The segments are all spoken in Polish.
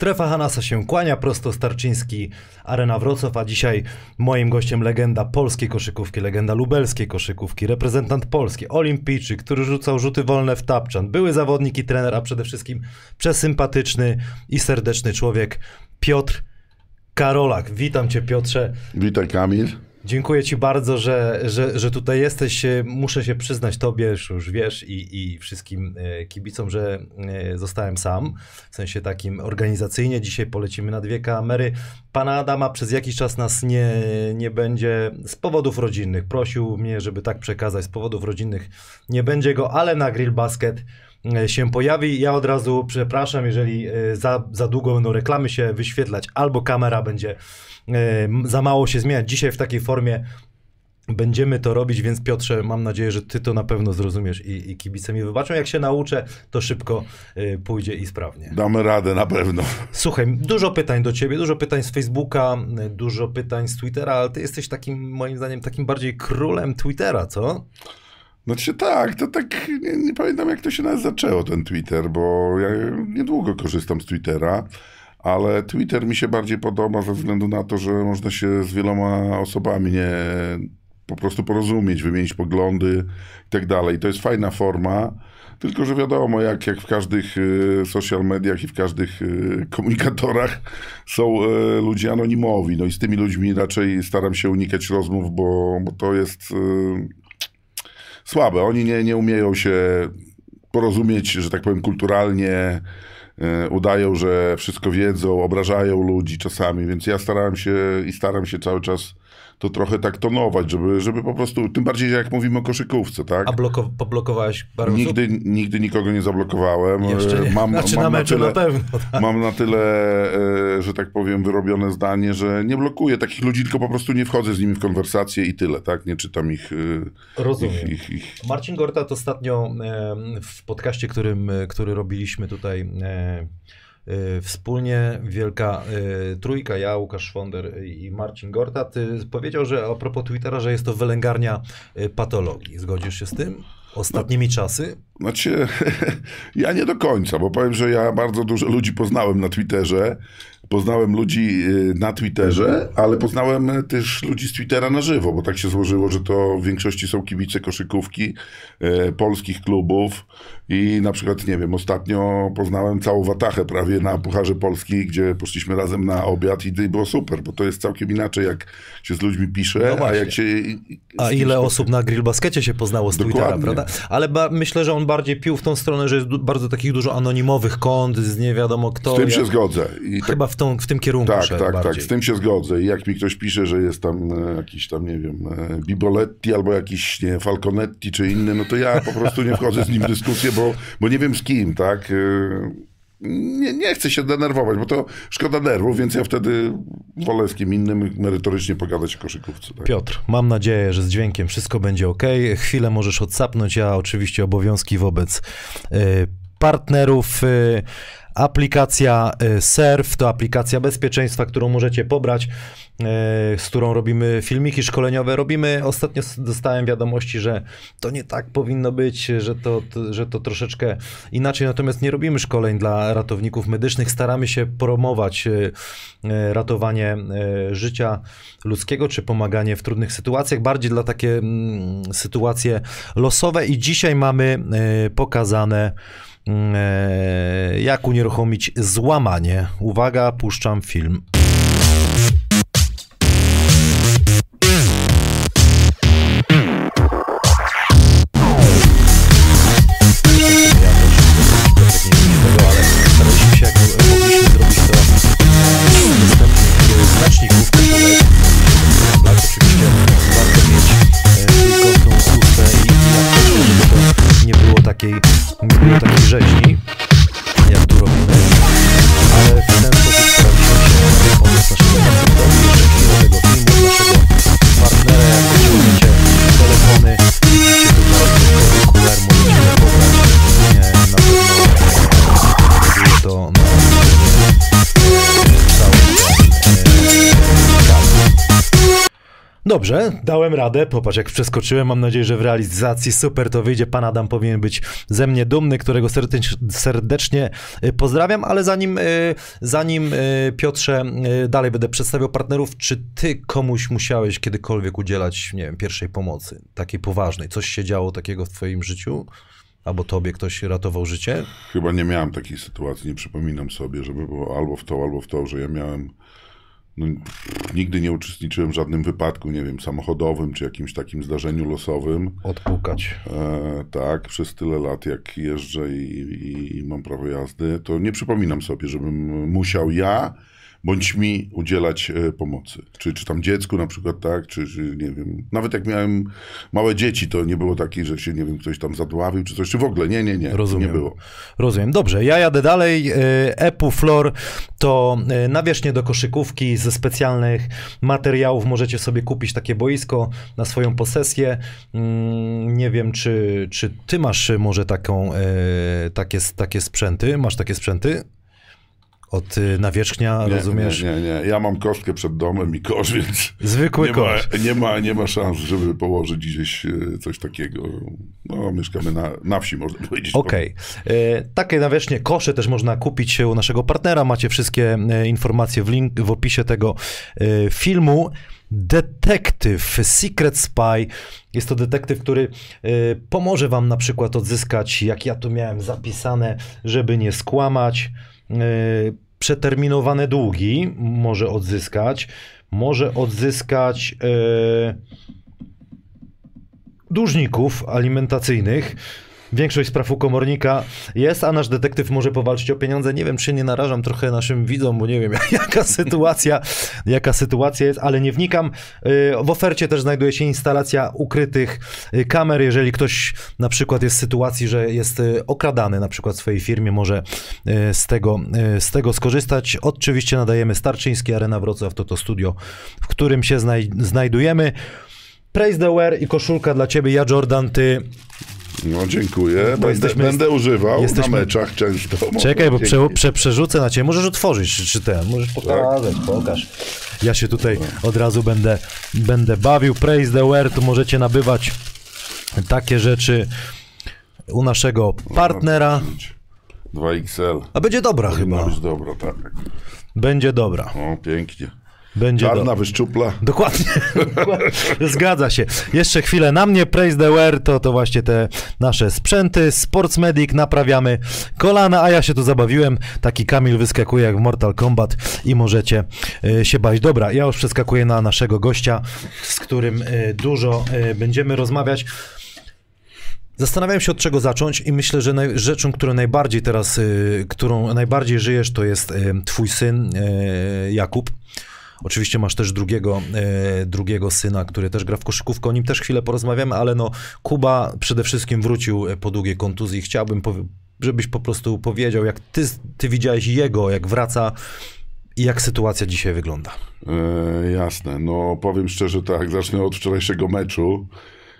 Strefa Hanasa się kłania, prosto Starczyński, Arena Wrocław, a dzisiaj moim gościem legenda polskiej koszykówki, legenda lubelskiej koszykówki, reprezentant Polski, olimpijczyk, który rzucał rzuty wolne w tapczan, były zawodnik i trener, a przede wszystkim przesympatyczny i serdeczny człowiek, Piotr Karolak. Witam cię Piotrze. Witaj Kamil. Dziękuję Ci bardzo, że, że, że tutaj jesteś. Muszę się przyznać Tobie, już wiesz, i, i wszystkim e, kibicom, że e, zostałem sam. W sensie takim organizacyjnie. Dzisiaj polecimy na dwie kamery. Pana Adama przez jakiś czas nas nie, nie będzie z powodów rodzinnych. Prosił mnie, żeby tak przekazać. Z powodów rodzinnych nie będzie go, ale na Grill Basket e, się pojawi. Ja od razu przepraszam, jeżeli za, za długo będą reklamy się wyświetlać, albo kamera będzie za mało się zmieniać. Dzisiaj w takiej formie będziemy to robić, więc Piotrze, mam nadzieję, że ty to na pewno zrozumiesz i, i kibice mi wybaczą. Jak się nauczę, to szybko y, pójdzie i sprawnie. Damy radę na pewno. Słuchaj, dużo pytań do ciebie, dużo pytań z Facebooka, dużo pytań z Twittera, ale ty jesteś takim, moim zdaniem, takim bardziej królem Twittera, co? Znaczy tak, to tak, nie, nie pamiętam jak to się nawet zaczęło, ten Twitter, bo ja niedługo korzystam z Twittera ale Twitter mi się bardziej podoba ze względu na to, że można się z wieloma osobami nie po prostu porozumieć, wymienić poglądy i tak dalej. To jest fajna forma, tylko że wiadomo, jak, jak w każdych y, social mediach i w każdych y, komunikatorach są y, ludzie anonimowi. No i z tymi ludźmi raczej staram się unikać rozmów, bo, bo to jest słabe. Oni nie, nie umieją się porozumieć, że tak powiem, kulturalnie udają, że wszystko wiedzą, obrażają ludzi czasami, więc ja starałem się i staram się cały czas to trochę tak tonować, żeby, żeby po prostu, tym bardziej jak mówimy o koszykówce, tak? A bloko, poblokowałeś parę nigdy? Nigdy nikogo nie zablokowałem. Jeszcze nie. Mam, znaczy mam na meczu na, tyle, na pewno. Tak. Mam na tyle, e, że tak powiem, wyrobione zdanie, że nie blokuję takich ludzi, tylko po prostu nie wchodzę z nimi w konwersację i tyle, tak? Nie czytam ich. E, Rozumiem. Ich, ich, ich... Marcin Gortat ostatnio w podcaście, którym, który robiliśmy tutaj wspólnie wielka y, trójka, ja, Łukasz Szwonder i Marcin Gortat, powiedział, że a propos Twittera, że jest to wylęgarnia y, patologii. Zgodzisz się z tym? Ostatnimi no, czasy? Znaczy, ja nie do końca, bo powiem, że ja bardzo dużo ludzi poznałem na Twitterze Poznałem ludzi y, na Twitterze, ale poznałem też ludzi z Twittera na żywo, bo tak się złożyło, że to w większości są kibice koszykówki e, polskich klubów i na przykład, nie wiem, ostatnio poznałem całą Watachę prawie na Pucharze Polski, gdzie poszliśmy razem na obiad i było super, bo to jest całkiem inaczej, jak się z ludźmi pisze, no a jak się... A ile osób na Grill Baskecie się poznało z Dokładnie. Twittera, prawda? Ale myślę, że on bardziej pił w tą stronę, że jest bardzo takich dużo anonimowych kont, z nie wiadomo kto. Z tym jak... się zgodzę. I Chyba tak... w tą, w tym kierunku Tak, tak, bardziej. tak, z tym się zgodzę. I jak mi ktoś pisze, że jest tam e, jakiś tam, nie wiem, e, Biboletti albo jakiś, nie Falconetti czy inny, no to ja po prostu nie wchodzę z nim w dyskusję, bo, bo nie wiem z kim, tak? E, nie, nie chcę się denerwować, bo to szkoda nerwów, więc ja wtedy wolę z kim innym merytorycznie pogadać o koszykówce. Tak? Piotr, mam nadzieję, że z dźwiękiem wszystko będzie ok. Chwilę możesz odsapnąć, ja oczywiście obowiązki wobec partnerów. Aplikacja y, Surf to aplikacja bezpieczeństwa, którą możecie pobrać, y, z którą robimy filmiki szkoleniowe. Robimy, ostatnio dostałem wiadomości, że to nie tak powinno być, że to, że to troszeczkę inaczej, natomiast nie robimy szkoleń dla ratowników medycznych, staramy się promować y, ratowanie życia ludzkiego, czy pomaganie w trudnych sytuacjach, bardziej dla takie mm, sytuacje losowe. I dzisiaj mamy pokazane e, jak unieruchomić złamanie. Uwaga, puszczam film. Dobrze, dałem radę. Popatrz, jak przeskoczyłem. Mam nadzieję, że w realizacji super to wyjdzie. Pan Adam powinien być ze mnie dumny, którego serdecz- serdecznie y, pozdrawiam. Ale zanim, y, zanim y, Piotrze, dalej będę przedstawiał partnerów, czy ty komuś musiałeś kiedykolwiek udzielać, nie wiem, pierwszej pomocy, takiej poważnej? Coś się działo takiego w twoim życiu? Albo tobie ktoś ratował życie? Chyba nie miałem takiej sytuacji, nie przypominam sobie, żeby było albo w to, albo w to, że ja miałem. No, nigdy nie uczestniczyłem w żadnym wypadku, nie wiem, samochodowym czy jakimś takim zdarzeniu losowym. Odpukać. E, tak, przez tyle lat, jak jeżdżę i, i, i mam prawo jazdy, to nie przypominam sobie, żebym musiał ja bądź mi udzielać e, pomocy. Czy, czy tam dziecku na przykład, tak, czy, czy nie wiem. Nawet jak miałem małe dzieci, to nie było takiej, że się, nie wiem, ktoś tam zadławił, czy coś, czy w ogóle. Nie, nie, nie. Rozumiem. Nie było. Rozumiem. Dobrze, ja jadę dalej. Y, Epu Flor to y, nawierzchnie do koszykówki ze specjalnych materiałów. Możecie sobie kupić takie boisko na swoją posesję. Mm, Nie wiem, czy, czy ty masz może taką, takie, takie sprzęty? Masz takie sprzęty? Od y, nawierzchnia, Nie, rozumiesz? Nie, nie, nie. Ja mam kostkę przed domem i kosz, więc Zwykły nie kosz. ma, nie, ma, nie ma szans, żeby położyć gdzieś e, coś takiego. No, mieszkamy na, na wsi, można powiedzieć. Okej. E, Takie nawierzchnie kosze też można kupić u naszego partnera. Macie wszystkie e, informacje w link w opisie tego filmu. Detektyw, Secret Spy. Jest to detektyw, który pomoże wam na przykład odzyskać, jak ja tu miałem zapisane, żeby nie skłamać, przeterminowane długi może odzyskać. Może odzyskać e, dłużników alimentacyjnych. Większość spraw u komornika jest, a nasz detektyw może powalczyć o pieniądze. Nie wiem, czy nie narażam trochę naszym widzom, bo nie wiem, jaka sytuacja, jaka sytuacja jest, ale nie wnikam. Y, W ofercie też znajduje się instalacja ukrytych y, kamer. Jeżeli ktoś na przykład jest w sytuacji, że jest y, okradany na przykład w swojej firmie, może z tego, z tego skorzystać. Oczywiście nadajemy Starczyński Arena Wrocław, to to studio, w którym się znaj znajdujemy. Praise the wear i koszulka dla ciebie. Ja, Jordan, ty. No, dziękuję. Będę, jesteśmy- będę używał jesteśmy- na meczach często. Czekaj, bo prze, prze, przerzucę na ciebie. Możesz otworzyć, czy, czy ten. Możesz pokazać, pokaż. Ja się tutaj od razu będę, będę bawił. Praise the wear, tu możecie nabywać takie rzeczy u naszego partnera. 2XL. A będzie dobra Powinna chyba. być dobra, tak. Będzie dobra. O, pięknie. Będzie Czarna dobra. wyszczupla. Dokładnie. Zgadza się. Jeszcze chwilę na mnie. Praise the wear to, to właśnie te nasze sprzęty. Sports Medic naprawiamy kolana, a ja się tu zabawiłem. Taki Kamil wyskakuje jak w Mortal Kombat i możecie e, się bać. Dobra, ja już przeskakuję na naszego gościa, z którym e, dużo e, będziemy rozmawiać. Zastanawiam się od czego zacząć i myślę, że naj, rzeczą, którą najbardziej teraz, y, którą najbardziej żyjesz, to jest y, twój syn y, Jakub. Oczywiście masz też drugiego, y, drugiego syna, który też gra w koszykówkę, o nim też chwilę porozmawiamy, ale no Kuba przede wszystkim wrócił y, po długiej kontuzji. Chciałbym, żebyś po prostu powiedział, jak ty, ty widziałeś jego, jak wraca i jak sytuacja dzisiaj wygląda. E, jasne. No powiem szczerze tak, zacznę od wczorajszego meczu,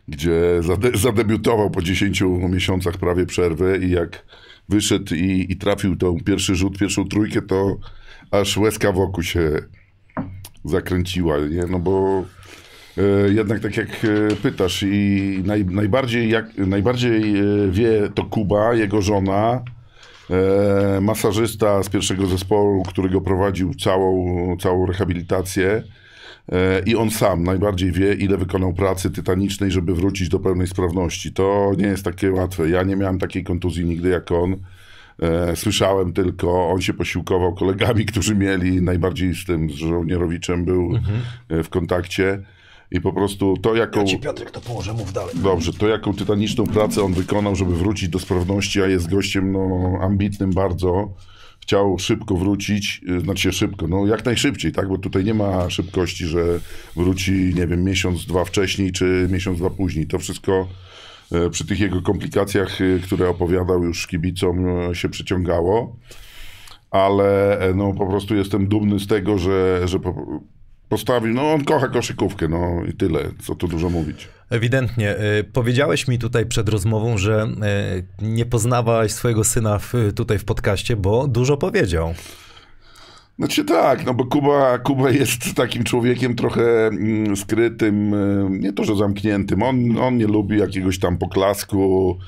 gdzie zade zadebiutował po 10 miesiącach prawie przerwy i jak wyszedł i, i trafił tą pierwszy rzut, pierwszą trójkę, to aż łezka wokół się zakręciła, nie? No bo e, jednak tak jak e, pytasz i naj, najbardziej, jak, najbardziej e, wie to Kuba, jego żona, e, masażysta z pierwszego zespołu, który go prowadził całą, całą rehabilitację. E, I on sam najbardziej wie, ile wykonał pracy tytanicznej, żeby wrócić do pełnej sprawności. To nie jest takie łatwe. Ja nie miałem takiej kontuzji nigdy jak on. E, Słyszałem tylko, on się posiłkował kolegami, którzy mieli, najbardziej z tym, z żołnierowiczem był e, w kontakcie. I po prostu to, jaką... Piotrek to położę, mów dalej. Dobrze, to jaką tytaniczną pracę on wykonał, żeby wrócić do sprawności, a jest gościem no, ambitnym bardzo. Chciał szybko wrócić, y, znaczy się szybko, no jak najszybciej, tak? Bo tutaj nie ma szybkości, że wróci, nie wiem, miesiąc, dwa wcześniej, czy miesiąc, dwa później. To wszystko e, przy tych jego komplikacjach, y, które opowiadał już kibicom, e, się przeciągało. Ale e, no po prostu jestem dumny z tego, że, że po, postawił, no on kocha koszykówkę, no i tyle, co tu dużo mówić. Ewidentnie. Powiedziałeś mi tutaj przed rozmową, że nie poznawałeś swojego syna w, tutaj w podcaście, bo dużo powiedział. Znaczy tak, no bo Kuba, Kuba jest takim człowiekiem trochę mm, skrytym, e, nie to, że zamkniętym. On, on nie lubi jakiegoś tam poklasku,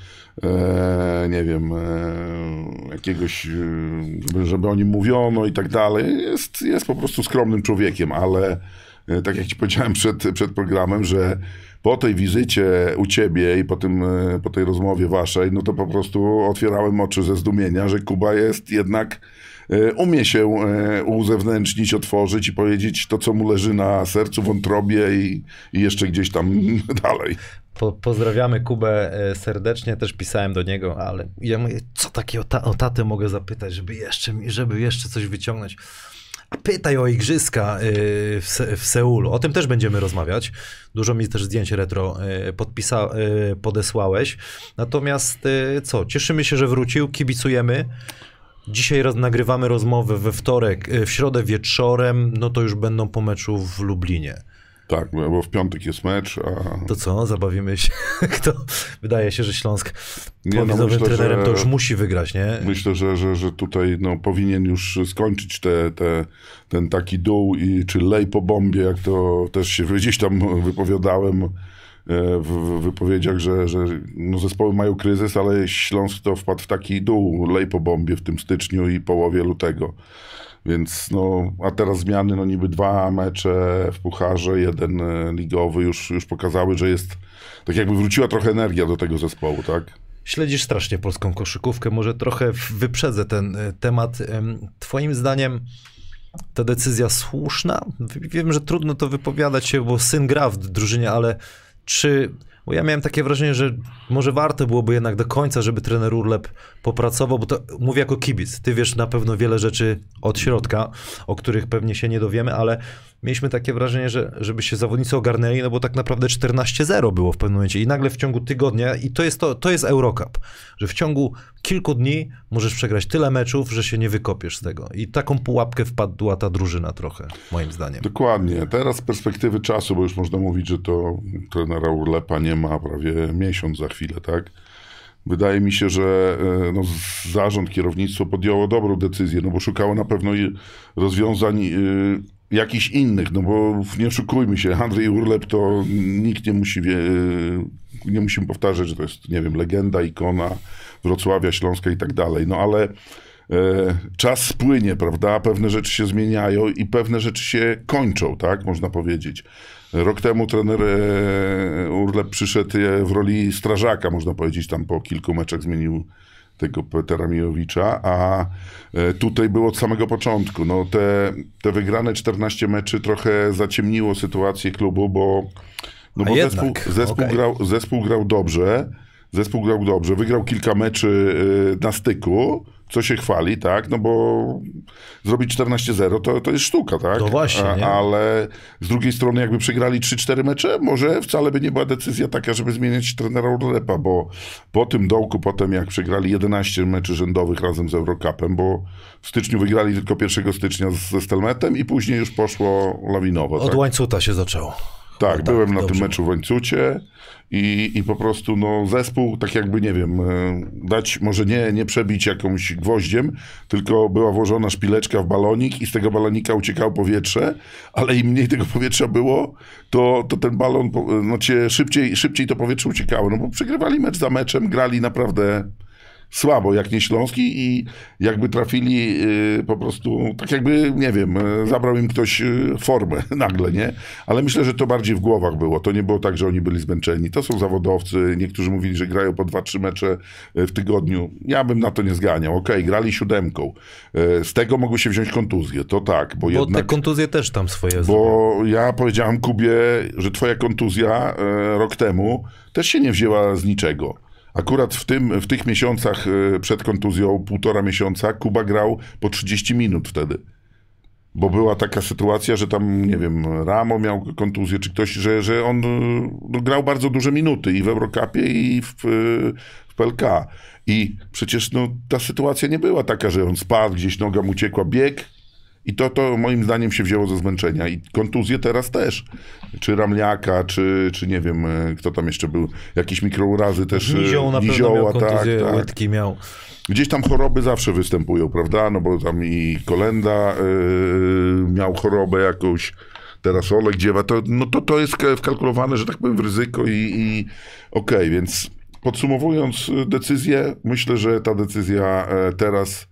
e, nie wiem, e, jakiegoś, e, żeby, o nim mówiono i tak dalej. Jest, jest po prostu skromnym człowiekiem, ale e, tak jak ci powiedziałem przed, przed programem, że po tej wizycie u ciebie i po, tym, po tej rozmowie waszej, no to po prostu otwierałem oczy ze zdumienia, że Kuba jest jednak umie się e, uzewnętrznić, otworzyć i powiedzieć to, co mu leży na sercu, wątrobie i, i jeszcze gdzieś tam dalej. Po, pozdrawiamy Kubę e, serdecznie, też pisałem do niego, ale ja mówię, co takiego ta, o tatę mogę zapytać, żeby jeszcze, żeby jeszcze coś wyciągnąć. A pytaj o igrzyska e, w, Se, w Seulu. O tym też będziemy rozmawiać. Dużo mi też zdjęć retro e, e, podesłałeś. Natomiast e, co, cieszymy się, że wrócił, kibicujemy. Dzisiaj roz, nagrywamy rozmowę we wtorek, e, w środę wieczorem, no to już będą po meczu w Lublinie. Tak, bo w piątek jest mecz, a To co, zabawimy się? Kto? Wydaje się, że Śląsk Nie, no myślę, trenerem że- to już musi wygrać, nie? myślę, że, że, że tutaj no, powinien już skończyć te, te, ten taki dół i czy lej po bombie, jak to też się gdzieś tam wypowiadałem w, w wypowiedziach, że, że no, zespoły mają kryzys, ale Śląsk to wpadł w taki dół, lej po bombie w tym styczniu i połowie lutego. Więc no, a teraz zmiany, no niby dwa mecze w pucharze, jeden e, ligowy już, już pokazały, że jest, tak jakby wróciła trochę energia do tego zespołu, tak? Śledzisz strasznie polską koszykówkę, może trochę wyprzedzę ten e, temat. Em, Twoim zdaniem ta decyzja słuszna? Wiem, że trudno to wypowiadać się, bo syn gra w drużynie, ale czy... Bo ja miałem takie wrażenie, że może warto byłoby jednak do końca, żeby trener Urlep popracował, bo to mówię jako kibic. Ty wiesz na pewno wiele rzeczy od środka, o których pewnie się nie dowiemy, ale mieliśmy takie wrażenie, że żeby się zawodnicy ogarnęli, no bo tak naprawdę 14-0 było w pewnym momencie i nagle w ciągu tygodnia, i to jest, to, to jest Eurocup, że w ciągu kilku dni możesz przegrać tyle meczów, że się nie wykopiesz z tego. I taką pułapkę wpadła ta drużyna trochę, moim zdaniem. Dokładnie. Teraz z perspektywy czasu, bo już można mówić, że to trenera Urlepa nie ma prawie miesiąc za chwilę, tak? Wydaje mi się, że e, no, zarząd, kierownictwo podjęło dobrą decyzję, no bo szukało na pewno rozwiązań y, jakichś innych, no bo nie oszukujmy się, Andrzej Urlep to nikt nie musi, wie, y, nie musimy powtarzać, że to jest, nie wiem, legenda, ikona Wrocławia, Śląska i tak dalej, no ale e, czas spłynie, prawda? Pewne rzeczy się zmieniają i pewne rzeczy się kończą, tak? Można powiedzieć. Rok temu trener e, Urlep przyszedł e, w roli strażaka, można powiedzieć, tam po kilku meczach zmienił tego Petera Mijowicza, a e, tutaj było od samego początku. No, te, te wygrane 14 meczy trochę zaciemniło sytuację klubu, bo, no bo jednak, zespół, zespół, okej. grał, zespół grał dobrze, zespół grał dobrze, wygrał kilka meczy e, na styku, co się chwali, tak, no bo zrobić 14-0 to, to jest sztuka, tak? No właśnie, A-? Ale z drugiej strony jakby przegrali 3-4 mecze, może wcale by nie była decyzja taka, żeby zmieniać trenera Urlepa, bo po tym dołku, potem jak przegrali 11 meczy rzędowych razem z Eurocupem, bo w styczniu wygrali tylko 1 stycznia ze Stelmetem i później już poszło lawinowo. Od tak? łańcuta się zaczęło. Tak, tak, byłem na dobrze. tym meczu w Łańcucie i, i po prostu no, zespół, tak jakby, nie wiem, e, dać, może nie, nie przebić jakąś gwoździem, tylko była włożona szpileczka w balonik i z tego balonika uciekało powietrze, ale im mniej tego powietrza było, to, to ten balon, no cię szybciej, szybciej to powietrze uciekało, no bo przegrywali mecz za meczem, grali naprawdę słabo, jak nie Śląski i jakby trafili y, po prostu, tak jakby, nie wiem, y, zabrał im ktoś y, formę nagle, nie? Ale myślę, że to bardziej w głowach było. To nie było tak, że oni byli zmęczeni. To są zawodowcy. Niektórzy mówili, że grają po 2-3 mecze w tygodniu. Ja bym na to nie zganiał. Okej, grali siódemką. Z tego mogły się wziąć kontuzje. To tak, bo, Bo jednak... te kontuzje też tam swoje zrobią. Bo ja powiedziałem Kubie, że twoja kontuzja rok temu też się nie wzięła z niczego. Akurat w, tym, w tych miesiącach e, przed kontuzją, półtora miesiąca, Kuba grał po 30 minut wtedy. Bo była taka sytuacja, że tam, nie wiem, Ramo miał kontuzję, czy ktoś, że, że on e, no, grał bardzo duże minuty i w Eurocupie, i w, e, w PLK. I przecież no, ta sytuacja nie była taka, że on spadł, gdzieś noga mu uciekła, bieg I to, to moim zdaniem się wzięło ze zmęczenia. I kontuzje teraz też. Czy Ramliaka, czy, czy nie wiem, e, kto tam jeszcze był. Jakieś mikrourazy też. e, Nizioł na pewno Nizioła, miał kontuzję, tak, tak. łydki miał. Gdzieś tam choroby zawsze występują, prawda? No bo tam i Kolenda yy, miał chorobę jakąś, teraz Olek dziewa. To, no to, to jest ka- wkalkulowane, że tak powiem, w ryzyko i, i okej, więc podsumowując decyzję, myślę, że ta decyzja teraz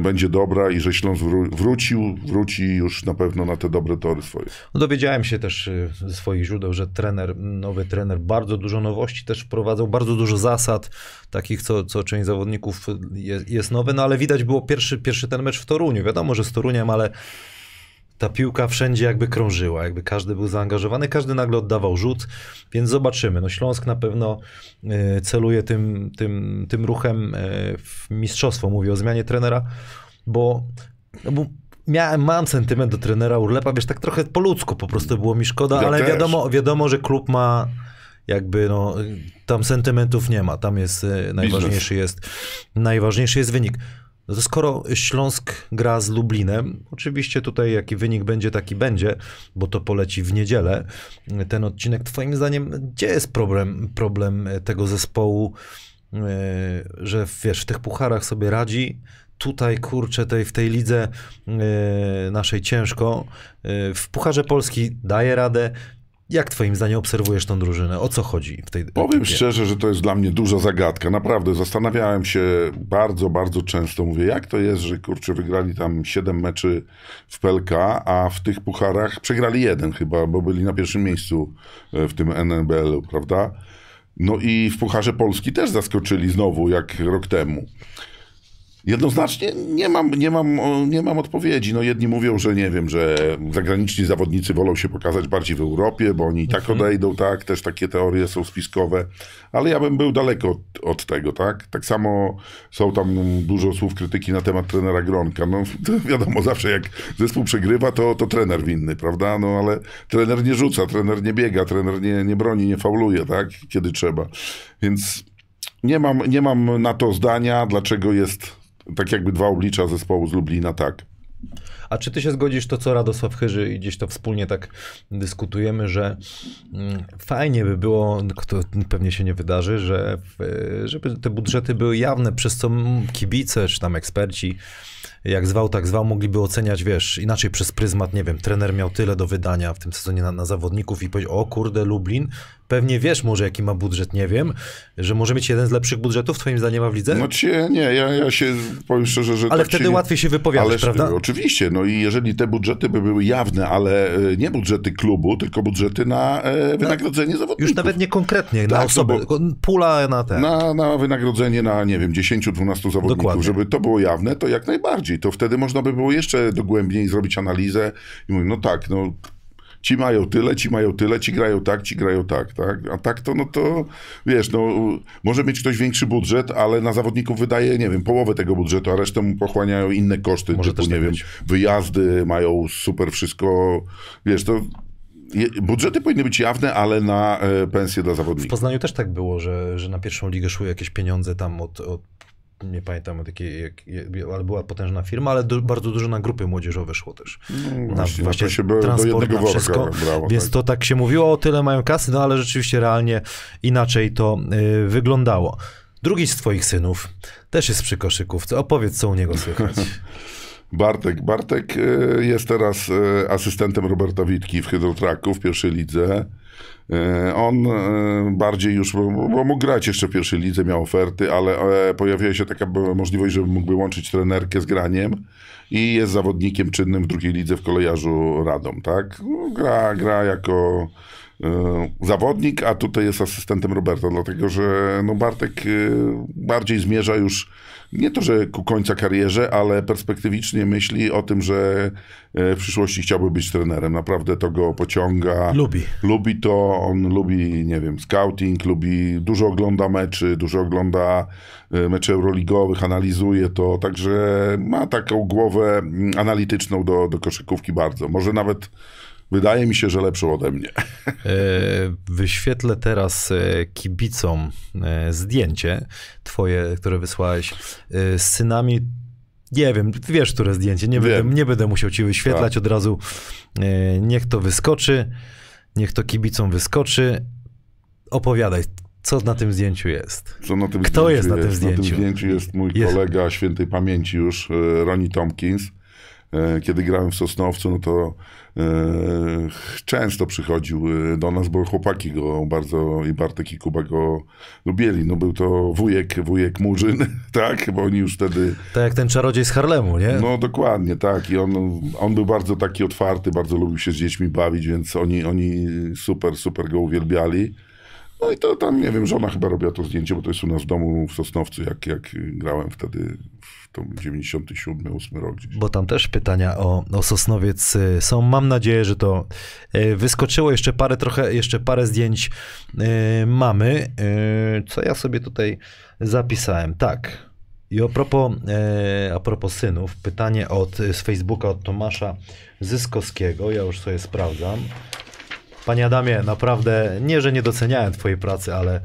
będzie dobra i że Śląsk wró- wrócił, wróci już na pewno na te dobre tory swoje. No dowiedziałem się też y, ze swoich źródeł, że trener, nowy trener bardzo dużo nowości też wprowadzał, bardzo dużo zasad, takich, co, co część zawodników jest, jest nowy, no ale widać było pierwszy, pierwszy ten mecz w Toruniu. Wiadomo, że z Toruniem, ale ta piłka wszędzie jakby krążyła, jakby każdy był zaangażowany, każdy nagle oddawał rzut, więc zobaczymy. No Śląsk na pewno y, celuje tym, tym, tym ruchem y, w mistrzostwo, mówię o zmianie trenera, bo, no bo miałem, mam sentyment do trenera Urlepa, wiesz, tak trochę po ludzku po prostu było mi szkoda, Ja ale też. wiadomo, wiadomo, że klub ma jakby no, tam sentymentów nie ma, tam jest y, najważniejszy jest, najważniejszy jest wynik. No to skoro Śląsk gra z Lublinem, oczywiście tutaj jaki wynik będzie, taki będzie, bo to poleci w niedzielę, ten odcinek, twoim zdaniem, gdzie jest problem, problem tego zespołu, yy, że wiesz, w tych pucharach sobie radzi, tutaj kurczę, tej, w tej lidze yy, naszej ciężko, yy, w Pucharze Polski daje radę, jak twoim zdaniem obserwujesz tą drużynę? O co chodzi w tej Powiem ekipie? szczerze, że to jest dla mnie duża zagadka. Naprawdę zastanawiałem się bardzo, bardzo często. Mówię, jak to jest, że kurczę, wygrali tam 7 meczy w PLK, a w tych pucharach przegrali jeden chyba, bo byli na pierwszym miejscu e, w tym NBL-u, prawda? No i w Pucharze Polski też zaskoczyli znowu, jak rok temu. Jednoznacznie nie mam, nie, mam, nie mam odpowiedzi. No jedni mówią, że nie wiem, że zagraniczni zawodnicy wolą się pokazać bardziej w Europie, bo oni i tak odejdą, tak? Też takie teorie są spiskowe. Ale ja bym był daleko od, od tego, tak? Tak samo są tam dużo słów krytyki na temat trenera Gronka. No wiadomo, zawsze jak zespół przegrywa, to, to trener winny, prawda? No ale trener nie rzuca, trener nie biega, trener nie, nie broni, nie fauluje, tak? Kiedy trzeba. Więc nie mam, nie mam na to zdania, dlaczego jest tak jakby dwa oblicza zespołu z Lublina, tak. A czy ty się zgodzisz to, co Radosław Chyży i gdzieś to wspólnie tak dyskutujemy, że mm, fajnie by było, to pewnie się nie wydarzy, że w- żeby te budżety były jawne, przez co kibice czy tam eksperci, jak zwał, tak zwał, mogliby oceniać, wiesz, inaczej przez pryzmat, nie wiem, trener miał tyle do wydania w tym sezonie na, na zawodników i powiedział, o kurde, Lublin, pewnie wiesz może jaki ma budżet, nie wiem, że może mieć jeden z lepszych budżetów, twoim zdaniem, ma w lidze? No cię, nie, ja, ja się powiem szczerze, że Ale tak wtedy się, łatwiej się wypowiadać, Ależ, prawda? Oczywiście, no i jeżeli te budżety by były jawne, ale e, nie budżety klubu, tylko budżety na e, wynagrodzenie zawodników. Już nawet nie konkretnie, na Tak, no osobę, bo- tylko pula na ten. Na, na wynagrodzenie na, nie wiem, 10-12 zawodników, Dokładnie. żeby to było jawne, to jak najbardziej. To wtedy można by było jeszcze dogłębniej zrobić analizę i mówić, no tak, no ci mają tyle, ci mają tyle, ci grają tak, ci grają tak, tak? A tak to, no to, wiesz, no może mieć ktoś większy budżet, ale na zawodników wydaje, nie wiem, połowę tego budżetu, a resztę mu pochłaniają inne koszty, Może typu, nie tak wiem, być. wyjazdy, mają super wszystko, wiesz, to... Budżety powinny być jawne, ale na e, pensje dla W zawodników. Poznaniu też tak było, że, że na pierwszą ligę szły jakieś pieniądze tam od, od nie pamiętam jak, ale była potężna firma, ale du, bardzo dużo na grupy młodzieżowe szło też. No właśnie, no to się do transport, jednego na worka wszystko. brało. Więc tak. to tak się mówiło, o tyle mają kasy, no ale rzeczywiście realnie inaczej to y, wyglądało. Drugi z twoich synów też jest przy koszykówce. Opowiedz, co u niego słychać. Bartek. Bartek e, jest teraz e, asystentem Roberta Witki w Hydrotraku w pierwszej lidze. E, On e, bardziej już, bo mógł grać jeszcze w pierwszej lidze, miał oferty, ale e, pojawiła się taka możliwość, żeby mógłby łączyć trenerkę z graniem i jest zawodnikiem czynnym w drugiej lidze w kolejarzu Radom, tak? No, Gra, gra jako zawodnik, a tutaj jest asystentem Roberta, dlatego że no Bartek bardziej zmierza już nie to, że ku końca karierze, ale perspektywicznie myśli o tym, że e, w przyszłości chciałby być trenerem. Naprawdę to go pociąga. Lubi. Lubi to, on lubi, nie wiem, scouting, lubi, dużo ogląda meczy, dużo ogląda e, meczy euroligowych, analizuje to, także ma taką głowę mm, analityczną do, do koszykówki bardzo. Może nawet wydaje mi się, że lepszą ode mnie. E, Wyświetlę teraz e, kibicom e, zdjęcie twoje, które wysłałeś z synami Nie wiem, wiesz, które zdjęcie. Nie, będę, nie będę musiał ci wyświetlać Tak. od razu. Niech to wyskoczy. Niech to kibicom wyskoczy. Opowiadaj, co na tym zdjęciu jest. Co na tym Kto zdjęciu jest na tym Na tym zdjęciu? zdjęciu jest mój Jest. kolega świętej pamięci już, Ronnie Tompkins. E, Kiedy grałem w Sosnowcu, no to e, często przychodził e, do nas, bo chłopaki go bardzo, i Bartek i Kuba go lubili. No był to wujek, wujek Murzyn, tak? Bo oni już wtedy... Tak jak ten czarodziej z Harlemu, nie? No dokładnie, tak. I on, on był bardzo taki otwarty, bardzo lubił się z dziećmi bawić, więc oni, oni super, super go uwielbiali. No i to tam, nie wiem, żona chyba robiła to zdjęcie, bo to jest u nas w domu w Sosnowcu, jak, jak grałem wtedy w tą 97, 8 rok gdzieś. Bo tam też pytania o, o Sosnowiec y, są. Mam nadzieję, że to y, wyskoczyło. Jeszcze parę trochę, jeszcze parę zdjęć y, mamy. Co ja sobie tutaj zapisałem? Tak. I a propos, a propos synów, pytanie od, z Facebooka od Tomasza Zyskowskiego. Ja już sobie sprawdzam. Panie Adamie, naprawdę nie, że nie doceniałem twojej pracy, ale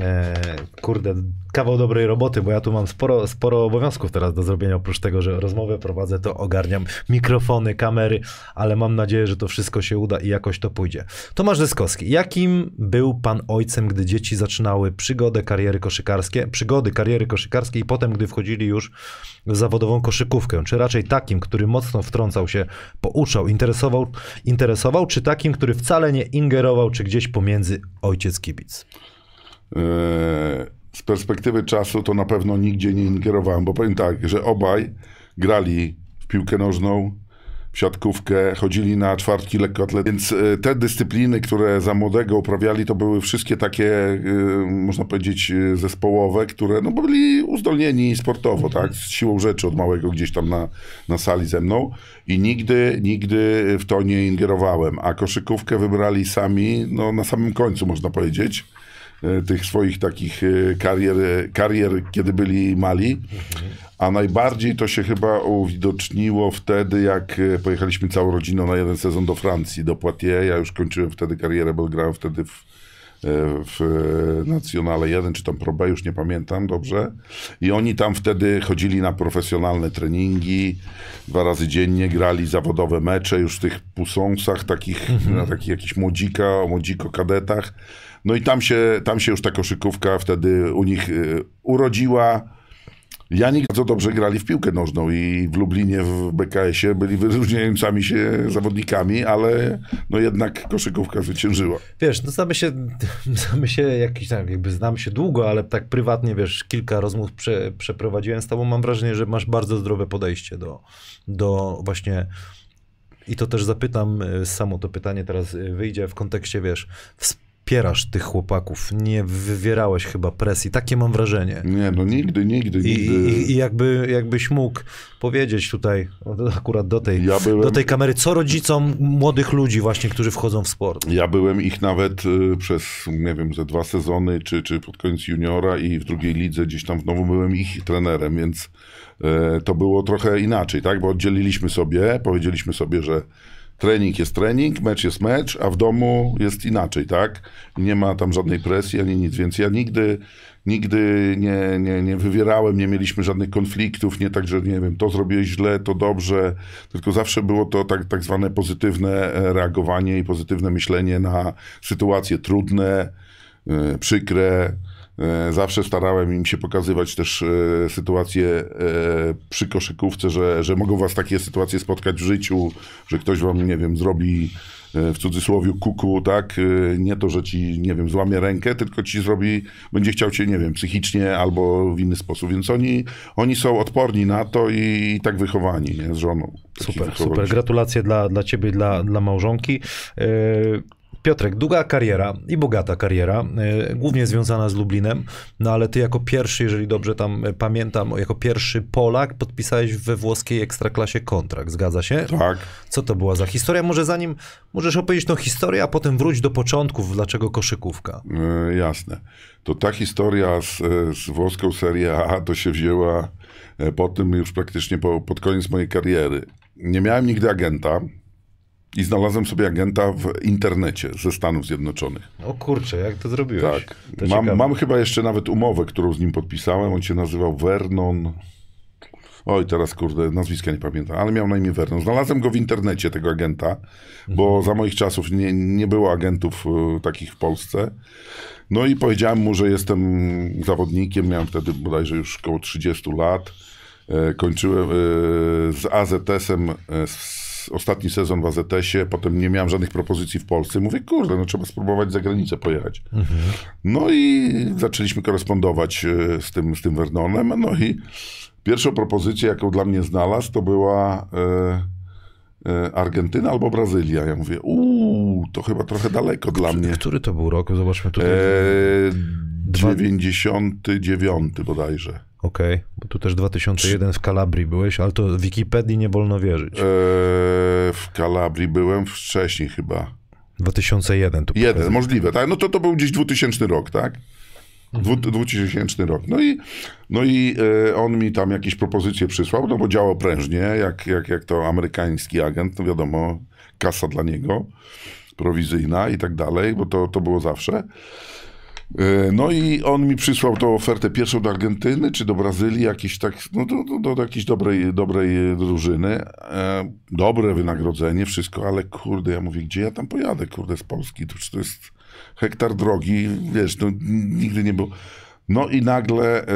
e, kurde, kawał dobrej roboty, bo ja tu mam sporo, sporo obowiązków teraz do zrobienia, oprócz tego, że rozmowę prowadzę, to ogarniam mikrofony, kamery, ale mam nadzieję, że to wszystko się uda i jakoś to pójdzie. Tomasz Zyskowski, jakim był pan ojcem, gdy dzieci zaczynały przygodę kariery koszykarskie, przygody kariery koszykarskiej i potem, gdy wchodzili już w zawodową koszykówkę? Czy raczej takim, który mocno wtrącał się, pouczał, interesował, interesował czy takim, który wcale nie ingerował, czy gdzieś pomiędzy ojciec kibic? E, Z perspektywy czasu to na pewno nigdzie nie ingerowałem, bo powiem tak, że obaj grali w piłkę nożną, w siatkówkę, chodzili na czwartki lekkoatlet, więc e, te dyscypliny, które za młodego uprawiali, to były wszystkie takie, e, można powiedzieć, e, zespołowe, które no, byli uzdolnieni sportowo, tak, z siłą rzeczy od małego gdzieś tam na, na sali ze mną i nigdy, nigdy w to nie ingerowałem, a koszykówkę wybrali sami, no na samym końcu można powiedzieć tych swoich takich e, karier, karier kiedy byli mali. A najbardziej to się chyba uwidoczniło wtedy, jak e, pojechaliśmy całą rodziną na jeden sezon do Francji, do Poitiers. Ja już kończyłem wtedy karierę, bo grałem wtedy w, e, w e, Nacionale 1, czy tam Pro B, już nie pamiętam dobrze. I oni tam wtedy chodzili na profesjonalne treningi, dwa razy dziennie grali zawodowe mecze już w tych pusonsach, takich, na takich jakichś młodzika, młodziko kadetach. No i tam się, tam się już ta koszykówka wtedy u nich y, urodziła. Ja nie bardzo dobrze grali w piłkę nożną i w Lublinie w BKS-ie byli wyróżniającymi się zawodnikami, ale no jednak koszykówka zwyciężyła. Wiesz, no znamy się, znamy się jakiś tam, jakby znam się długo, ale tak prywatnie, wiesz, kilka rozmów prze, przeprowadziłem z tobą. Mam wrażenie, że masz bardzo zdrowe podejście do, do właśnie i to też zapytam, y, samo to pytanie teraz y, wyjdzie w kontekście, wiesz, wspierasz tych chłopaków, nie wywierałeś chyba presji, takie mam wrażenie. Nie, no nigdy, nigdy, I, nigdy. i, i jakby, jakbyś mógł powiedzieć tutaj, akurat do tej, Ja byłem- do tej kamery, co rodzicom młodych ludzi właśnie, którzy wchodzą w sport? Ja byłem ich nawet y, przez, nie wiem, ze dwa sezony, czy, czy pod koniec juniora i w drugiej lidze gdzieś tam znowu byłem ich trenerem, więc e, to było trochę inaczej, tak? Bo oddzieliliśmy sobie, powiedzieliśmy sobie, że trening jest trening, mecz jest mecz, a w domu jest inaczej, tak? Nie ma tam żadnej presji ani nic, więc ja nigdy, nigdy nie, nie, nie wywierałem, nie mieliśmy żadnych konfliktów, nie tak, że nie wiem, to zrobiłeś źle, to dobrze, tylko zawsze było to tak, tak zwane pozytywne e, reagowanie i pozytywne myślenie na sytuacje trudne, e, przykre. E, Zawsze starałem im się pokazywać też e, sytuacje e, przy koszykówce, że, że mogą was takie sytuacje spotkać w życiu, że ktoś wam, nie wiem, zrobi w cudzysłowie kuku, tak? Nie to, że ci, nie wiem, złamie rękę, tylko ci zrobi, będzie chciał cię, nie wiem, psychicznie albo w inny sposób. Więc oni, oni są odporni na to i, tak wychowani, nie? Z żoną. Super, super. Gratulacje dla, dla ciebie i dla, dla małżonki. Yy, Piotrek, długa kariera i bogata kariera, yy, głównie związana z Lublinem, no ale ty jako pierwszy, jeżeli dobrze tam y, pamiętam, jako pierwszy Polak podpisałeś we włoskiej ekstraklasie kontrakt, zgadza się? Tak. Co to była za historia? Może zanim, możesz opowiedzieć tą historię, a potem wróć do początków, dlaczego koszykówka? E, jasne. To ta historia z, e, z włoską Serie A to się wzięła e, po tym już praktycznie po, pod koniec mojej kariery. Nie miałem nigdy agenta i znalazłem sobie agenta w internecie ze Stanów Zjednoczonych. O kurczę, jak to zrobiłeś? Tak. To Mam, mam chyba jeszcze nawet umowę, którą z nim podpisałem. On się nazywał Vernon. Oj, teraz kurde, nazwiska nie pamiętam, ale miał na imię Vernon. Znalazłem go w internecie, tego agenta, bo za moich czasów nie, nie było agentów e, takich w Polsce. No i powiedziałem mu, że jestem zawodnikiem, miałem wtedy bodajże już około 30 lat. E, kończyłem e, z AZS-em e, ostatni sezon w AZS-ie, potem nie miałem żadnych propozycji w Polsce. Mówię, kurde, no trzeba spróbować za granicę pojechać. No i zaczęliśmy korespondować e, z tym, z tym Vernonem, no i pierwszą propozycję, jaką dla mnie znalazł, to była e, e, Argentyna albo Brazylia. Ja mówię, uuu, to chyba trochę daleko dla mnie. Który to był rok? Zobaczmy tutaj. E, Dwa- 99 bodajże. Okej, bo tu też 2001 w Kalabrii byłeś, ale to Wikipedii nie wolno wierzyć. E, w Kalabrii byłem wcześniej chyba. 2001 tu Jeden, pokazuje. możliwe, tak? No to to był gdzieś 2000 rok, tak? Dwu, 2000 rok. No i, no i e, on mi tam jakieś propozycje przysłał, no bo działał prężnie, jak, jak, jak to amerykański agent, no wiadomo, kasa dla niego, prowizyjna i tak dalej, bo to, to było zawsze. E, No i on mi przysłał tą ofertę pierwszą do Argentyny czy do Brazylii, jakiejś tak, no do, do, do jakiejś dobrej, dobrej drużyny. E, dobre wynagrodzenie, wszystko, ale kurde, ja mówię, gdzie ja tam pojadę, kurde, z Polski, to, to jest hektar drogi, wiesz, no nigdy nie było. No i nagle e,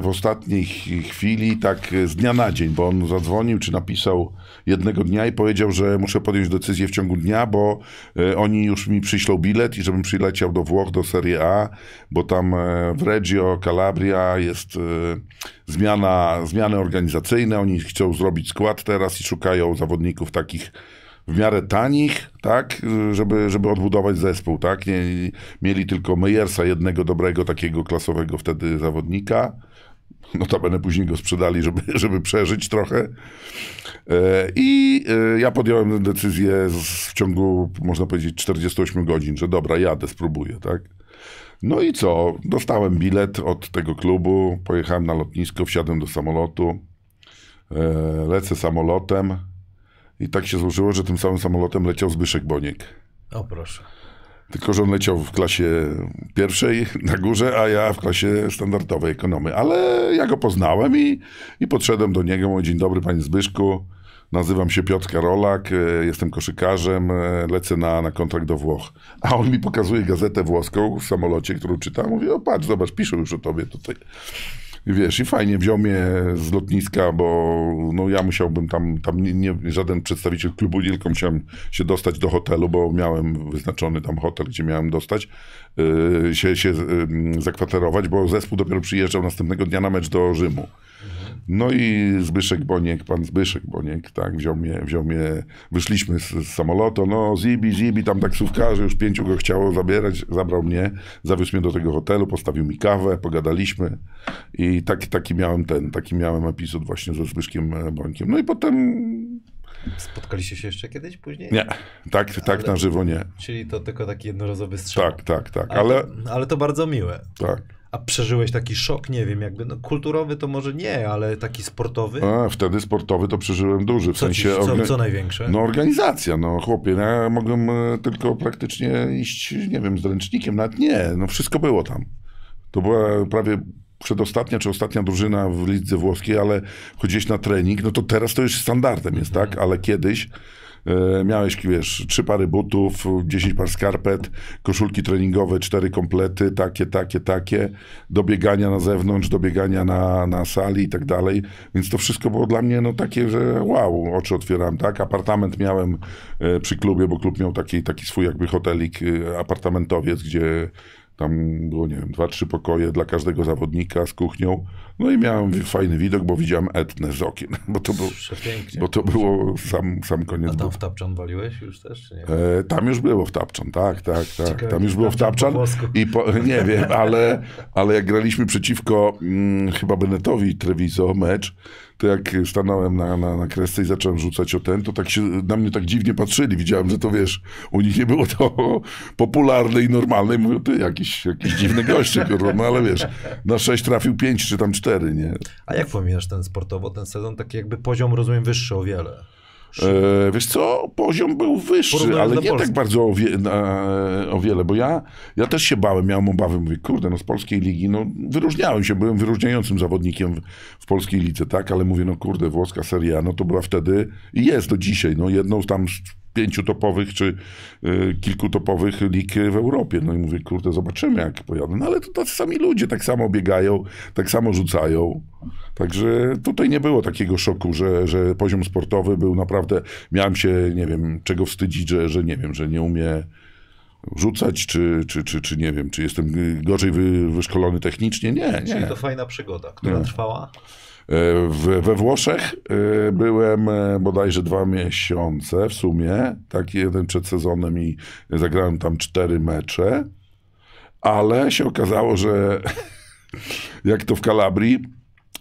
w ostatniej ch- chwili, tak e, z dnia na dzień, bo on zadzwonił czy napisał jednego dnia i powiedział, że muszę podjąć decyzję w ciągu dnia, bo e, oni już mi przyślą bilet i żebym przyleciał do Włoch, do Serie A, bo tam e, w Reggio, Calabria jest e, zmiana, zmiany organizacyjne, oni chcą zrobić skład teraz i szukają zawodników takich w miarę tanich, tak, żeby, żeby odbudować zespół, tak, nie, mieli tylko Meyersa, jednego dobrego, takiego klasowego wtedy zawodnika, notabene później go sprzedali, żeby, żeby przeżyć trochę E, i e, ja podjąłem decyzję z, w ciągu, można powiedzieć, 48 godzin, że dobra, jadę, spróbuję, tak. No i co, dostałem bilet od tego klubu, pojechałem na lotnisko, wsiadłem do samolotu, e, lecę samolotem, i tak się złożyło, że tym samym samolotem leciał Zbyszek Boniek. O proszę. Tylko, że on leciał w klasie pierwszej na górze, a ja w klasie standardowej ekonomy. Ale ja go poznałem i, i podszedłem do niego. Mówię, dzień dobry panie Zbyszku. Nazywam się Piotr Karolak, e, jestem koszykarzem, e, lecę na, na kontrakt do Włoch. A on mi pokazuje gazetę włoską w samolocie, którą czytam. Mówię, o patrz, zobacz, piszą już o tobie tutaj. Wiesz, i fajnie wziął mnie z lotniska, bo no ja musiałbym tam, tam nie, nie, żaden przedstawiciel klubu, tylko musiałem się dostać do hotelu, bo miałem wyznaczony tam hotel, gdzie miałem dostać, yy, się, się yy, zakwaterować, bo zespół dopiero przyjeżdżał następnego dnia na mecz do Rzymu. No i Zbyszek Boniek, pan Zbyszek Boniek, tak, wziął mnie, wziął mnie, wyszliśmy z, z samolotu, no zibi, zibi, tam taksówkarze, już pięciu go chciało zabierać, zabrał mnie, zawiózł mnie do tego hotelu, postawił mi kawę, pogadaliśmy i taki, taki miałem ten, taki miałem epizod właśnie ze Zbyszkiem e, Bońkiem. No i potem, Spotkaliście się jeszcze kiedyś później? nie, tak, tak na żywo nie. Czyli to tylko taki jednorazowy strzał. Tak, tak, tak, ale, ale to bardzo miłe. tak. A przeżyłeś taki szok, nie wiem, jakby, no kulturowy to może nie, ale taki sportowy? A, wtedy sportowy to przeżyłem duży, w Co, ci, sensie... co, orga- co największe? No organizacja, no chłopie, no, ja mogłem e, tylko praktycznie iść, nie wiem, z ręcznikiem, nawet nie, no wszystko było tam. To była prawie przedostatnia czy ostatnia drużyna w lidze włoskiej, ale chodziłeś na trening, no to teraz to już standardem jest, tak? Ale kiedyś miałeś, wiesz, trzy pary butów, 10 par skarpet, koszulki treningowe, cztery komplety, takie, takie, takie, do biegania na zewnątrz, do biegania na, na sali i tak dalej. Więc to wszystko było dla mnie, no takie, że wow, oczy otwieram, tak? Apartament miałem e, przy klubie, bo klub miał taki, taki swój jakby hotelik, e, apartamentowiec, gdzie tam było, nie wiem, dwa, trzy pokoje dla każdego zawodnika z kuchnią. No i miałem fajny widok, bo widziałem Etnę z okien, bo to, był, bo to było sam, sam koniec. A tam w Tapczan waliłeś już też, nie? E, tam już było w Tapczan, tak, tak, tak. Ciekawe, Tam już było w Tapczan po i po, nie wiem, ale, ale jak graliśmy przeciwko mm, chyba Benetowi Treviso mecz, to jak stanąłem na, na, na kresce i zacząłem rzucać o ten, to tak się na mnie tak dziwnie patrzyli. Widziałem, że to wiesz, u nich nie było to popularne i normalne. I mówią, ty jakiś, jakiś dziwny goście, kurwa, no ale wiesz, na sześć trafił pięć czy tam cztery, nie? A jak wspominasz ten sportowo, ten sezon? Taki jakby poziom, rozumiem, wyższy o wiele. E, wiesz co, poziom był wyższy, Porównując ale nie Polski. tak bardzo o, wie, na, o wiele, bo ja, ja też się bałem, miałem obawy, mówię, kurde, no z polskiej ligi, no wyróżniałem się, byłem wyróżniającym zawodnikiem w, w polskiej lidze, tak, ale mówię, no kurde, włoska seria, no to była wtedy i jest do dzisiaj, no jedną z tam z pięciu topowych, czy y, kilku topowych lig w Europie, no i mówię, kurde, zobaczymy jak pojadę, no ale to tacy sami ludzie, tak samo biegają, tak samo rzucają, Także tutaj nie było takiego szoku, że, że poziom sportowy był naprawdę. Miałem się, nie wiem, czego wstydzić, że, że nie wiem, że nie umie rzucać, czy, czy, czy, czy nie wiem, czy jestem gorzej wy, wyszkolony technicznie. Nie, Czyli nie. to fajna przygoda, która Nie. trwała. W, we Włoszech e, byłem e, bodajże dwa miesiące w sumie, tak jeden przed sezonem i zagrałem tam cztery mecze, ale się okazało, że jak to w Kalabrii,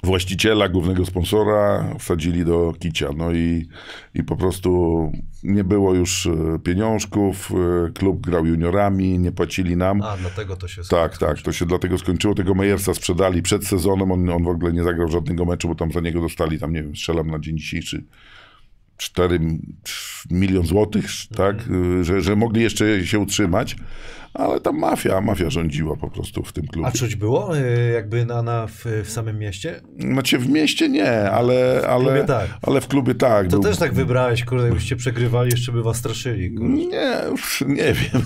właściciela, głównego sponsora wsadzili do kicia. No i, i po prostu nie było już e, pieniążków, e, klub grał juniorami, nie płacili nam. A, dlatego to się Tak, tak, to się dlatego skończyło. Tego Mejersa sprzedali przed sezonem, on, on w ogóle nie zagrał żadnego meczu, bo tam za niego dostali, tam nie wiem, strzelam na dzień dzisiejszy 4 milion złotych, tak, Mhm. że, że mogli jeszcze się utrzymać, ale tam mafia, mafia rządziła po prostu w tym klubie. A czuć było y, jakby na, na, w, w samym mieście? Znaczy w mieście nie, ale, ale, klubie tak. ale w klubie tak. To był- też tak wybrałeś, kurde, jakbyście przegrywali, jeszcze by was straszyli. Kurde. Nie, nie wiem.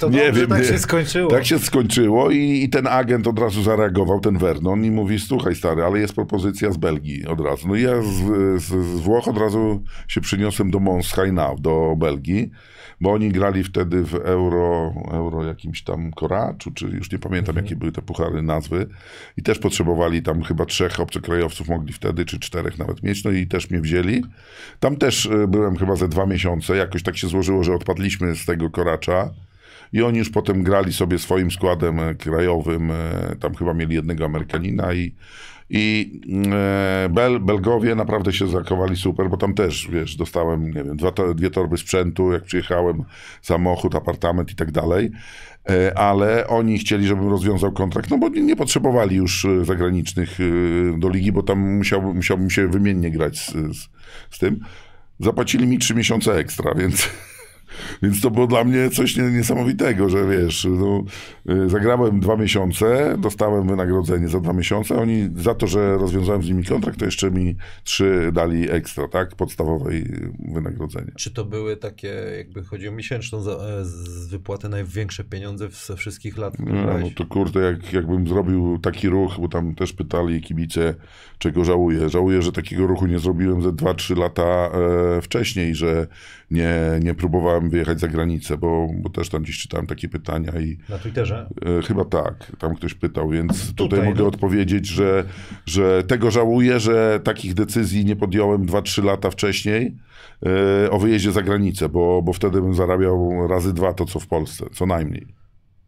To nie dobrze, wiem, tak nie. się skończyło. Tak się skończyło i, i ten agent od razu zareagował, ten Vernon, i mówi, słuchaj stary, ale jest propozycja z Belgii od razu. No i ja z, z, z Włoch od razu się przyniosłem do Mons do Belgii, bo oni grali wtedy w euro, euro jakimś tam koraczu, czy już nie pamiętam, jakie były te puchary nazwy i też potrzebowali tam chyba trzech obcokrajowców mogli wtedy, czy czterech nawet mieć, no i też mnie wzięli. Tam też e, byłem chyba ze dwa miesiące, jakoś tak się złożyło, że odpadliśmy z tego koracza. I oni już potem grali sobie swoim składem e, krajowym. e, Tam chyba mieli jednego Amerykanina i, i e, Bel, Belgowie naprawdę się zachowali super, bo tam też, wiesz, dostałem, nie wiem, dwa, dwie torby sprzętu, jak przyjechałem, samochód, apartament i tak dalej. E, Ale oni chcieli, żebym rozwiązał kontrakt, no bo nie, nie potrzebowali już e, zagranicznych do ligi, bo tam musiał, musiałbym się wymiennie grać z, z, z tym. Zapłacili mi trzy miesiące ekstra, więc... Więc to było dla mnie coś nie- niesamowitego, że wiesz, no, y, zagrałem dwa miesiące, dostałem wynagrodzenie za dwa miesiące, oni za to, że rozwiązałem z nimi kontrakt, to jeszcze mi trzy dali ekstra, tak, podstawowej wynagrodzenie. Czy to były takie, jakby chodzi o miesięczną za, e, z wypłatę największe pieniądze ze wszystkich lat, No, no to kurde, jak, jakbym zrobił taki ruch, bo tam też pytali kibice, czego żałuję. Żałuję, że takiego ruchu nie zrobiłem ze 2-3 lata e, wcześniej, że nie, nie próbowałem wyjechać za granicę, bo, bo też tam gdzieś czytałem takie pytania i Na Twitterze? E, Chyba tak, tam ktoś pytał, więc tutaj, Tutaj, mogę no. odpowiedzieć, że, że tego żałuję, że takich decyzji nie podjąłem 2-3 lata wcześniej e, o wyjeździe za granicę, bo, bo wtedy bym zarabiał razy dwa to, co w Polsce, co najmniej.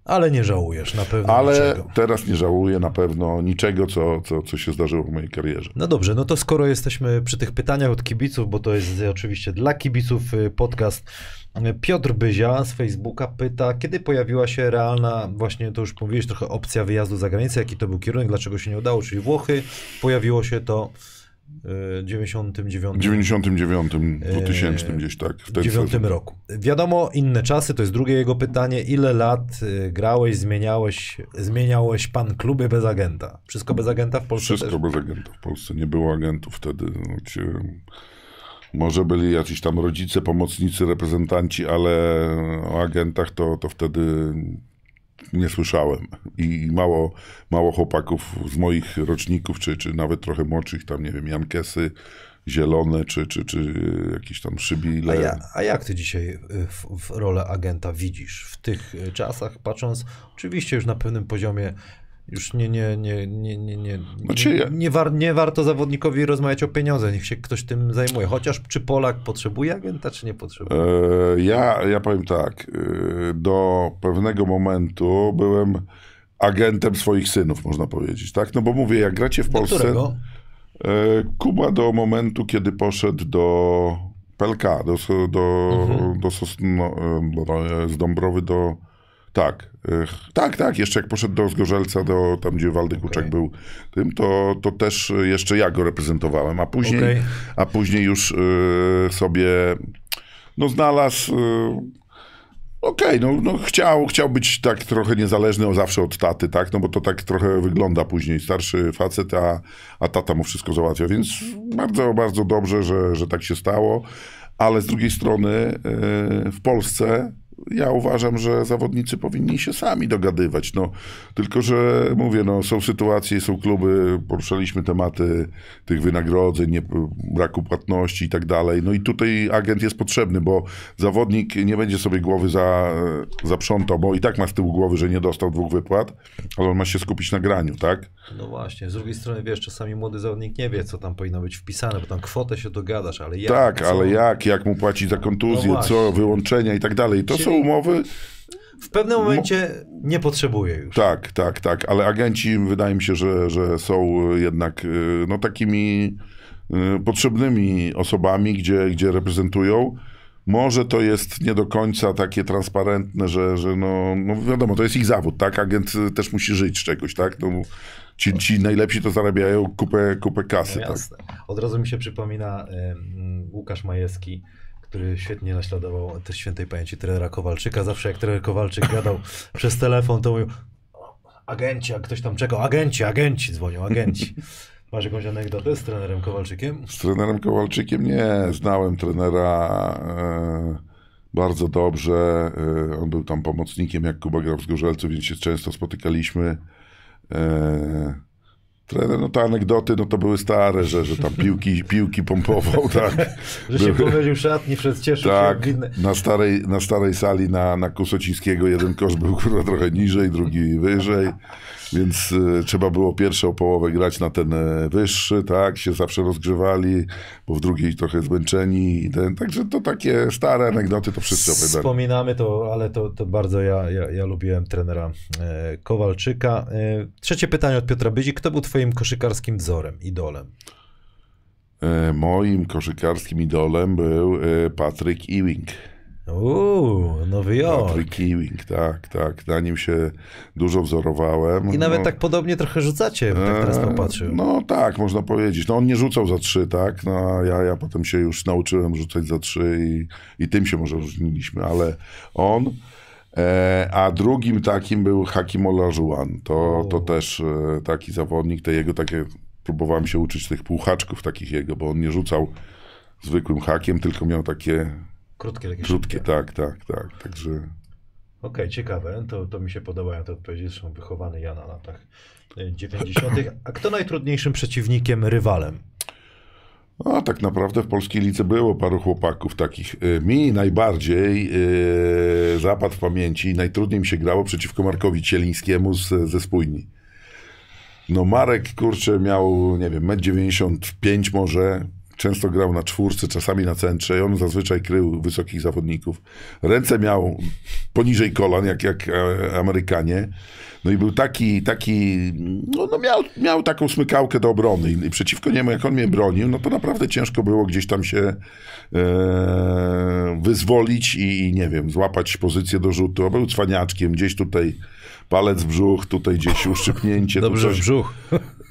Ale nie żałujesz na pewno Ale niczego. teraz nie żałuję na pewno niczego, co, co, co się zdarzyło w mojej karierze. No dobrze, no to skoro jesteśmy przy tych pytaniach od kibiców, bo to jest oczywiście dla kibiców y, podcast, y, Piotr Byzia z Facebooka pyta, kiedy pojawiła się realna, właśnie to już mówiłeś trochę, opcja wyjazdu za granicę, jaki to był kierunek, dlaczego się nie udało, czyli Włochy, pojawiło się to 99 W 99, 2000 gdzieś tak. W ten 9 sezon. roku. Wiadomo, inne czasy, to jest drugie jego pytanie. Ile lat y, grałeś, zmieniałeś, zmieniałeś pan kluby bez agenta? Wszystko bez agenta w Polsce Wszystko też? bez agentów w Polsce. Nie było agentów wtedy. No, gdzie może byli jacyś tam rodzice, pomocnicy, reprezentanci, ale o agentach to, to wtedy nie słyszałem. I mało, mało chłopaków z moich roczników, czy, czy nawet trochę młodszych, tam nie wiem, Jankesy, Zielone, czy, czy, czy jakieś tam A, Szybile. ja, a jak ty dzisiaj y, w, w rolę agenta widzisz w tych y, czasach, patrząc oczywiście już na pewnym poziomie, już nie, nie, nie, nie, nie, nie, Znaczy nie, nie, war, nie warto zawodnikowi rozmawiać o pieniądze, niech się ktoś tym zajmuje. Chociaż czy Polak potrzebuje agenta, czy nie potrzebuje? E, Ja, ja powiem tak, e, do pewnego momentu byłem agentem swoich synów, można powiedzieć, tak? No bo mówię, jak gracie w Polsce... którego? E, Kuba do momentu, kiedy poszedł do PLK, do, do, Mhm. do Sosno, do, z Dąbrowy do Tak, tak, tak. Jeszcze jak poszedł do Zgorzelca, do, tam gdzie Waldek Okej. Kuczak był tym, to, to też jeszcze ja go reprezentowałem, a później, Okej. a później już e, sobie no znalazł e, Okej, no, no chciał, chciał być tak trochę niezależny o zawsze od taty, tak? No bo to tak trochę wygląda później. Starszy facet, a, a tata mu wszystko załatwia. Więc bardzo, bardzo dobrze, że, że tak się stało. Ale z drugiej strony e, w Polsce ja uważam, że zawodnicy powinni się sami dogadywać. No, tylko, że mówię, no, są sytuacje, są kluby, poruszaliśmy tematy tych wynagrodzeń, nie, braku płatności i tak dalej. No i tutaj agent jest potrzebny, bo zawodnik nie będzie sobie głowy za, zaprzątał, bo i tak ma z tyłu głowy, że nie dostał dwóch wypłat, ale on ma się skupić na graniu, tak? No właśnie, z drugiej strony wiesz, czasami młody zawodnik nie wie, co tam powinno być wpisane, bo tam kwotę się dogadasz, ale jak? tak, co? ale jak? Jak mu płacić za kontuzję, No co, wyłączenia i tak dalej. To Czyli- są umowy, W pewnym momencie nie potrzebuje już. Tak, tak, tak, ale agenci wydaje mi się, że, że są jednak y, no, takimi y, potrzebnymi osobami, gdzie, gdzie reprezentują. Może to jest nie do końca takie transparentne, że, że no, no wiadomo, to jest ich zawód, tak? Agent też musi żyć z czegoś, tak? No, ci, ci najlepsi to zarabiają kupę, kupę kasy, No tak? jasne. Od razu mi się przypomina Łukasz Majewski, który świetnie naśladował też świętej pamięci trenera Kowalczyka. Zawsze jak trener Kowalczyk gadał przez telefon, to mówił "O, agenci, a ktoś tam czekał, agenci, agenci, dzwonią, agenci. Masz jakąś anegdotę z trenerem Kowalczykiem? Z trenerem Kowalczykiem nie. Znałem trenera e, bardzo dobrze. E, on był tam pomocnikiem, jak Kuba grał w Zgorzelcu, więc się często spotykaliśmy. E, trener, no te anegdoty, no to były stare, że, że tam piłki, piłki pompował, tak. Że się w szatni, przed cieszył tak, się na starej, na starej sali na, na Kusocińskiego jeden kosz był kurwa trochę niżej, drugi wyżej, więc e, trzeba było pierwszą połowę grać na ten e, wyższy, tak, się zawsze rozgrzewali, bo w drugiej trochę zmęczeni, i ten, także to takie stare anegdoty, to wszyscy opowiadali. Wspominamy to, ale to, to bardzo ja, ja, ja lubiłem trenera e, Kowalczyka. Trzecie pytanie od Piotra Byzi. Kto był twoim koszykarskim wzorem, idolem? Moim koszykarskim idolem był Patrick Ewing. Uuu, Nowy Jork. Patrick Ewing, tak, tak, na nim się dużo wzorowałem. I nawet No. tak podobnie trochę rzucacie, tak teraz Eee, popatrzył. No tak, można powiedzieć. No on nie rzucał za trzy, tak? No a ja, ja potem się już nauczyłem rzucać za trzy i, i tym się może różniliśmy, ale on. E, a drugim takim był Hakim Olajuwon. To, to też e, taki zawodnik, te jego takie, próbowałem się uczyć tych półhaczków takich jego, bo on nie rzucał zwykłym hakiem, tylko miał takie Krótkie, takie krótkie, szybkie. tak, tak, tak. Także Okej, ciekawe. To, to mi się podobają te odpowiedzi. Zresztą wychowany ja na latach e, 90. A kto najtrudniejszym przeciwnikiem, rywalem? No, tak naprawdę w polskiej lidze było paru chłopaków takich. Y, Mi najbardziej yy, zapadł w pamięci najtrudniej mi się grało przeciwko Markowi Cielińskiemu z, ze Spójni. No Marek, kurczę, miał, nie wiem, 1,95 m może. Często grał na czwórce, czasami na centrze i on zazwyczaj krył wysokich zawodników. Ręce miał poniżej kolan, jak, jak e, Amerykanie. No i był taki, taki no, no miał, miał taką smykałkę do obrony i, przeciwko niemu, jak on mnie bronił, no to naprawdę ciężko było gdzieś tam się e, wyzwolić i, i nie wiem, złapać pozycję do rzutu. Był cwaniaczkiem, gdzieś tutaj palec w brzuch, tutaj gdzieś uszczypnięcie. Dobrze tu w coś. brzuch.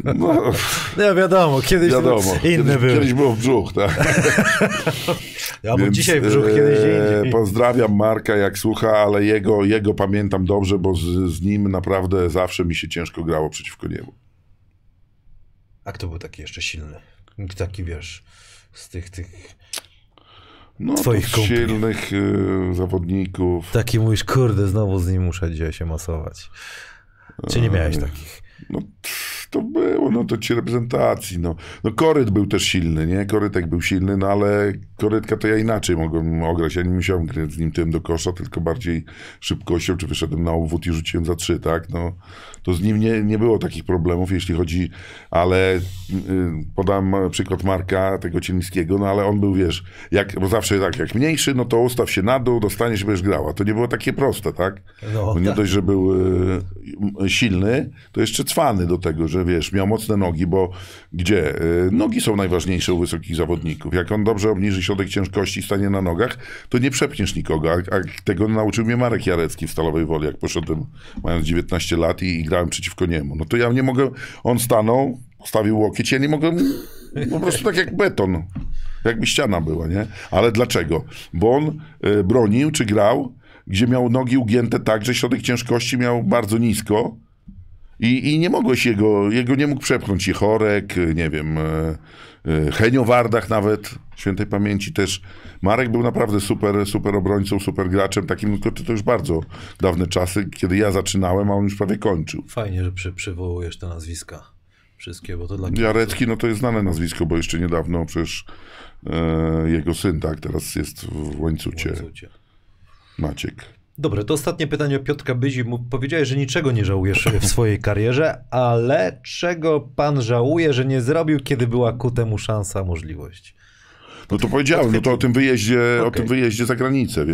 No, No wiadomo, kiedyś wiadomo, inne kiedyś, były. kiedyś było w brzuch, tak. Albo Więc, dzisiaj w brzuch, e, kiedyś gdzie indziej. Pozdrawiam Marka, jak słucha, ale jego, jego pamiętam dobrze, bo z, z nim naprawdę zawsze mi się ciężko grało przeciwko niemu. A kto był taki jeszcze silny? Taki, wiesz, z tych, tych... No, Twoich kumpli. silnych y, zawodników. Taki mówisz, kurde, znowu z nim muszę dzisiaj się masować. Czy nie miałeś takich? No pff, to było, no to ci reprezentacji, no. No Koryt był też silny, nie? Korytek był silny, no ale Korytka to ja inaczej mogłem ograć. Ja nie musiałem grać z nim tym do kosza, tylko bardziej szybkością, czy wyszedłem na obwód i rzuciłem za trzy, tak? No, to z nim nie, nie było takich problemów, jeśli chodzi, ale y, podam przykład Marka, tego Cielińskiego, no ale on był, wiesz, jak, bo zawsze tak, jak mniejszy, no to ustaw się na dół, dostaniesz, będziesz grała. To nie było takie proste, tak? No, nie tak. dość, że był y, silny, to jeszcze cwany do tego, że wiesz, miał mocne nogi, bo gdzie? Y, Nogi są najważniejsze u wysokich zawodników. Jak on dobrze obniży środek ciężkości i stanie na nogach, to nie przepniesz nikogo. A, a tego nauczył mnie Marek Jarecki w Stalowej Woli, jak poszedłem mając 19 lat i, i grałem przeciwko niemu. No to ja nie mogę, on stanął, stawił łokieć, ja nie mogę, po prostu tak jak beton. Jakby ściana była, nie? Ale dlaczego? Bo on y, bronił czy grał, gdzie miał nogi ugięte tak, że środek ciężkości miał bardzo nisko i, i nie mogłeś jego, jego nie mógł przepchnąć i Chorek, nie wiem, y, y, Henio Wardach nawet, świętej pamięci też. Marek był naprawdę super, super obrońcą, super graczem, takim, tylko to już bardzo dawne czasy, kiedy ja zaczynałem, a on już prawie kończył. Fajnie, że przy, przywołujesz te nazwiska. Wszystkie, bo to dla Jarecki, no to jest znane nazwisko, bo jeszcze niedawno przecież e, jego syn, tak, teraz jest w łańcucie, kibiców. Maciek. Dobra, to ostatnie pytanie o Piotrka Byzi. Powiedziałeś, że niczego nie żałujesz w swojej karierze, ale czego pan żałuje, że nie zrobił, kiedy była ku temu szansa, możliwość? No to powiedziałem, no to o tym wyjeździe, o Okej. tym wyjeździe za granicę, y,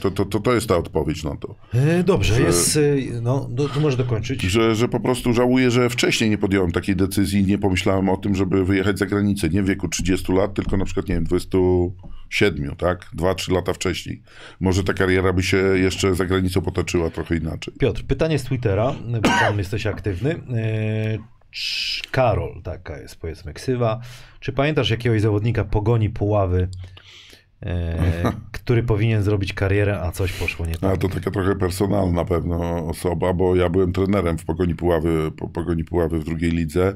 to, to, to, to jest ta odpowiedź na to. E, Dobrze, Że- jest. e, No, do, to możesz dokończyć. Że, że po prostu żałuję, że wcześniej nie podjąłem takiej decyzji, nie pomyślałem o tym, żeby wyjechać za granicę, nie w wieku 30 lat, tylko na przykład, nie wiem, 27, tak? 2-3 lata wcześniej. Może ta kariera by się jeszcze za granicą potoczyła trochę inaczej. Piotr, pytanie z Twittera, bo tam jesteś aktywny. Karol, taka jest powiedzmy ksywa. Czy pamiętasz jakiegoś zawodnika pogoni Puławy, e, który powinien zrobić karierę, a coś poszło nie A tak? to taka trochę personalna pewno osoba, bo ja byłem trenerem w Pogoni Puławy, po Pogoni Puławy w drugiej lidze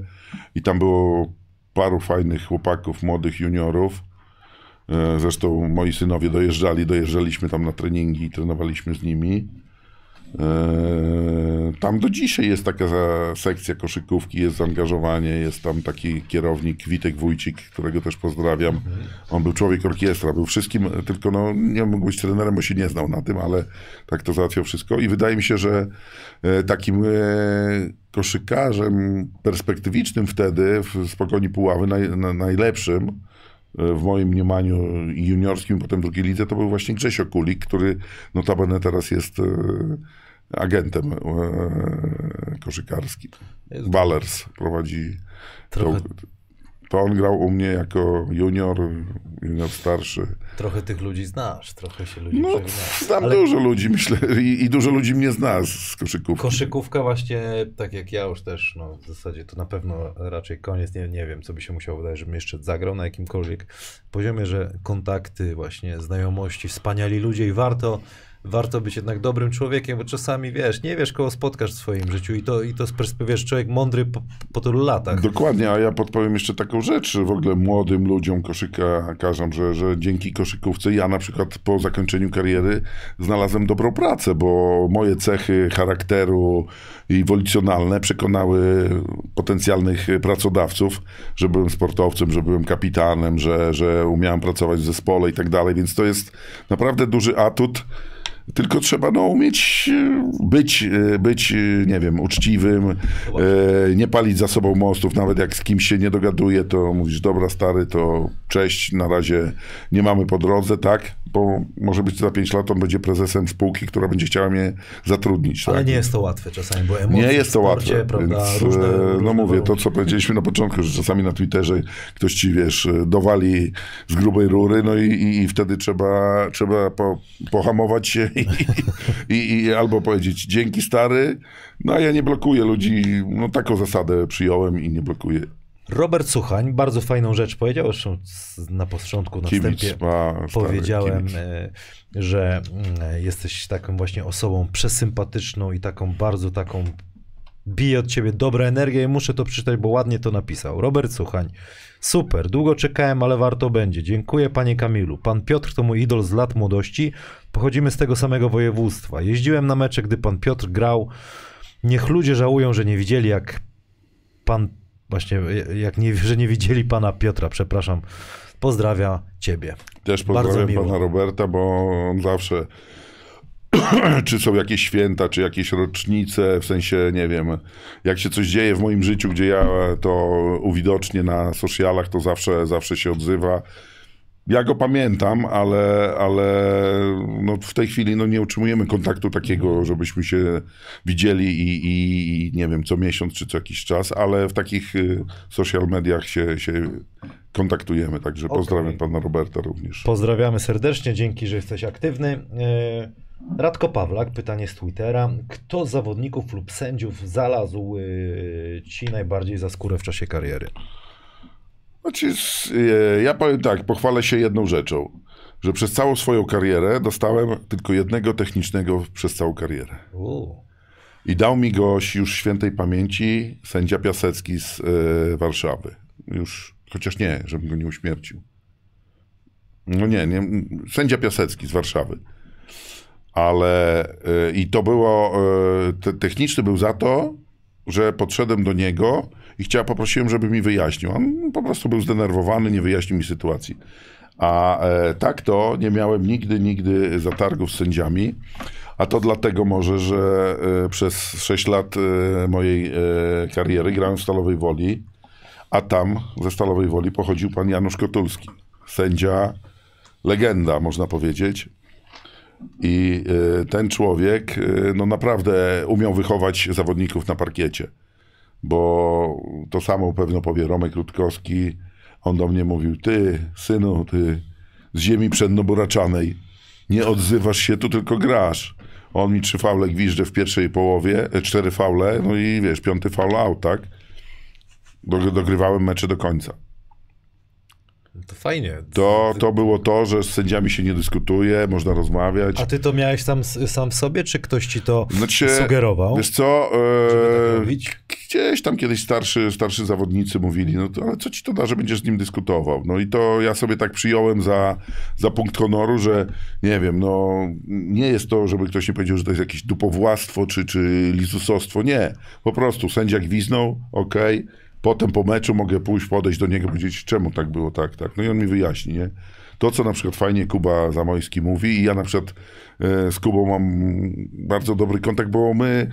i tam było paru fajnych chłopaków, młodych juniorów. E, Zresztą moi synowie dojeżdżali, dojeżdżaliśmy tam na treningi i trenowaliśmy z nimi. E, Tam do dzisiaj jest taka sekcja koszykówki, jest zaangażowanie, jest tam taki kierownik Witek Wójcik, którego też pozdrawiam. On był człowiek orkiestra, był wszystkim, tylko no, nie mógł być trenerem, bo się nie znał na tym, ale tak to załatwiał wszystko. I wydaje mi się, że e, takim e, koszykarzem perspektywicznym wtedy w Spokoni Puławy, naj, na, najlepszym, e, w moim mniemaniu juniorskim, potem drugiej lidze, to był właśnie Grzesio Kulik, który notabene teraz jest agentem e, koszykarskim. Ballers prowadzi. Trochę, To, to on grał u mnie jako junior, junior starszy. trochę tych ludzi znasz, trochę się ludzi No, przewinęło. znam Ale dużo ludzi, myślę, i, i dużo ludzi mnie zna z, z koszykówki. koszykówka właśnie, tak jak ja już też, no w zasadzie to na pewno raczej koniec, nie, nie wiem, co by się musiało wydarzyć, żebym jeszcze zagrał na jakimkolwiek poziomie, że kontakty, właśnie znajomości, wspaniali ludzie i warto warto być jednak dobrym człowiekiem, bo czasami, wiesz, nie wiesz, kogo spotkasz w swoim życiu i to, i to wiesz, człowiek mądry po, po tylu latach. Dokładnie, a ja podpowiem jeszcze taką rzecz w ogóle młodym ludziom koszykarzom, że, że dzięki koszykówce ja na przykład po zakończeniu kariery znalazłem dobrą pracę, bo moje cechy charakteru i wolicjonalne przekonały potencjalnych pracodawców, że byłem sportowcem, że byłem kapitanem, że, że umiałem pracować w zespole i tak dalej, więc to jest naprawdę duży atut. Tylko trzeba no, umieć e, być, e, być, e, nie wiem, uczciwym, nie palić za sobą mostów, nawet jak z kimś się nie dogaduje, to mówisz, dobra stary, to cześć, na razie nie mamy po drodze, tak? Bo może być za 5 lat on będzie prezesem spółki, która będzie chciała mnie zatrudnić. Ale tak? nie jest to łatwe czasami, bo emocje Nie jest to łatwe, prawda, więc różne, e, różne no mówię, to co powiedzieliśmy na początku, że czasami na Twitterze ktoś ci, wiesz, e, dowali z grubej rury, no i, i, i wtedy trzeba, trzeba po, pohamować się i, i, i albo powiedzieć dzięki stary, no a ja nie blokuję ludzi, no taką zasadę przyjąłem i nie blokuję. Robert Suchań bardzo fajną rzecz powiedział, zresztą na początku, na wstępie powiedziałem, e, że mm, jesteś taką właśnie osobą przesympatyczną i taką bardzo taką bije od ciebie dobra energia i muszę to przeczytać, bo ładnie to napisał. Robert Suchań. Super, długo czekałem, ale warto będzie. Dziękuję panie Kamilu. Pan Piotr to mój idol z lat młodości. Pochodzimy z tego samego województwa. Jeździłem na mecze, gdy pan Piotr grał. Niech ludzie żałują, że nie widzieli jak pan, właśnie, jak nie, że nie widzieli pana Piotra, przepraszam. Pozdrawia ciebie. Też pozdrawiam pana Roberta, bo on zawsze, czy są jakieś święta, czy jakieś rocznice, w sensie, nie wiem, jak się coś dzieje w moim życiu, gdzie ja to uwidocznię na socialach, to zawsze, zawsze się odzywa. Ja go pamiętam, ale, ale no w tej chwili no nie utrzymujemy kontaktu takiego, żebyśmy się widzieli i, i, i nie wiem, co miesiąc czy co jakiś czas, ale w takich y, social mediach się, się kontaktujemy, także Okej. pozdrawiam pana Roberta również. Pozdrawiamy serdecznie, dzięki, że jesteś aktywny. E, Radko Pawlak, pytanie z Twittera. Kto z zawodników lub sędziów znalazł e, ci najbardziej za skórę w czasie kariery? Znaczy, e, ja powiem tak, pochwalę się jedną rzeczą, że przez całą swoją karierę dostałem tylko jednego technicznego przez całą karierę. I dał mi go już świętej pamięci sędzia Piasecki z e, Warszawy. Już, chociaż nie, żebym go nie uśmiercił. No nie, nie, sędzia Piasecki z Warszawy. Ale e, i to było, e, te, techniczny był za to, że podszedłem do niego i chciałem, poprosiłem, żeby mi wyjaśnił. On po prostu był zdenerwowany, nie wyjaśnił mi sytuacji. A e, tak to nie miałem nigdy, nigdy zatargów z sędziami. A to dlatego może, że e, przez 6 lat e, mojej e, kariery grałem w Stalowej Woli, a tam ze Stalowej Woli pochodził pan Janusz Kotulski. Sędzia, legenda, można powiedzieć. I e, ten człowiek e, no naprawdę umiał wychować zawodników na parkiecie. Bo to samo pewno powie Romek Rutkowski. On do mnie mówił, ty, synu, ty z ziemi przednoburaczanej, nie odzywasz się, tu tylko grasz. On mi trzy faule gwizdże w pierwszej połowie, e, cztery faule, no i wiesz, piąty faul out, tak? Dog- Dogrywałem mecze do końca. To fajnie. To, to było to, że z sędziami się nie dyskutuje, można rozmawiać. A ty to miałeś sam, sam w sobie, czy ktoś ci to Znaczy, sugerował? Wiesz co, e, tak gdzieś tam kiedyś starszy, starszy zawodnicy mówili, no to, ale co ci to da, że będziesz z nim dyskutował? No i to ja sobie tak przyjąłem za, za punkt honoru, że nie wiem, no nie jest to, żeby ktoś nie powiedział, że to jest jakieś dupowładztwo czy, czy lizusostwo, nie. Po prostu sędzia gwiznął, okej, potem po meczu mogę pójść, podejść do niego, powiedzieć, czemu tak było, tak, tak. No i on mi wyjaśni, nie? To, co na przykład fajnie Kuba Zamojski mówi i ja na przykład e, z Kubą mam bardzo dobry kontakt, bo my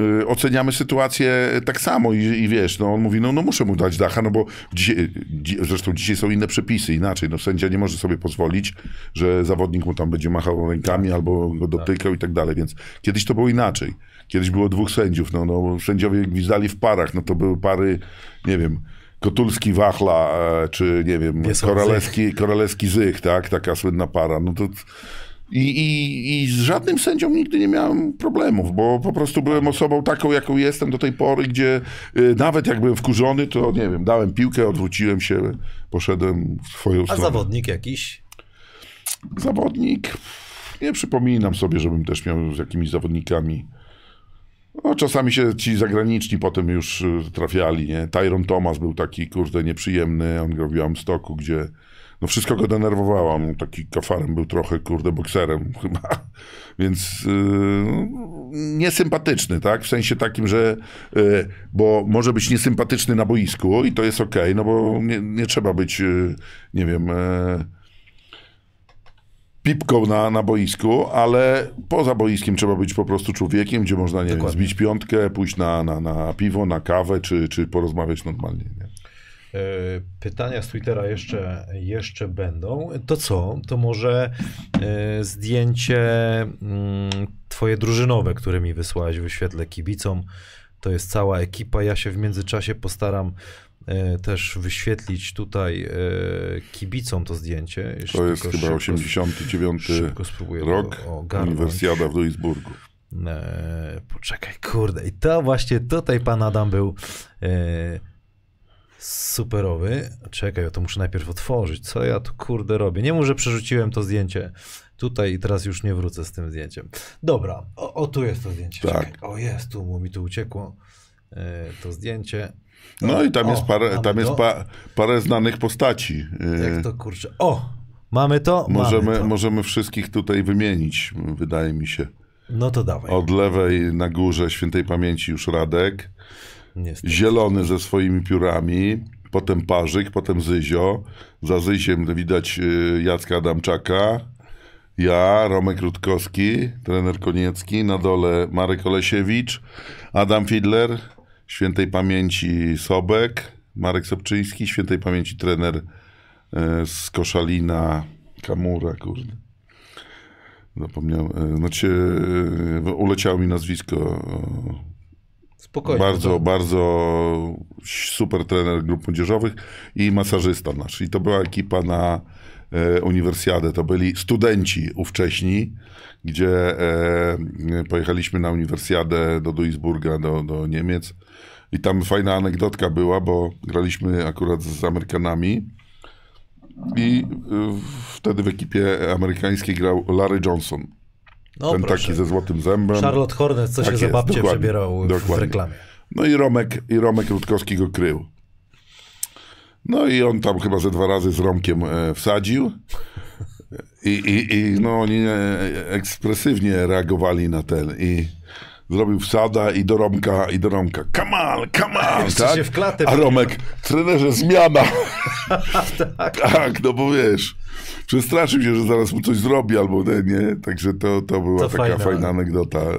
y, oceniamy sytuację tak samo i, i wiesz, no on mówi, no, no muszę mu dać dacha, no bo dzisiaj, dzi, zresztą dzisiaj są inne przepisy, inaczej, no sędzia nie może sobie pozwolić, że zawodnik mu tam będzie machał rękami albo go dotykał i tak dalej, więc kiedyś to było inaczej. Kiedyś było dwóch sędziów, no, no sędziowie gwizdali w parach, no to były pary, nie wiem, Kotulski Wachla, e, czy nie wiem, Koralewski, Koralewski Zych, tak, taka słynna para, no to i, i, I z żadnym sędzią nigdy nie miałem problemów, bo po prostu byłem osobą taką, jaką jestem do tej pory, gdzie y, nawet jak byłem wkurzony, to nie wiem, dałem piłkę, odwróciłem się, poszedłem w swoją A stronę. zawodnik jakiś? Zawodnik, nie przypominam sobie, żebym też miał z jakimiś zawodnikami. No, czasami się ci zagraniczni potem już y, trafiali, nie? Tyron Thomas był taki, kurde, nieprzyjemny, on grał w Białymstoku, gdzie no wszystko go denerwowało, on taki kafarem był trochę, kurde, bokserem chyba, więc yy, niesympatyczny, tak? W sensie takim, że yy, bo może być niesympatyczny na boisku i to jest okej, no bo nie, nie trzeba być, yy, nie wiem... Yy, pipką na, na boisku, ale poza boiskiem trzeba być po prostu człowiekiem, gdzie można, nie wiem, zbić piątkę, pójść na, na, na piwo, na kawę, czy, czy porozmawiać normalnie. Nie? E, Pytania z Twittera jeszcze, jeszcze będą. To co? To może e, zdjęcie mm, twoje drużynowe, które mi wysłałeś, wyświetlę kibicom. To jest cała ekipa. Ja się w międzyczasie postaram też wyświetlić tutaj e, kibicom to zdjęcie. Jeszcze To jest chyba szybko- 89 Szybko spróbuję rok. Uniwersjada w Duisburgu. E, poczekaj, kurde. I to właśnie tutaj pan Adam był e, superowy. Czekaj, ja to muszę najpierw otworzyć. Co ja tu kurde robię? Nie mów, że przerzuciłem to zdjęcie tutaj i teraz już nie wrócę z tym zdjęciem. Dobra, o, o tu jest to zdjęcie. Tak. Czekaj. O jest, tu bo mi tu uciekło e, to zdjęcie. No i tam O, jest parę, mamy tam jest pa, parę znanych postaci. Jak Yy, to kurczę? O! Mamy to? mamy Możemy, to. możemy wszystkich tutaj wymienić, wydaje mi się. No to dawaj. Od lewej na górze świętej pamięci już Radek. Niestety. zielony ze swoimi piórami, potem Parzyk, potem Zyzio. Za Zyziem widać y, Jacka Adamczaka, ja, Romek Rutkowski, trener Koniecki, na dole Marek Olesiewicz, Adam Fidler, świętej pamięci Sobek, Marek Sobczyński, świętej pamięci trener e, z Koszalina, Kamura, kurde. Zapomniałem. e, Znaczy, e, uleciało mi nazwisko. Spokojnie. Bardzo, to- bardzo super trener grup młodzieżowych i masażysta nasz. I to była ekipa na uniwersjadę. To byli studenci ówcześni, gdzie pojechaliśmy na uniwersjadę do Duisburga, do, do Niemiec. I tam fajna anegdotka była, bo graliśmy akurat z Amerykanami. I e, wtedy w ekipie amerykańskiej grał Larry Johnson. No, ten proszę. taki ze złotym zębem. Charlotte Hornet, co Tak się za jest, babcie dokładnie, przebierał w- w reklamie. No i Romek, i Romek Rutkowski go krył. No i on tam chyba ze dwa razy z Romkiem e, wsadził. I, i, I no oni e, ekspresywnie reagowali na ten. I zrobił wsada i do Romka, i do Romka. Come on, come on, tak? się w klatę A Romek, trenerze, zmiana. tak. tak, no bo wiesz, przestraszył się, że zaraz mu coś zrobi albo nie, nie? Także to, to była To taka fajna. fajna, anegdota e,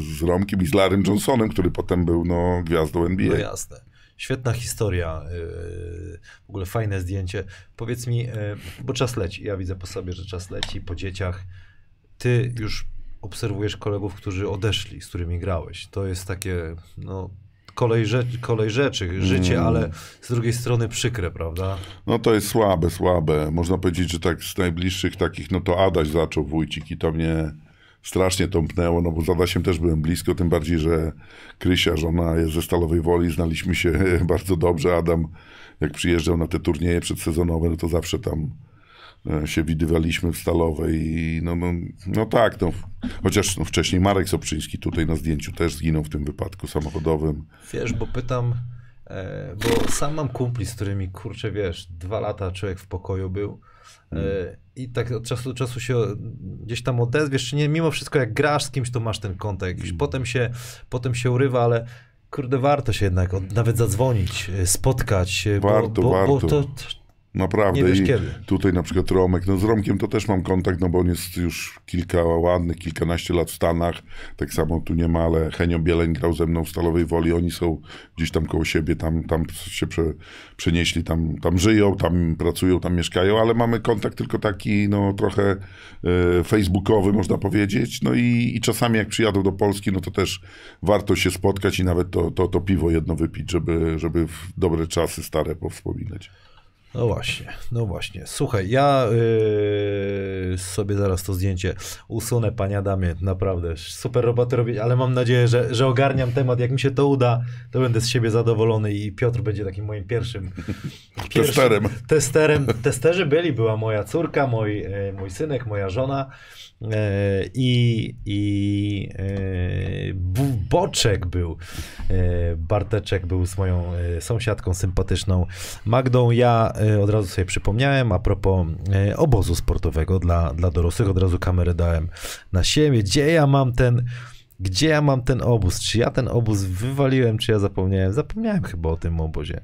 z, z Romkiem i z Larrym Johnsonem, który potem był no, gwiazdą NBA. No jasne. Świetna historia, yy, w ogóle fajne zdjęcie. Powiedz mi, yy, bo czas leci, ja widzę po sobie, że czas leci, po dzieciach. Ty już obserwujesz kolegów, którzy odeszli, z którymi grałeś. To jest takie, no, kolej, rzeczy, kolej rzeczy, życie, Mm. ale z drugiej strony przykre, prawda? No to jest słabe, słabe. Można powiedzieć, że tak z najbliższych takich, no to Adaś zaczął wójcik i to mnie strasznie tąpnęło, no bo z Adasiem też byłem blisko, tym bardziej, że Krysia, żona jest ze Stalowej Woli, znaliśmy się bardzo dobrze. Adam, jak przyjeżdżał na te turnieje przedsezonowe, no to zawsze tam się widywaliśmy w Stalowej i no, no, no tak, no. Chociaż no, wcześniej Marek Soprzyński tutaj na zdjęciu też zginął w tym wypadku samochodowym. Wiesz, bo pytam, e, bo sam mam kumpli, z którymi, kurczę, wiesz, dwa lata człowiek w pokoju był e, i tak od czasu do czasu się gdzieś tam odezwiesz, czy nie, mimo wszystko jak grasz z kimś, to masz ten kontakt, jakiś, potem, się, potem się urywa, ale kurde, warto się jednak od, nawet zadzwonić, e, spotkać, e, Warto, bo, bo, warto. Bo to, Naprawdę. Nie wiesz I kiedy. tutaj na przykład Romek, no z Romkiem to też mam kontakt, no bo on jest już kilka ładnych, kilkanaście lat w Stanach. Tak samo tu nie ma, ale Henio Bieleń grał ze mną w Stalowej Woli. Oni są gdzieś tam koło siebie, tam, tam się prze, przenieśli, tam, tam żyją, tam pracują, tam mieszkają, ale mamy kontakt tylko taki, no trochę e, facebookowy, można powiedzieć. No i, i czasami jak przyjadą do Polski, no to też warto się spotkać i nawet to, to, to piwo jedno wypić, żeby, żeby w dobre czasy stare powspominać. No właśnie, no właśnie. Słuchaj, ja yy, sobie zaraz to zdjęcie usunę, panie Adamie, naprawdę super robotę robię, ale mam nadzieję, że, że ogarniam temat. Jak mi się to uda, to będę z siebie zadowolony i Piotr będzie takim moim pierwszym, pierwszym Testerem. testerem. Testerzy byli, była moja córka, mój, e, mój synek, moja żona i, i e, Boczek był, e, Barteczek był z moją e, sąsiadką sympatyczną Magdą. Ja e, od razu sobie przypomniałem a propos e, obozu sportowego dla, dla dorosłych, od razu kamerę dałem na siebie. Gdzie ja mam ten gdzie ja mam ten obóz? Czy ja ten obóz wywaliłem, czy ja zapomniałem? Zapomniałem chyba o tym obozie.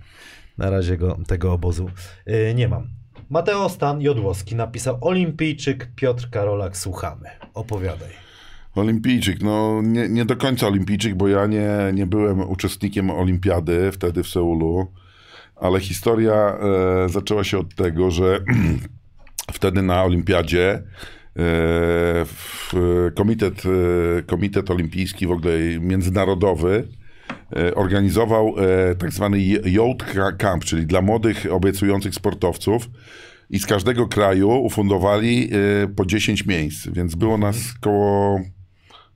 Na razie go, tego obozu e, nie mam. Mateo Stan Jodłowski napisał Olimpijczyk Piotr Karolak, słuchamy. Opowiadaj. Olimpijczyk, no nie, nie do końca olimpijczyk, bo ja nie, nie byłem uczestnikiem olimpiady wtedy w Seulu, ale historia e, zaczęła się od tego, że wtedy na olimpiadzie e, w, komitet, e, komitet olimpijski, w ogóle międzynarodowy, e, organizował e, tak zwany Youth Camp, czyli dla młodych, obiecujących sportowców. I z każdego kraju ufundowali e, po 10 miejsc, więc było nas koło,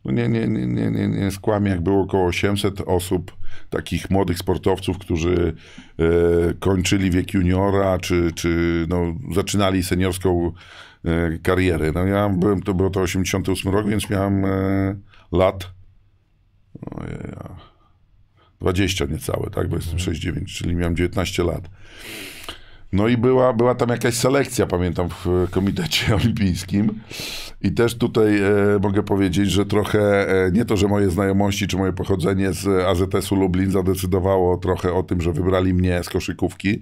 no nie, nie, nie, nie, nie, nie skłamię, jak było około 800 osób, takich młodych sportowców, którzy e, kończyli wiek juniora, czy, czy no, zaczynali seniorską e, karierę. No ja byłem, to było to 88 rok, więc miałem e, lat ojej, 20 niecałe, tak, bo jestem 6,9, czyli miałem 19 lat. No i była, była tam jakaś selekcja, pamiętam, w Komitecie Olimpijskim. I też tutaj e, mogę powiedzieć, że trochę e, nie to, że moje znajomości czy moje pochodzenie z AZS-u Lublin zadecydowało trochę o tym, że wybrali mnie z koszykówki,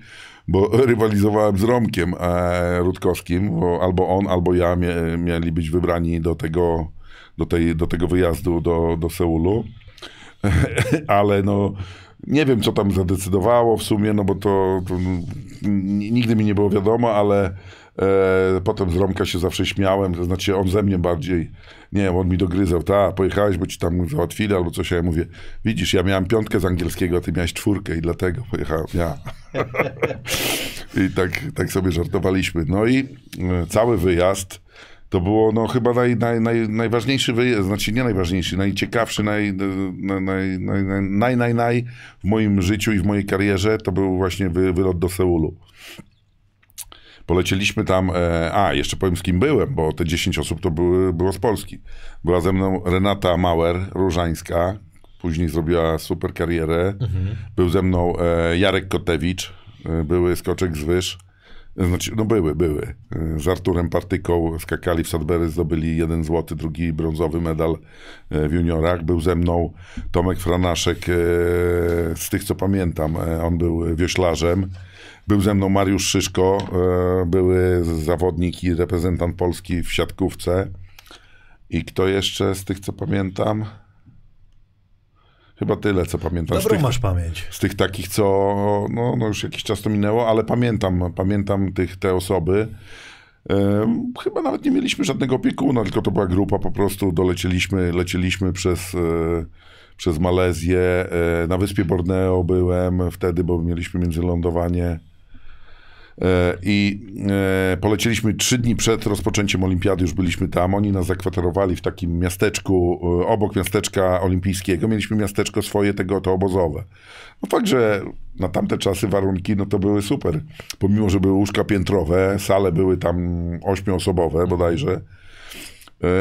bo rywalizowałem z Romkiem e, Rutkowskim, bo albo on, albo ja mie, mieli być wybrani do tego, do tej, do tego wyjazdu do, do Seulu. Ale no, Nie wiem, co tam zadecydowało w sumie, no bo to, to nigdy mi nie było wiadomo, ale e, potem z Romka się zawsze śmiałem, to znaczy on ze mnie bardziej, nie wiem, on mi dogryzał, ta, pojechałeś, bo ci tam załatwili albo coś, ja mówię, widzisz, ja miałem piątkę z angielskiego, a ty miałeś czwórkę i dlatego pojechałem ja. I tak, tak sobie żartowaliśmy. No i e, cały wyjazd to było no, chyba naj, naj, naj, najważniejszy wyjazd, znaczy nie najważniejszy, najciekawszy, naj, naj, naj, naj, naj, w moim życiu i w mojej karierze to był właśnie wy, wylot do Seulu. Polecieliśmy tam, e, a jeszcze powiem z kim byłem, bo te 10 osób to były, było z Polski. Była ze mną Renata Mauer, różańska, później zrobiła super karierę. Mhm. Był ze mną e, Jarek Kotewicz, e, były skoczek z wyż. Znaczy, no były, były. Z Arturem Partyką skakali w Sudbury, zdobyli jeden złoty, drugi brązowy medal w juniorach. Był ze mną Tomek Franaszek, z tych co pamiętam, on był wioślarzem. Był ze mną Mariusz Szyszko, były zawodnik i reprezentant Polski w siatkówce. I kto jeszcze z tych co pamiętam? Chyba tyle, co pamiętam. Dobrą tych, masz pamięć. Z tych takich, co no, no już jakiś czas to minęło, ale pamiętam, pamiętam tych, te osoby. E, chyba nawet nie mieliśmy żadnego opiekuna, tylko to była grupa, po prostu dolecieliśmy, lecieliśmy przez, e, przez Malezję. E, na wyspie Borneo byłem wtedy, bo mieliśmy międzylądowanie I e, polecieliśmy trzy dni przed rozpoczęciem olimpiady, już byliśmy tam. Oni nas zakwaterowali w takim miasteczku, e, obok miasteczka olimpijskiego. Mieliśmy miasteczko swoje, tego to obozowe. No fakt, że na tamte czasy warunki, no to były super. Pomimo, że były łóżka piętrowe, sale były tam ośmioosobowe bodajże, E,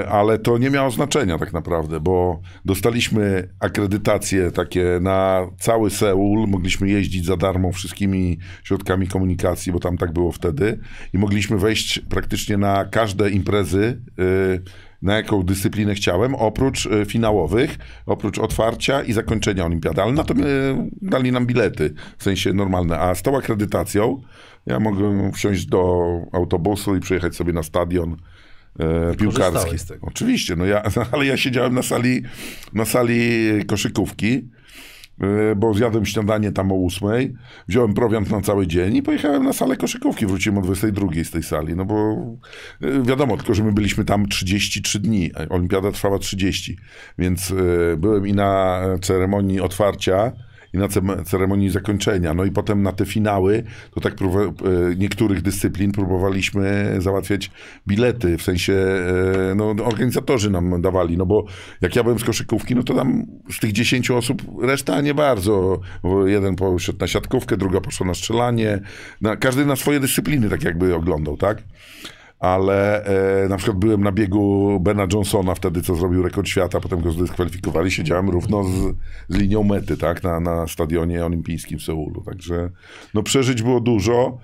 ale to nie miało znaczenia tak naprawdę, bo dostaliśmy akredytacje takie na cały Seul, mogliśmy jeździć za darmo wszystkimi środkami komunikacji, bo tam tak było wtedy. I mogliśmy wejść praktycznie na każde imprezy, e, na jaką dyscyplinę chciałem, oprócz e, finałowych, oprócz otwarcia i zakończenia olimpiady, ale na to dali nam bilety, w sensie normalne, a z tą akredytacją ja mogłem wsiąść do autobusu i przyjechać sobie na stadion e, piłkarski. Oczywiście, no ja, ale ja siedziałem na sali, na sali koszykówki, e, bo zjadłem śniadanie tam o ósmej, wziąłem prowiant na cały dzień i pojechałem na salę koszykówki. Wróciłem o 22 z tej sali, no bo e, wiadomo, tylko że my byliśmy tam 33 dni, olimpiada trwała 30, więc e, byłem i na ceremonii otwarcia, i na ceremonii zakończenia. No i potem na te finały, to tak e, niektórych dyscyplin próbowaliśmy załatwiać bilety, w sensie e, no, organizatorzy nam dawali, no bo jak ja byłem z koszykówki, no to tam z tych 10 osób reszta nie bardzo. Jeden poszedł na siatkówkę, druga poszła na strzelanie, na, każdy na swoje dyscypliny tak jakby oglądał, tak? Ale e, na przykład byłem na biegu Bena Johnsona wtedy, co zrobił rekord świata, potem go zdyskwalifikowali, siedziałem równo z, z linią mety, tak, na, na stadionie olimpijskim w Seulu, także no przeżyć było dużo.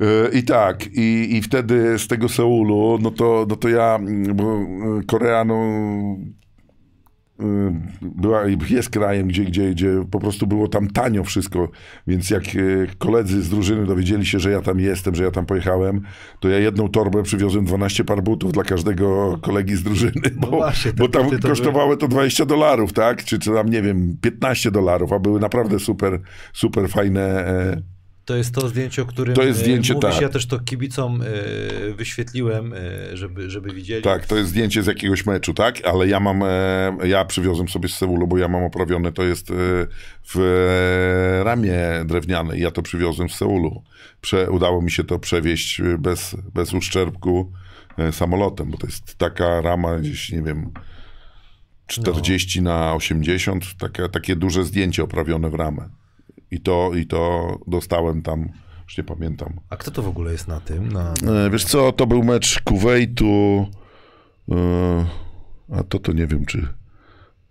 E, I tak, i, i wtedy z tego Seulu, no to, no to ja, bo Korea, no była, jest krajem, gdzie, gdzie, gdzie po prostu było tam tanio wszystko, więc jak y, koledzy z drużyny dowiedzieli się, że ja tam jestem, że ja tam pojechałem, to ja jedną torbę przywiozłem 12 par butów dla każdego kolegi z drużyny, bo, no właśnie, bo tam to kosztowały to 20 dolarów, tak? Czy, czy tam, nie wiem, 15 dolarów, a były naprawdę super, super fajne e, to jest to zdjęcie, o którym to jest zdjęcie, mówisz. Tak. Ja też to kibicom y, wyświetliłem, y, żeby, żeby widzieli. Tak, to jest zdjęcie z jakiegoś meczu, tak? Ale ja mam, e, ja przywiozłem sobie z Seulu, bo ja mam oprawione, to jest e, w ramie drewnianej. Ja to przywiozłem z Seulu. Prze, udało mi się to przewieźć bez, bez uszczerbku e, samolotem, bo to jest taka rama gdzieś, nie wiem, 40 no. na 80, takie, takie duże zdjęcie oprawione w ramę. I to, I to dostałem tam, już nie pamiętam. A kto to w ogóle jest na tym? Na... E, wiesz co, to był mecz Kuwejtu, e, a to to nie wiem, czy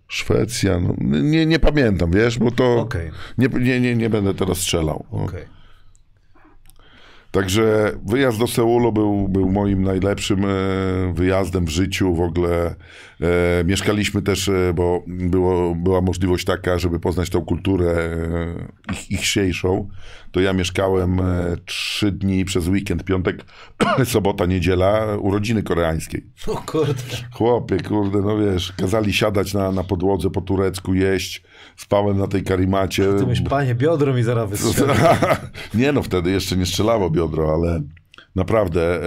Szwecja, no, nie, nie pamiętam, wiesz, bo to okay. nie, nie, nie, nie będę teraz strzelał. Okay. Także wyjazd do Seulu był, był moim najlepszym e, wyjazdem w życiu. W ogóle E, mieszkaliśmy też, e, bo było, była możliwość taka, żeby poznać tą kulturę e, ich. To ja mieszkałem e, trzy dni przez weekend, piątek, sobota, niedziela, urodziny koreańskiej. O kurde. Chłopie, kurde, no wiesz, kazali siadać na, na podłodze po turecku, jeść. Spałem na tej karimacie. Ty myśl, panie, biodro mi zaraz wystrzeli. nie no, wtedy jeszcze nie strzelało biodro, ale naprawdę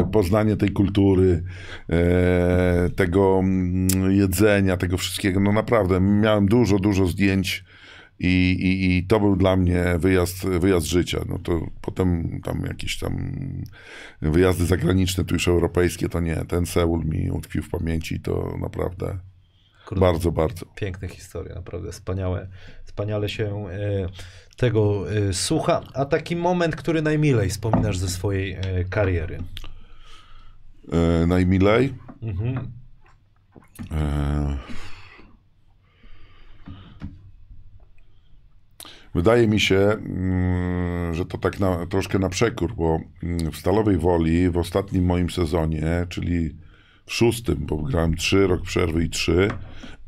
e, poznanie tej kultury, e, tego mm, jedzenia, tego wszystkiego, no naprawdę miałem dużo, dużo zdjęć i, i, i to był dla mnie wyjazd, wyjazd życia. No to potem tam jakieś tam wyjazdy zagraniczne, tu już europejskie, to nie. Ten Seul mi utkwił w pamięci to naprawdę Kurde. bardzo, bardzo. Piękne historie, naprawdę wspaniałe. Wspaniale się e, tego e, słucha. A taki moment, który najmilej wspominasz ze swojej e, kariery? E, najmilej? Mhm. E, Wydaje mi się, mm, że to tak na, troszkę na przekór, bo mm, w Stalowej Woli w ostatnim moim sezonie, czyli w szóstym, bo grałem trzy, rok przerwy i trzy,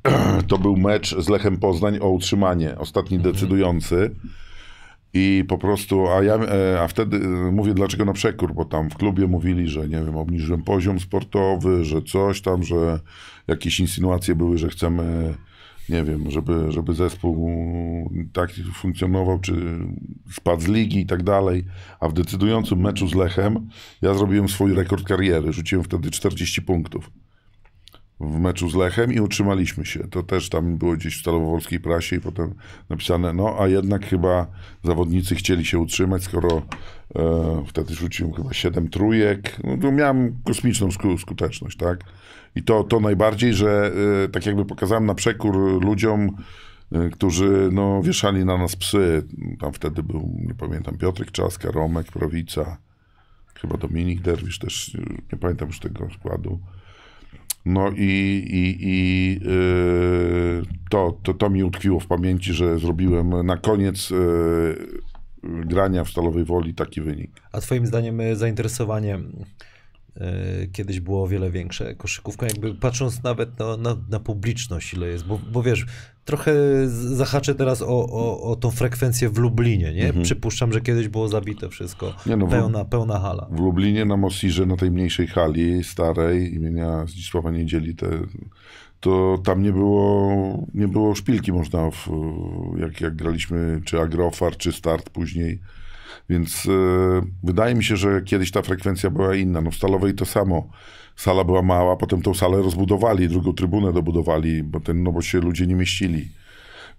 to był mecz z Lechem Poznań o utrzymanie, ostatni decydujący. I po prostu, a ja, e, a wtedy e, mówię dlaczego na przekór, bo tam w klubie mówili, że nie wiem, obniżyłem poziom sportowy, że coś tam, że jakieś insynuacje były, że chcemy, nie wiem, żeby, żeby zespół tak funkcjonował, czy spadł z ligi i tak dalej. A w decydującym meczu z Lechem ja zrobiłem swój rekord kariery, rzuciłem wtedy 40 punktów w meczu z Lechem i utrzymaliśmy się. To też tam było gdzieś w stalowowolskiej prasie i potem napisane, no a jednak chyba zawodnicy chcieli się utrzymać, skoro e, wtedy rzuciłem chyba 7 trójek, no to miałem kosmiczną sku, skuteczność, tak? I to, to najbardziej, że e, tak jakby pokazałem na przekór ludziom, e, którzy no, wieszali na nas psy. Tam wtedy był, nie pamiętam, Piotrek Czaska, Romek Prowica, chyba Dominik Derwisz też, nie pamiętam już tego składu. No i, i, i yy, to, to, to mi utkwiło w pamięci, że zrobiłem na koniec yy, grania w Stalowej Woli taki wynik. A twoim zdaniem e, zainteresowanie e, kiedyś było o wiele większe koszykówką, jakby patrząc nawet na, na, na publiczność, ile jest, bo, bo wiesz, trochę zahaczę teraz o, o, o tą frekwencję w Lublinie, nie? Przypuszczam, że kiedyś było zabite wszystko, Mhm. Nie no, w- pełna, pełna hala. W Lublinie na Mosirze, na tej mniejszej hali starej imienia Zdzisława Niedzieli, te, to tam nie było, nie było szpilki można, w, jak, jak graliśmy czy Agrofar, czy Start później. Więc e, wydaje mi się, że kiedyś ta frekwencja była inna. No w Stalowej to samo. Sala była mała, potem tą salę rozbudowali, drugą trybunę dobudowali, bo, ten, no bo się ludzie nie mieścili.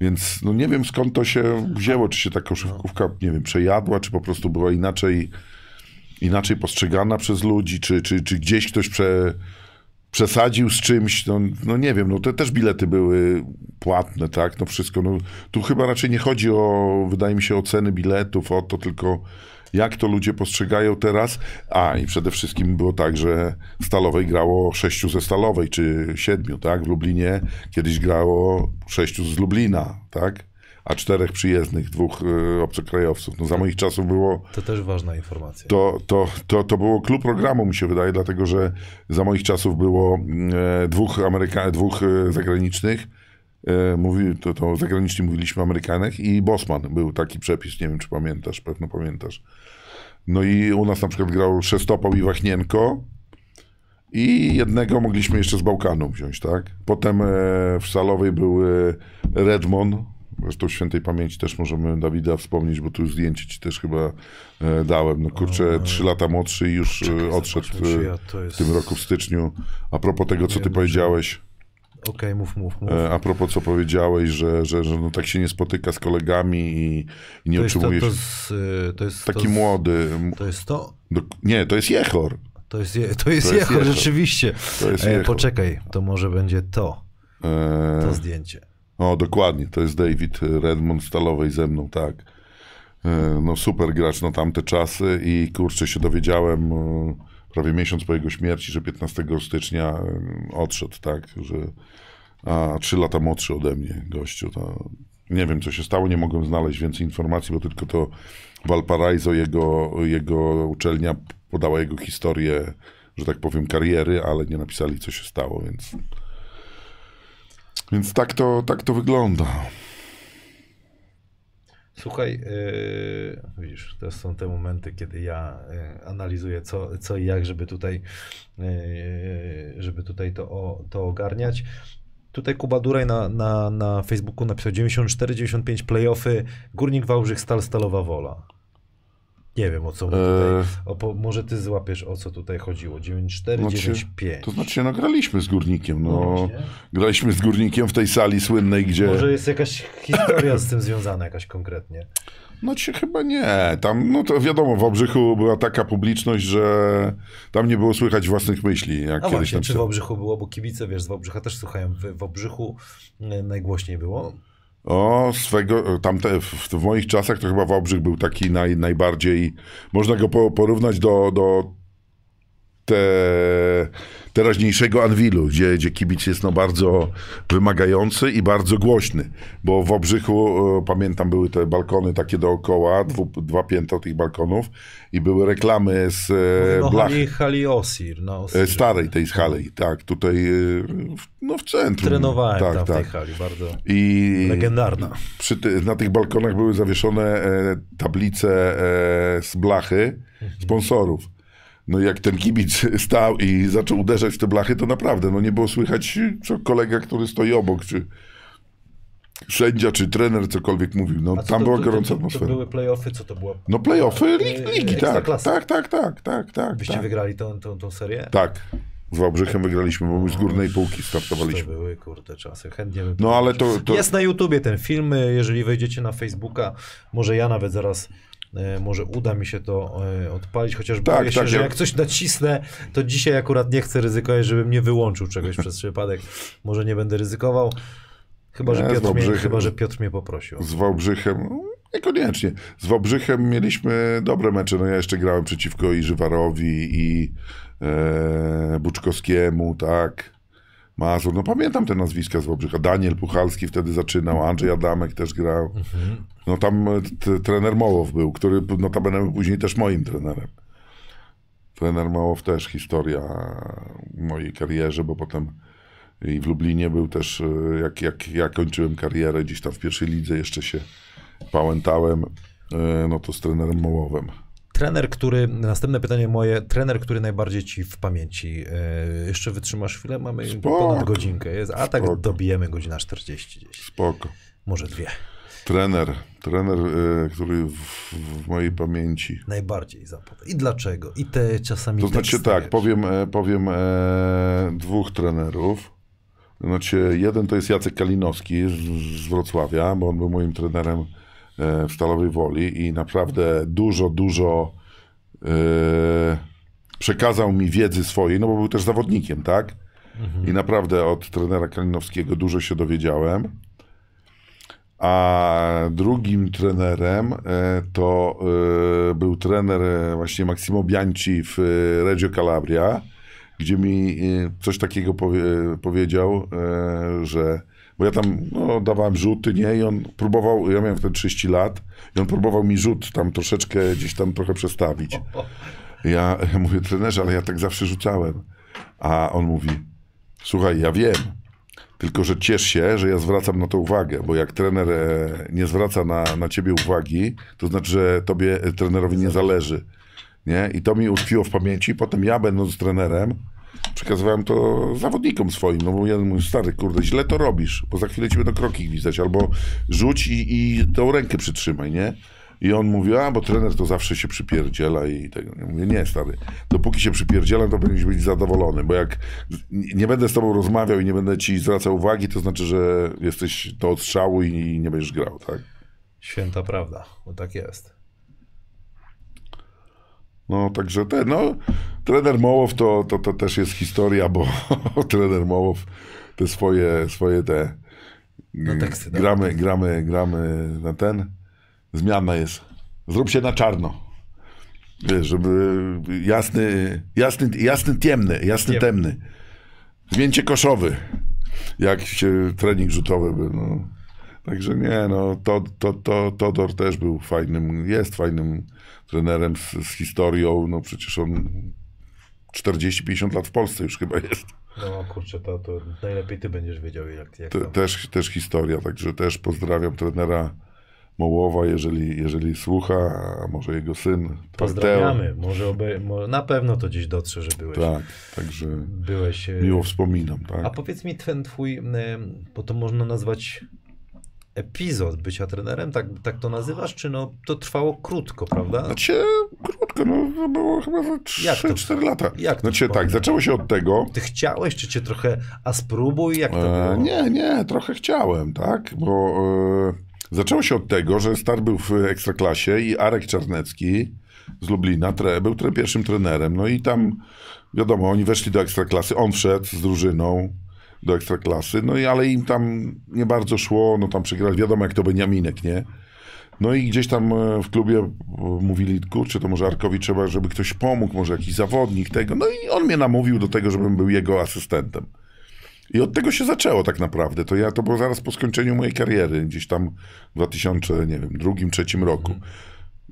Więc no nie wiem skąd to się wzięło, czy się ta koszykówka, nie wiem, przejadła, czy po prostu była inaczej, inaczej postrzegana przez ludzi, czy, czy, czy gdzieś ktoś prze, przesadził z czymś, no, no nie wiem, no te też bilety były płatne, tak, no wszystko, no tu chyba raczej nie chodzi o, wydaje mi się, o ceny biletów, o to tylko jak to ludzie postrzegają teraz, a i przede wszystkim było tak, że w Stalowej grało sześciu ze Stalowej, czy siedmiu, tak, w Lublinie kiedyś grało sześciu z Lublina, tak, a czterech przyjezdnych, dwóch y, obcokrajowców, no za moich czasów było To też ważna informacja. to, to, to, to było klub programu, mi się wydaje, dlatego że za moich czasów było e, dwóch, Ameryka, dwóch e, zagranicznych. E, mówi, to, to zagraniczni mówiliśmy Amerykanach i Bosman był taki przepis, nie wiem czy pamiętasz, pewno pamiętasz. No i u nas na przykład grał Szestopał i Wachnienko i jednego mogliśmy jeszcze z Bałkanu wziąć, tak? Potem e, w Salowej był e, Redmond, zresztą świętej pamięci też możemy Dawida wspomnieć, bo tu zdjęcie ci też chyba e, dałem. No kurczę, trzy lata młodszy i już Czekaj, odszedł ja w tym roku w styczniu. A propos tego, co ty powiedziałeś, Okej, mów, mów, mów. e, a propos co powiedziałeś, że, że, że no tak się nie spotyka z kolegami i, i nie to jest to, to, y, to jest Taki to młody. To jest to? do- Nie, to jest Jechor. To jest, je- to jest, To jest Jechor, rzeczywiście. To jest E, Jechor. poczekaj, to może będzie to, E, to zdjęcie. O, dokładnie, to jest David Redmond Stalowej ze mną, tak. E, No super gracz na tamte czasy i kurczę się dowiedziałem e, prawie miesiąc po jego śmierci, że 15 stycznia odszedł, tak, że a trzy lata młodszy ode mnie gościu, to nie wiem co się stało, nie mogłem znaleźć więcej informacji, bo tylko to Valparaiso, jego, jego uczelnia podała jego historię, że tak powiem kariery, ale nie napisali co się stało, więc Więc tak to, tak to wygląda. Słuchaj, yy, widzisz, to są te momenty, kiedy ja yy, analizuję co, co i jak, żeby tutaj, yy, żeby tutaj to, o, to ogarniać. Tutaj Kuba Duraj na, na, na Facebooku napisał 94-95 playoffy, Górnik Wałbrzych, Stal Stalowa Wola. Nie wiem o co tutaj, Eee. o, może ty złapiesz o co tutaj chodziło. 94, Znaczy, 95. To znaczy, no graliśmy z Górnikiem. No No, graliśmy z Górnikiem w tej sali słynnej, gdzie... Może jest jakaś historia z tym związana, jakaś konkretnie. No ci chyba nie. Tam, no to wiadomo, w Obrzychu była taka publiczność, że tam nie było słychać własnych myśli, jak A kiedyś właśnie, czy w Obrzychu było, bo kibice, wiesz, z Wałbrzycha też słuchają, w, w Obrzychu e, najgłośniej było. O, swego, tamte, w, w moich czasach to chyba Wałbrzych był taki naj, najbardziej, można go po, porównać do, do te, teraźniejszego Anwilu, gdzie, gdzie kibic jest no bardzo wymagający i bardzo głośny, bo w Obrzychu, e, pamiętam, były te balkony takie dookoła, dwu, dwa piętra tych balkonów i były reklamy z e, No, blach hali, hali Osir, no, e, Osir. starej, tej z Halej, tak, tutaj, e, w- no w centrum. Trenowałem tak, tam w tak. tej hali, bardzo I legendarna. przy ty, na tych balkonach były zawieszone tablice z blachy sponsorów. No jak ten kibic stał i zaczął uderzać w te blachy, to naprawdę no nie było słychać, co kolega, który stoi obok, czy sędzia, czy trener, cokolwiek mówił. No co tam to- była to, gorąca to, to, to atmosfera. były playoffy, co to było? No playoffy E, lig, ligi, tak, Ekstraklasa. tak, tak, tak, tak, tak, Byście tak. wygrali tą, tą, tą serię? Tak, z Wałbrzychem wygraliśmy, bo my z górnej półki To startowaliśmy. były, kurde, czasy. Chętnie bym No ale to, to Jest na YouTubie ten film, y, jeżeli wejdziecie na Facebooka, może ja nawet zaraz, e, może uda mi się to e, odpalić, chociaż Tak, boję się, tak, że ja- jak coś nacisnę, to dzisiaj akurat nie chcę ryzykować, żebym nie wyłączył czegoś przez przypadek. Może nie będę ryzykował, chyba, że Nie, z Piotr, mnie, chyba, że Piotr mnie poprosił. z Wałbrzychem, niekoniecznie. Z Wałbrzychem mieliśmy dobre mecze. No ja jeszcze grałem przeciwko i Żywarowi, i e, Buczkowskiemu, tak. Mazur, no pamiętam te nazwiska z Wałbrzycha. Daniel Puchalski wtedy zaczynał, Andrzej Adamek też grał. Mhm. No tam e, trener Mołow był, który notabene był później też moim trenerem. Trener Mołow też historia mojej karierze, bo potem i w Lublinie był też, e, jak, jak ja kończyłem karierę, gdzieś tam w pierwszej lidze jeszcze się pałętałem, e, no to z trenerem Mołowem. Trener, który, następne pytanie moje, trener, który najbardziej ci w pamięci, e, jeszcze wytrzymasz chwilę, mamy Spoko. ponad godzinkę, jest, a tak Spoko. dobijemy godzina 40 gdzieś, Spoko. może dwie. Trener, trener, e, który w, w mojej pamięci. Najbardziej zapowiada. I dlaczego? I te czasami To znaczy teksty, tak, wiesz. powiem, e, powiem e, dwóch trenerów. Znaczy, jeden to jest Jacek Kalinowski z, z Wrocławia, bo on był moim trenerem w Stalowej Woli i naprawdę dużo, dużo e, przekazał mi wiedzy swojej, no bo był też zawodnikiem, tak? I naprawdę od trenera Kalinowskiego dużo się dowiedziałem. A drugim trenerem e, to e, był trener e, właśnie Massimo Bianchi w e, Reggio Calabria, gdzie mi e, coś takiego powie, powiedział, e, że bo ja tam no, dawałem rzuty, nie? I on próbował, ja miałem wtedy 30 lat, i on próbował mi rzut tam troszeczkę gdzieś tam trochę przestawić. Ja, ja mówię, trenerze, ale ja tak zawsze rzucałem. A on mówi, słuchaj, ja wiem, tylko że ciesz się, że ja zwracam na to uwagę, bo jak trener e, nie zwraca na, na ciebie uwagi, to znaczy, że tobie e, trenerowi nie zależy. Nie? I to mi utkwiło w pamięci. Potem ja, będąc trenerem, przekazywałem to zawodnikom swoim. No bo jeden mówi, stary, kurde, źle to robisz, bo za chwilę ci będą kroki gwizdać, albo rzuć i, i tą rękę przytrzymaj, nie? I on mówi, a bo trener to zawsze się przypierdziela i tego. Ja mówię, nie stary, dopóki się przypierdzielam, to powinieneś być zadowolony, bo jak nie będę z tobą rozmawiał i nie będę ci zwracał uwagi, to znaczy, że jesteś do odstrzału i nie będziesz grał, tak? Święta prawda, bo tak jest. No, także ten, no, trener Mołow to, to, to też jest historia, bo trener Mołow te swoje, swoje te No, teksty, tak. gramy, gramy, gramy na ten, zmiana jest, zrób się na czarno. Wiesz, żeby jasny, jasny, jasny tiemny, jasny Ciemny. temny. Zmięcie koszowy, jak się trening rzutowy był, no. Także nie, no, to, to, to, Todor też był fajnym, jest fajnym trenerem z, z historią, no przecież on 40-50 lat w Polsce już chyba jest. No kurczę, to, to najlepiej ty będziesz wiedział, jak, jak Te, też, też historia, także też pozdrawiam trenera Mołowa, jeżeli, jeżeli słucha, a może jego syn. Pozdrawiamy. Może, obe, może na pewno to gdzieś dotrze, że byłeś. Tak, także byłeś e, miło wspominam, A tak. powiedz mi ten twój, bo to można nazwać epizod bycia trenerem, tak, tak to nazywasz, czy no to trwało krótko, prawda? Znaczy, krótko, no to było chyba za Jak to 3-4 lata. Jak to Znaczy tak, zaczęło się od tego, Ty chciałeś, czy cię trochę, a spróbuj, jak to było? E, nie, nie, trochę chciałem, tak? Bo e, zaczęło się od tego, że Star był w Ekstraklasie i Arek Czarnecki z Lublina tre, był tre, pierwszym trenerem. No i tam, wiadomo, oni weszli do Ekstraklasy, on wszedł z drużyną do Ekstraklasy, no i ale im tam nie bardzo szło, no tam przegrali, wiadomo jak to Beniaminek, nie? No i gdzieś tam e, w klubie e, mówili, kurczę, to może Arkowi trzeba, żeby ktoś pomógł, może jakiś zawodnik tego. No i on mnie namówił do tego, żebym był jego asystentem. I od tego się zaczęło tak naprawdę. To ja to było zaraz po skończeniu mojej kariery, gdzieś tam w 2000, nie wiem, drugim, trzecim roku.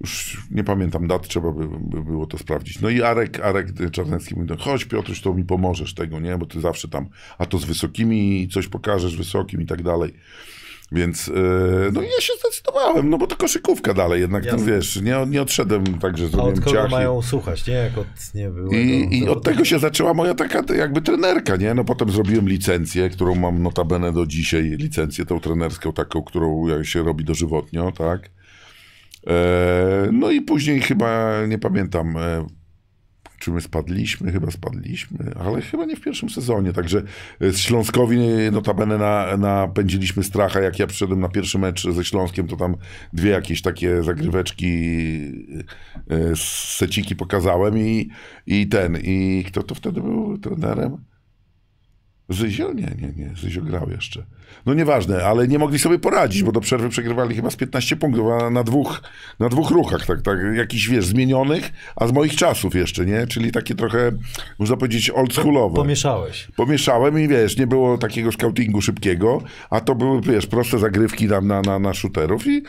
Już nie pamiętam dat, trzeba by, by było to sprawdzić. No i Arek, Arek Czarnecki mówi, no chodź Piotruś, to mi pomożesz tego, nie? Bo ty zawsze tam, a to z wysokimi coś pokażesz wysokim i tak dalej. Więc e, no i ja się zdecydowałem, no bo to koszykówka dalej, jednak no Jasne. wiesz, nie, nie odszedłem tak, że A zrobiłem od kogo mają słuchać, nie? Jak od nie byłego i, I od tego się zaczęła moja taka jakby trenerka, nie? No potem zrobiłem licencję, którą mam notabene do dzisiaj, licencję tą trenerską taką, którą się robi dożywotnio, tak? E, no i później chyba, nie pamiętam, e, czy my spadliśmy, chyba spadliśmy, ale chyba nie w pierwszym sezonie, także z Śląskowi notabene na, napędziliśmy stracha, jak ja przyszedłem na pierwszy mecz ze Śląskiem, to tam dwie jakieś takie zagryweczki, e, seciki pokazałem i, i ten, i kto to wtedy był trenerem? Zyzio? Nie, nie, nie. Zyzio grał jeszcze. No nieważne, ale nie mogli sobie poradzić, bo do przerwy przegrywali chyba z 15 punktów, a na dwóch, na dwóch ruchach, tak, tak, jakichś, wiesz, zmienionych, a z moich czasów jeszcze, nie? Czyli takie trochę, można powiedzieć, oldschoolowe. Pomieszałeś. Pomieszałem i wiesz, nie było takiego scoutingu szybkiego, a to były, wiesz, proste zagrywki tam na, na, na shooterów i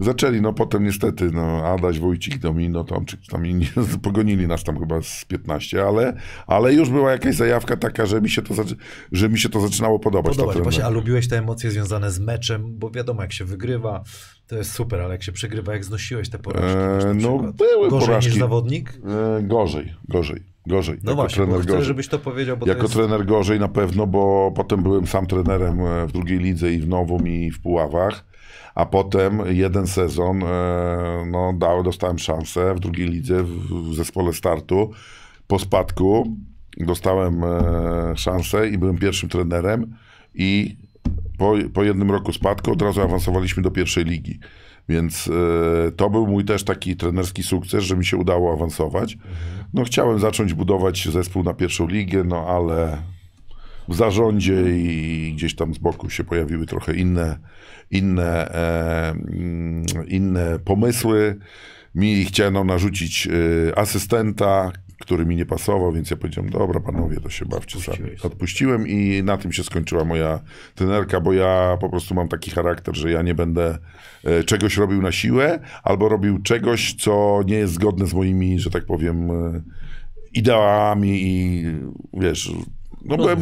zaczęli, no potem niestety, no Adaś, Wójcik, Domino, tam, czy tam inni, pogonili nas tam chyba z 15, ale, ale już była jakaś zajawka taka, że mi się to, że mi się to zaczynało podobać. Podobać. to Właśnie, a lubiłeś te emocje związane z meczem, bo wiadomo, jak się wygrywa, to jest super, ale jak się przegrywa, jak znosiłeś te porażki? Eee, no, były Gorzej porażki. niż zawodnik? E, gorzej, gorzej, gorzej. No Jako właśnie, trener chcę, gorzej. żebyś to powiedział, Jako jest... trener gorzej na pewno, bo potem byłem sam trenerem e, w drugiej lidze i w Nowum i w Puławach, a potem jeden sezon e, no, dał, dostałem szansę w drugiej lidze w, zespole startu. Po spadku dostałem e, szansę i byłem pierwszym trenerem i po, po jednym roku spadku od razu awansowaliśmy do pierwszej ligi. Więc e, to był mój też taki trenerski sukces, że mi się udało awansować. No chciałem zacząć budować zespół na pierwszą ligę, no ale w zarządzie i gdzieś tam z boku się pojawiły trochę inne, inne, e, mm, inne pomysły. Mi chciano narzucić e, asystenta, który mi nie pasował, więc ja powiedziałem, dobra panowie, to się bawcie sami. Odpuściłem i na tym się skończyła moja trenerka, bo ja po prostu mam taki charakter, że ja nie będę e, czegoś robił na siłę, albo robił czegoś, co nie jest zgodne z moimi, że tak powiem, e, ideałami i wiesz, no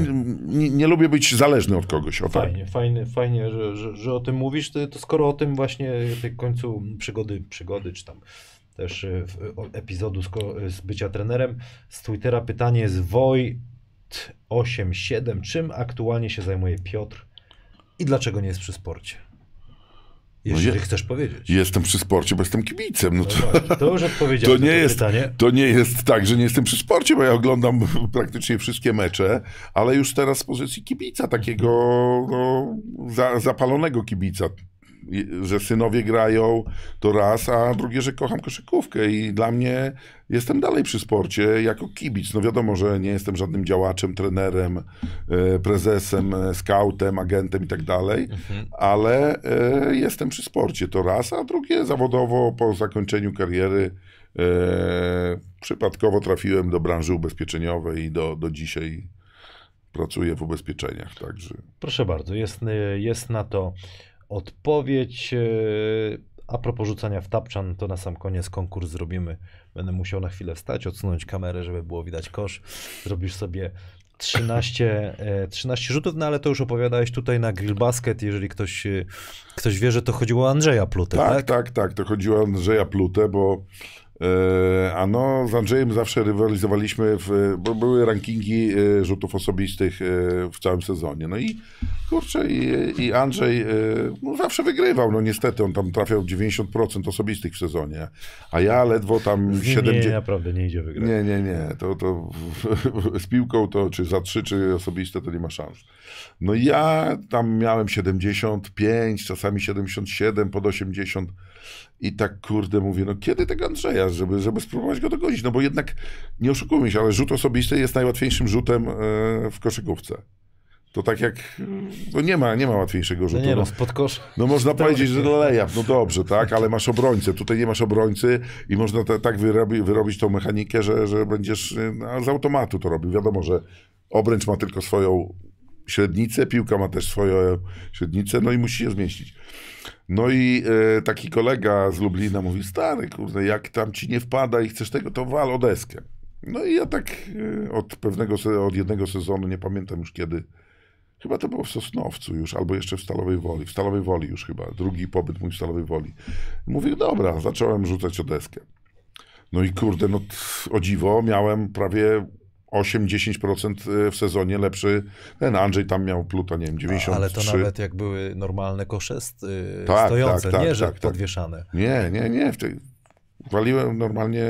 nie, nie lubię być zależny od kogoś, o tak. Fajnie, fajnie, fajnie że, że, że o tym mówisz. To, skoro o tym właśnie tej końcu przygody, przygody, czy tam też e, w- epizodu z, ko- z bycia trenerem, z Twittera pytanie jest Wojt87. Czym aktualnie się zajmuje Piotr i dlaczego nie jest przy sporcie? Jeśli je- chcesz powiedzieć. Jestem przy sporcie, bo jestem kibicem. No No to, to już odpowiedziałem to, nie to jest, pytanie. to nie jest tak, że nie jestem przy sporcie, bo ja oglądam praktycznie wszystkie mecze, ale już teraz z pozycji kibica, takiego no, za, zapalonego kibica. Że synowie grają, to raz, a drugie, że kocham koszykówkę i dla mnie jestem dalej przy sporcie jako kibic. No wiadomo, że nie jestem żadnym działaczem, trenerem, e, prezesem, e, skautem, agentem i tak dalej, ale e, jestem przy sporcie, to raz, a drugie zawodowo po zakończeniu kariery przypadkowo trafiłem do branży ubezpieczeniowej i do, do dzisiaj pracuję w ubezpieczeniach, także. Proszę bardzo, jest, jest na to odpowiedź. y, A propos rzucania w tapczan, to na sam koniec konkurs zrobimy. Będę musiał na chwilę wstać, odsunąć kamerę, żeby było widać kosz. Zrobisz sobie 13, e, 13 rzutów, no ale to już opowiadałeś tutaj na Grill Basket, jeżeli ktoś, e, ktoś wie, że to chodziło o Andrzeja Plutę, Tak, tak? tak, tak. To chodziło o Andrzeja Plutę, bo e, a no, z Andrzejem zawsze rywalizowaliśmy, w, bo były rankingi e, rzutów osobistych e, w całym sezonie. No i kurczę, i, i Andrzej e, no, zawsze wygrywał. No niestety, on tam trafiał 90% osobistych w sezonie, a ja ledwo tam Z nim 70... nie, naprawdę nie idzie wygrać. Nie, nie, nie. To, to z piłką to czy za trzy, czy osobiste to nie ma szans. No i ja tam miałem 75, czasami 77, pod 80 i tak kurde mówię, no kiedy tego Andrzeja, żeby, żeby spróbować go dogonić, no bo jednak nie oszukujmy się, ale rzut osobisty jest najłatwiejszym rzutem e, w koszykówce. To tak jak, no nie ma, nie ma łatwiejszego No rzutu. nie no. no, spod kosza. No można powiedzieć, że lejap, no dobrze, tak, ale masz obrońcę, tutaj nie masz obrońcy i można te, tak wyrobi, wyrobić tą mechanikę, że, że będziesz y, no, z automatu to robił. Wiadomo, że obręcz ma tylko swoją średnicę, piłka ma też swoją średnicę, no i musi się zmieścić. No i e, taki kolega z Lublina mówi, stary, kurde, jak tam ci nie wpada i chcesz tego, to wal o deskę. No i ja tak e, od pewnego, od jednego sezonu, nie pamiętam już kiedy, Chyba to było w Sosnowcu już, albo jeszcze w Stalowej Woli. W Stalowej Woli już chyba. Drugi pobyt mój w Stalowej Woli. Mówię, dobra, zacząłem rzucać o deskę. No i kurde, no o dziwo, miałem prawie 8-10% w sezonie lepszy. Ten Andrzej tam miał pluta, nie wiem, 93. Ale to nawet jak były normalne kosze st- y, Tak, stojące, tak, tak, nie, że tak, tak. podwieszane. Nie, nie, nie. Waliłem normalnie.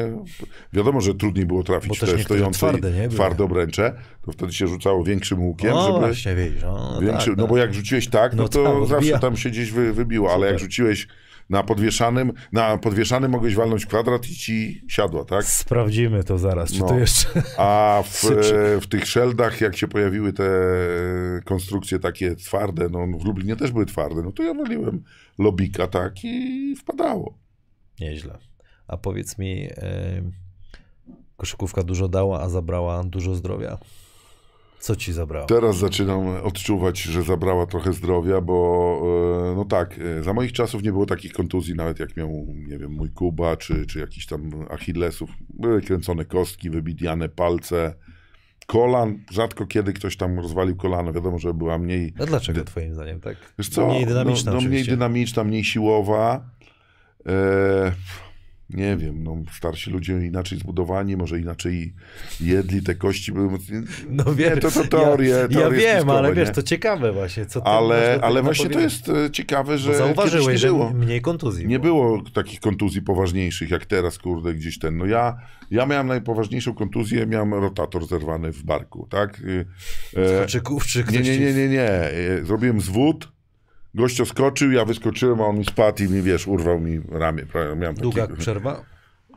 Wiadomo, że trudniej było trafić Bo w też te stojące twarde, nie? twarde obręcze. To wtedy się rzucało większym łukiem, No żeby. właśnie. No, Większy, tak, no tak. bo jak rzuciłeś tak, no, No to tak, zawsze tam się gdzieś wy, wybiło, ale jak rzuciłeś na podwieszanym, na podwieszanym mogłeś walnąć kwadrat i ci siadła, tak? Sprawdzimy to zaraz, czy No. to jeszcze... A w, w tych szeldach, jak się pojawiły te konstrukcje takie twarde, no w Lublinie też były twarde, no to ja waliłem lobika, tak, i wpadało. Nieźle. A powiedz mi, e, koszykówka dużo dała, a zabrała dużo zdrowia? Co ci zabrała? Teraz zaczynam odczuwać, że zabrała trochę zdrowia, bo e, no tak, e, za moich czasów nie było takich kontuzji, nawet jak miał, nie wiem, mój Kuba, czy, czy jakiś tam Achillesów. Były kręcone kostki, wybijane palce, kolan. Rzadko kiedy ktoś tam rozwalił kolano. Wiadomo, że była mniej, No dlaczego twoim zdaniem, tak? wiesz co, Mniej dynamiczna no, no, mniej dynamiczna, mniej siłowa. E, nie wiem, no, starsi ludzie inaczej zbudowani, może inaczej jedli te kości. były- No Nie, wiem, to, to teorie, ja, ja wiem, spiskowe, ale wiesz, nie? to ciekawe właśnie, co Ale, ale właśnie to jest e, ciekawe, Bo że kiedyś Zauważyłeś, nie że było. mniej kontuzji Nie było. było takich kontuzji poważniejszych jak teraz, kurde, gdzieś ten. No ja, ja miałem najpoważniejszą kontuzję, miałem rotator zerwany w barku, tak? E, czy ktoś nie, nie, ci- nie, nie, nie. E, Zrobiłem zwód, gościo skoczył, ja wyskoczyłem, a on mi spadł i mi, wiesz, urwał mi ramię. Miałem Długa taki, przerwa?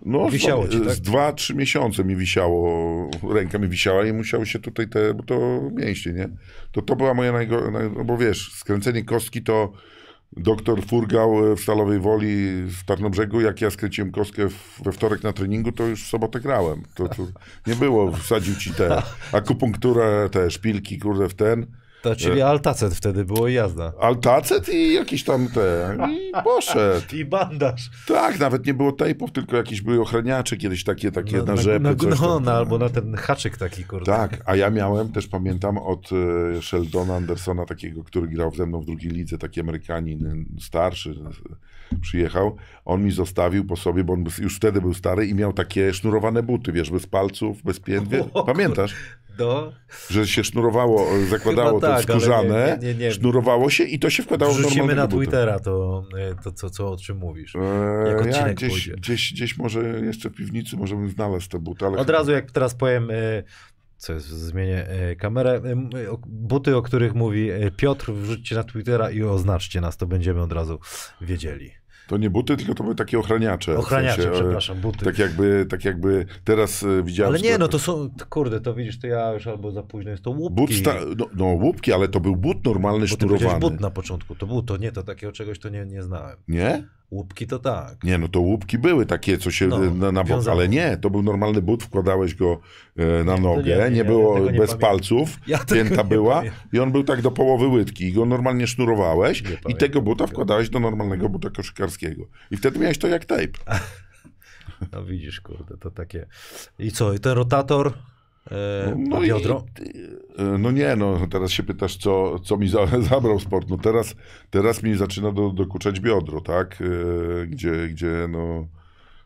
no, Wisiało z, ci, tak? z dwa, trzy miesiące mi wisiało, ręka mi wisiała i musiały się tutaj te, bo to mięśnie, nie? To to była moja najgo... Naj... No bo wiesz, skręcenie kostki to doktor Furgał w Stalowej Woli w Tarnobrzegu, jak ja skręciłem kostkę w, we wtorek na treningu, to już w sobotę grałem. To, to nie było, wsadził ci te akupunkturę, te szpilki, kurde, w ten, To, E. czyli altacet wtedy było i jazda. altacet i jakieś tam te, i poszedł. I bandaż. Tak, nawet nie było tejpów, tylko jakieś były ochraniacze kiedyś takie, takie na, rzepy. na, coś no, tam, no, albo na ten haczyk taki, kurde. Tak, a ja miałem, też pamiętam, od e, Sheldona Andersona, takiego, który grał ze mną w drugiej lidze, taki Amerykanin, e, starszy, e, przyjechał. On mi zostawił po sobie, bo on już wtedy był stary i miał takie sznurowane buty, wiesz, bez palców, bez pięt. Pamiętasz, Do... że się sznurowało, e, zakładało Chyba to tak, skórzane, nie- nie- nie- sznurowało się i to się wkładało w Wrzucimy normalnego na buta. Twittera to, e, to co, co, o czym mówisz. E, Jak ja odcinek gdzieś, pójdzie. gdzieś, gdzieś może jeszcze w piwnicy możemy znaleźć te buty, ale Od razu jak teraz powiem, e, co jest, zmienię kamerę, buty, o których mówi Piotr, wrzućcie na Twittera i oznaczcie nas, to będziemy od razu wiedzieli. To nie buty, tylko to były takie ochraniacze. w Ochraniacze, sensie, e, przepraszam, buty. Tak jakby, tak jakby teraz e, widziałem... Ale w nie, no to są, kurde, to widzisz, to ja już albo za późno jest to łupki. But sta- no, no łupki, ale to był but normalny, Bo sznurowany. but na początku, to but, to nie, to takiego czegoś to nie, nie znałem. Nie? Łupki to tak. Nie, no to łupki były takie, co się No, na, na bok, ale nie, to był normalny but, wkładałeś go e, na nogę, nie, nie, nie, ja było tego nie bez pamiętam. palców, Ja pięta była pamiętam. i on był tak do połowy łydki i go normalnie sznurowałeś i pamiętam tego buta wkładałeś do normalnego buta koszykarskiego. I wtedy miałeś to jak tape. No widzisz, kurde, to takie. I co, i ten rotator No a i- biodro? E, No nie, no teraz się pytasz, co, co mi za, zabrał sport. No teraz, teraz mi zaczyna do, dokuczać biodro, tak? E, Gdzie, gdzie no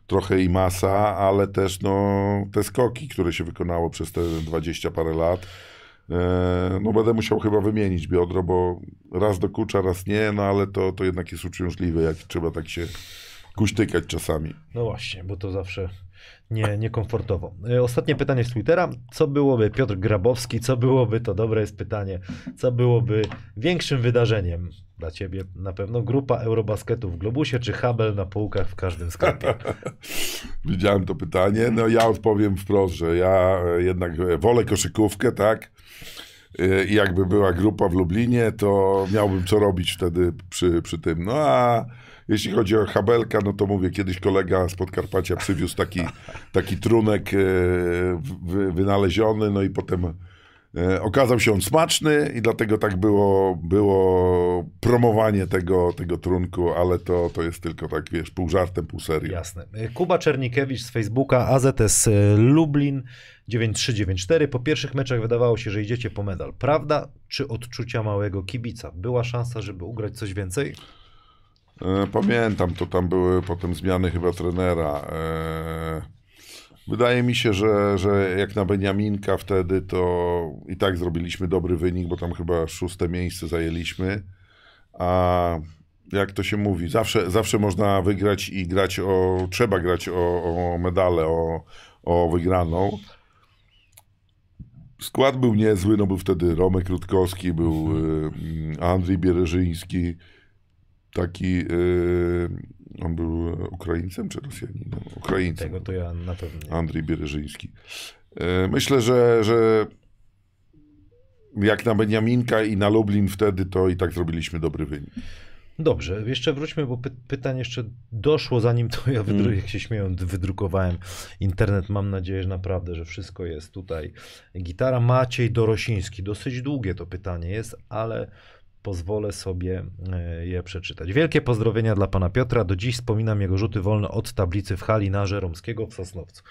trochę i masa, ale też no te skoki, które się wykonało przez te 20 parę lat. E, No będę musiał chyba wymienić biodro, bo raz dokucza, raz nie, no ale to, to jednak jest uciążliwe, jak trzeba tak się kuśtykać czasami. No właśnie, bo to zawsze nie, niekomfortowo. E, Ostatnie pytanie z Twittera. Co byłoby, Piotr Grabowski, co byłoby, to dobre jest pytanie, co byłoby większym wydarzeniem dla ciebie? Na pewno grupa Eurobasketu w Globusie, czy Hubble na półkach w każdym sklepie? Widziałem to pytanie. No ja odpowiem wprost, że ja e, jednak e, wolę koszykówkę, tak? I jakby była grupa w Lublinie, to miałbym co robić wtedy przy, przy tym. No a jeśli chodzi o Habelka, no to mówię, kiedyś kolega z Podkarpacia przywiózł taki, taki trunek e, wy, wynaleziony, no i potem e, okazał się on smaczny i dlatego tak było, było promowanie tego, tego trunku, ale to, to jest tylko tak, wiesz, pół żartem, pół serio. Jasne. Kuba Czernikiewicz z Facebooka, AZS e, Lublin 9394. Po pierwszych meczach wydawało się, że idziecie po medal. Prawda czy odczucia małego kibica? Była szansa, żeby ugrać coś więcej? E, Pamiętam, to tam były potem zmiany chyba trenera. E, Wydaje mi się, że, że jak na Beniaminka wtedy, to i tak zrobiliśmy dobry wynik, bo tam chyba szóste miejsce zajęliśmy. A jak to się mówi, zawsze, zawsze można wygrać i grać o, trzeba grać o, o medale, o, o wygraną. Skład był niezły, no był wtedy Romek Rutkowski, był y, Andrzej Biereżyński, taki, y, on był Ukraińcem czy Rosjaninem? Ukraińcem. Tego to ja na pewno. Andrzej Biereżyński. Y, Myślę, że, że jak na Beniaminka i na Lublin wtedy, to i tak zrobiliśmy dobry wynik. Dobrze, jeszcze wróćmy, bo py pytań jeszcze doszło, zanim to ja, Mm. jak się śmieją, wydrukowałem internet. Mam nadzieję, że naprawdę, że wszystko jest tutaj. Gitara Maciej Dorosiński. Dosyć długie to pytanie jest, ale pozwolę sobie e, je przeczytać. Wielkie pozdrowienia dla pana Piotra. Do dziś wspominam jego rzuty wolne od tablicy w hali na Żeromskiego w Sosnowcu.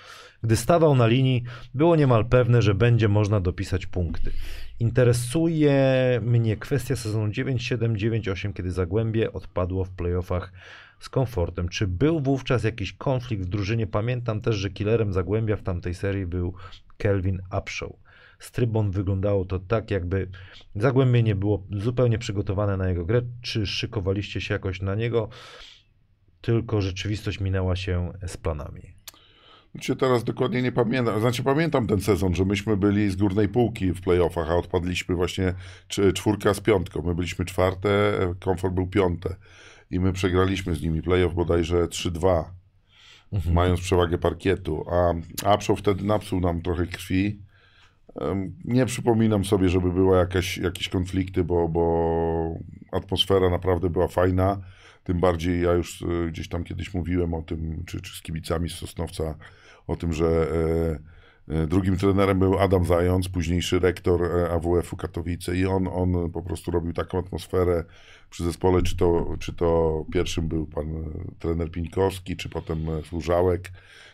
Gdy stawał na linii, było niemal pewne, że będzie można dopisać punkty. Interesuje mnie kwestia sezonu 9-7-9-8, kiedy Zagłębie odpadło w playoffach z komfortem. Czy był wówczas jakiś konflikt w drużynie? Pamiętam też, że killerem Zagłębia w tamtej serii był Kelvin Upshaw. Z trybon wyglądało to tak, jakby Zagłębie nie było zupełnie przygotowane na jego grę. Czy szykowaliście się jakoś na niego? Tylko rzeczywistość minęła się z planami. Znaczy teraz dokładnie nie pamiętam. Znaczy pamiętam ten sezon, że myśmy byli z górnej półki w playoffach, a odpadliśmy właśnie cz- czwórka z piątką. My byliśmy czwarte, komfort był piąte. I my przegraliśmy z nimi playoff bodajże 3-2, mając przewagę parkietu. A Apszow wtedy napsuł nam trochę krwi. Nie przypominam sobie, żeby były jakaś, jakieś konflikty, bo, bo atmosfera naprawdę była fajna. Tym bardziej ja już e, gdzieś tam kiedyś mówiłem o tym, czy, czy z kibicami z Sosnowca, o tym, że e, e, drugim trenerem był Adam Zając, późniejszy rektor AWF-u Katowice i on, on po prostu robił taką atmosferę przy zespole, czy to, czy to pierwszym był pan trener Pińkowski, czy potem Służałek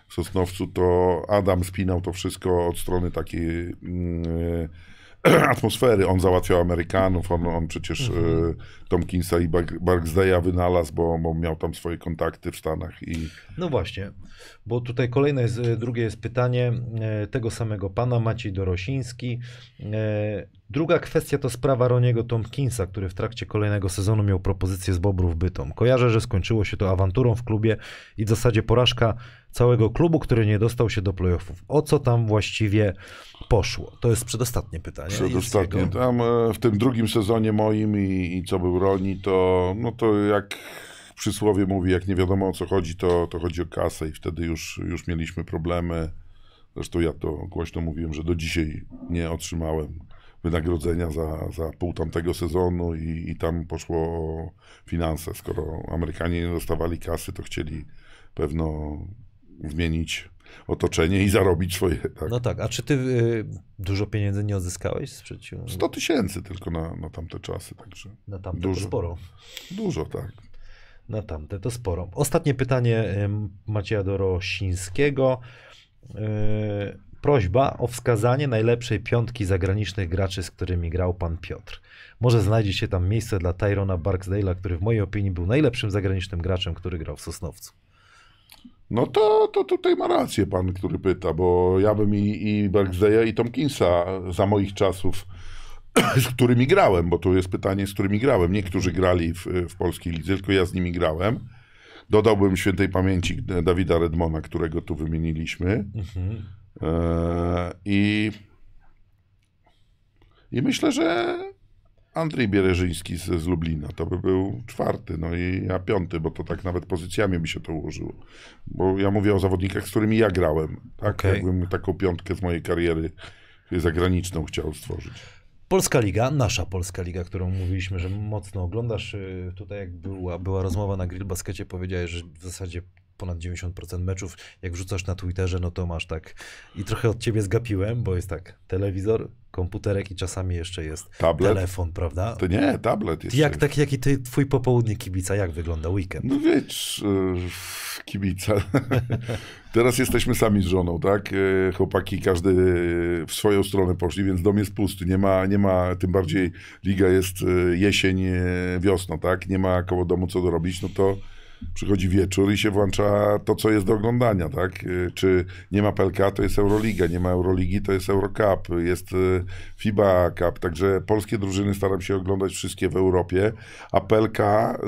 w Sosnowcu, to Adam spinał to wszystko od strony takiej mm, e, atmosfery. On załatwiał Amerykanów, on, on przecież e, Tomkinsa i Bar- Barksdale'a wynalazł, bo, bo miał tam swoje kontakty w Stanach i No właśnie, bo tutaj kolejne jest, drugie jest pytanie e, tego samego pana, Maciej Dorosiński. Druga kwestia to sprawa Roniego Tompkinsa, który w trakcie kolejnego sezonu miał propozycję z Bobrów Bytom. Kojarzę, że skończyło się to awanturą w klubie i w zasadzie porażka całego klubu, który nie dostał się do playoffów. O co tam właściwie poszło? To jest przedostatnie pytanie. Przedostatnie. Jego- Tam e, w tym drugim sezonie moim i, i co był Roni, to no to jak przysłowie mówi, jak nie wiadomo o co chodzi, to, to chodzi o kasę i wtedy już, już mieliśmy problemy. Zresztą ja to głośno mówiłem, że do dzisiaj nie otrzymałem wynagrodzenia za, za pół tamtego sezonu i, i tam poszło finanse. Skoro Amerykanie nie dostawali kasy, to chcieli pewno zmienić otoczenie i zarobić swoje. Tak. No tak, a czy ty y, dużo pieniędzy nie odzyskałeś sprzeciw? 100 tysięcy tylko na, na tamte czasy, także Na tamte Dużo. to sporo. dużo, tak. Na tamte to sporo. Ostatnie pytanie Macieja Dorosińskiego. E, prośba o wskazanie najlepszej piątki zagranicznych graczy, z którymi grał pan Piotr. Może znajdzie się tam miejsce dla Tyrona Barksdale'a, który w mojej opinii był najlepszym zagranicznym graczem, który grał w Sosnowcu. No to, to tutaj ma rację pan, który pyta, bo ja bym i, i Barksdale'a i Tomkinsa za moich czasów, z którymi grałem, bo tu jest pytanie, z którymi grałem. Niektórzy grali w, w polskiej lidze, tylko ja z nimi grałem. Dodałbym świętej pamięci Dawida Redmona, którego tu wymieniliśmy. E, I, I myślę, że Andrzej Biereżyński z, z Lublina to by był czwarty, no i ja piąty, bo to tak nawet pozycjami by się to ułożyło. Bo ja mówię o zawodnikach, z którymi ja grałem. Tak, Okej. jakbym taką piątkę z mojej kariery zagraniczną chciał stworzyć. Polska Liga, nasza Polska Liga, którą mówiliśmy, że mocno oglądasz. y, Tutaj jak była, była rozmowa na Grill Baskecie, powiedziałeś, że w zasadzie ponad 90% meczów, jak wrzucasz na Twitterze, no to masz tak. I trochę od ciebie zgapiłem, bo jest tak, telewizor, komputerek i czasami jeszcze jest Tablet? telefon, prawda? To nie, tablet jest. Jak tak, jaki ty, twój popołudnie kibica, jak wygląda weekend? No wiesz, e, kibica. Teraz jesteśmy sami z żoną, tak? E, Chłopaki, każdy w swoją stronę poszli, więc dom jest pusty. Nie ma, nie ma tym bardziej liga jest jesień, wiosna, tak? Nie ma koło domu co dorobić, no to przychodzi wieczór i się włącza to, co jest do oglądania, tak? E, Czy nie ma PLK, to jest Euroliga, nie ma Euroligi, to jest Eurocup, jest e, FIBA Cup, także polskie drużyny staram się oglądać wszystkie w Europie, a PLK,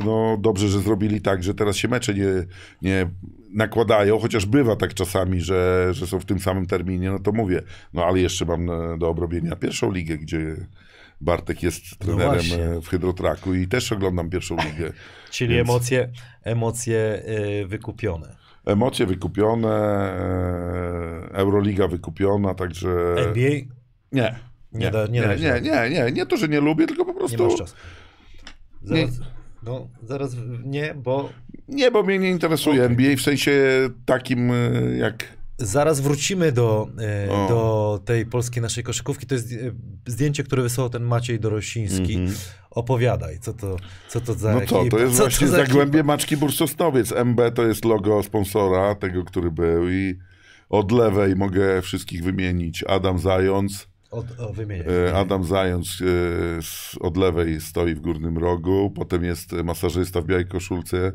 no dobrze, że zrobili tak, że teraz się mecze nie, nie nakładają, chociaż bywa tak czasami, że, że są w tym samym terminie, no to mówię, no ale jeszcze mam e, do obrobienia pierwszą ligę, gdzie Bartek jest trenerem właśnie. e, w Hydrotraku i też oglądam pierwszą ligę. Czyli Więc- emocje, emocje y, wykupione. Emocje wykupione, e, Euroliga wykupiona, także... NBA Nie. Nie da- nie nie, nie, nie, nie, nie to, że nie lubię, tylko po nie prostu... masz czasu. Zaraz, no, zaraz nie, bo Nie, bo mnie nie interesuje Okej. NBA w sensie takim e, jak... Zaraz wrócimy do, e, do tej polskiej naszej koszykówki. To jest e, zdjęcie, które wysłał ten Maciej Dorosiński. Opowiadaj, co to, co to za Mhm. No to, ekipa? to jest co właśnie za Zagłębie Maczki Bursosnowiec. MB to jest logo sponsora, tego, który był i od lewej mogę wszystkich wymienić. Adam Zając, Od, o. E, Adam Zając e, z- od lewej stoi w górnym rogu, potem jest masażysta w białej koszulce,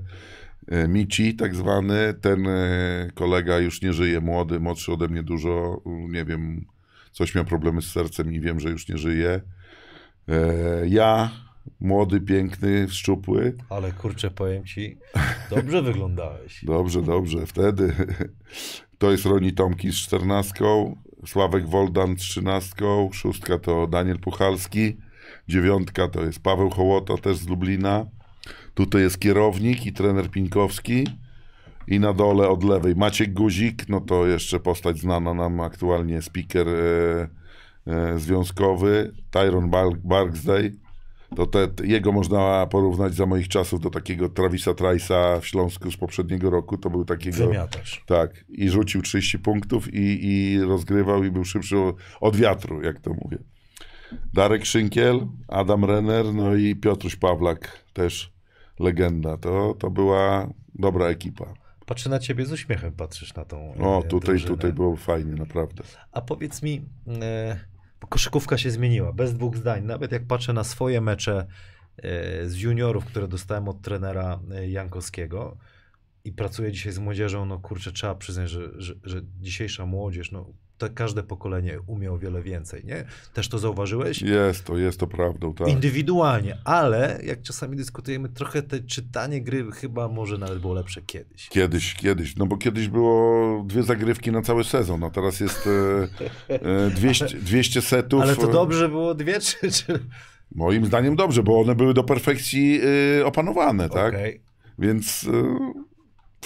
Mici tak zwany, ten e, kolega już nie żyje, młody, młodszy ode mnie dużo, nie wiem, coś miał problemy z sercem i wiem, że już nie żyje. E, Ja, młody, piękny, szczupły, Ale kurczę, powiem ci, dobrze wyglądałeś. Dobrze, dobrze. Wtedy to jest Roni Tomki z czternastką, Sławek Woldan z trzynastką, szóstka to Daniel Puchalski, dziewiątka to jest Paweł Hołota też z Lublina. Tutaj jest kierownik i trener Pinkowski. I na dole od lewej Maciek Guzik, no to jeszcze postać znana nam aktualnie, speaker e, e, związkowy, Tyron Bar- Barksday. To te, jego można porównać za moich czasów do takiego Travisa Trice'a w Śląsku z poprzedniego roku. To był takiego. Wymiatasz. Tak, i rzucił 30 punktów i, i rozgrywał i był szybszy od wiatru, jak to mówię. Darek Szynkiel, Adam Renner, no i Piotruś Pawlak, też legenda. To, to była dobra ekipa. Patrzę na ciebie z uśmiechem, patrzysz na tą O, e, tutaj, drużynę. tutaj było fajnie, naprawdę. A powiedz mi, e, koszykówka się zmieniła, bez dwóch zdań. Nawet jak patrzę na swoje mecze e, z juniorów, które dostałem od trenera Jankowskiego i pracuję dzisiaj z młodzieżą, no kurczę, trzeba przyznać, że, że, że dzisiejsza młodzież, no to każde pokolenie umie o wiele więcej, nie? Też to zauważyłeś? Jest to, jest to prawdą, tak. Indywidualnie, ale jak czasami dyskutujemy, trochę te czytanie gry chyba może nawet było lepsze kiedyś. Kiedyś, kiedyś, no bo kiedyś było dwie zagrywki na cały sezon, a teraz jest e, e, 200, 200 setów. Ale to e, dobrze było dwie, czy... czy... Moim zdaniem dobrze, bo one były do perfekcji e, opanowane, tak? Okej. Więc e,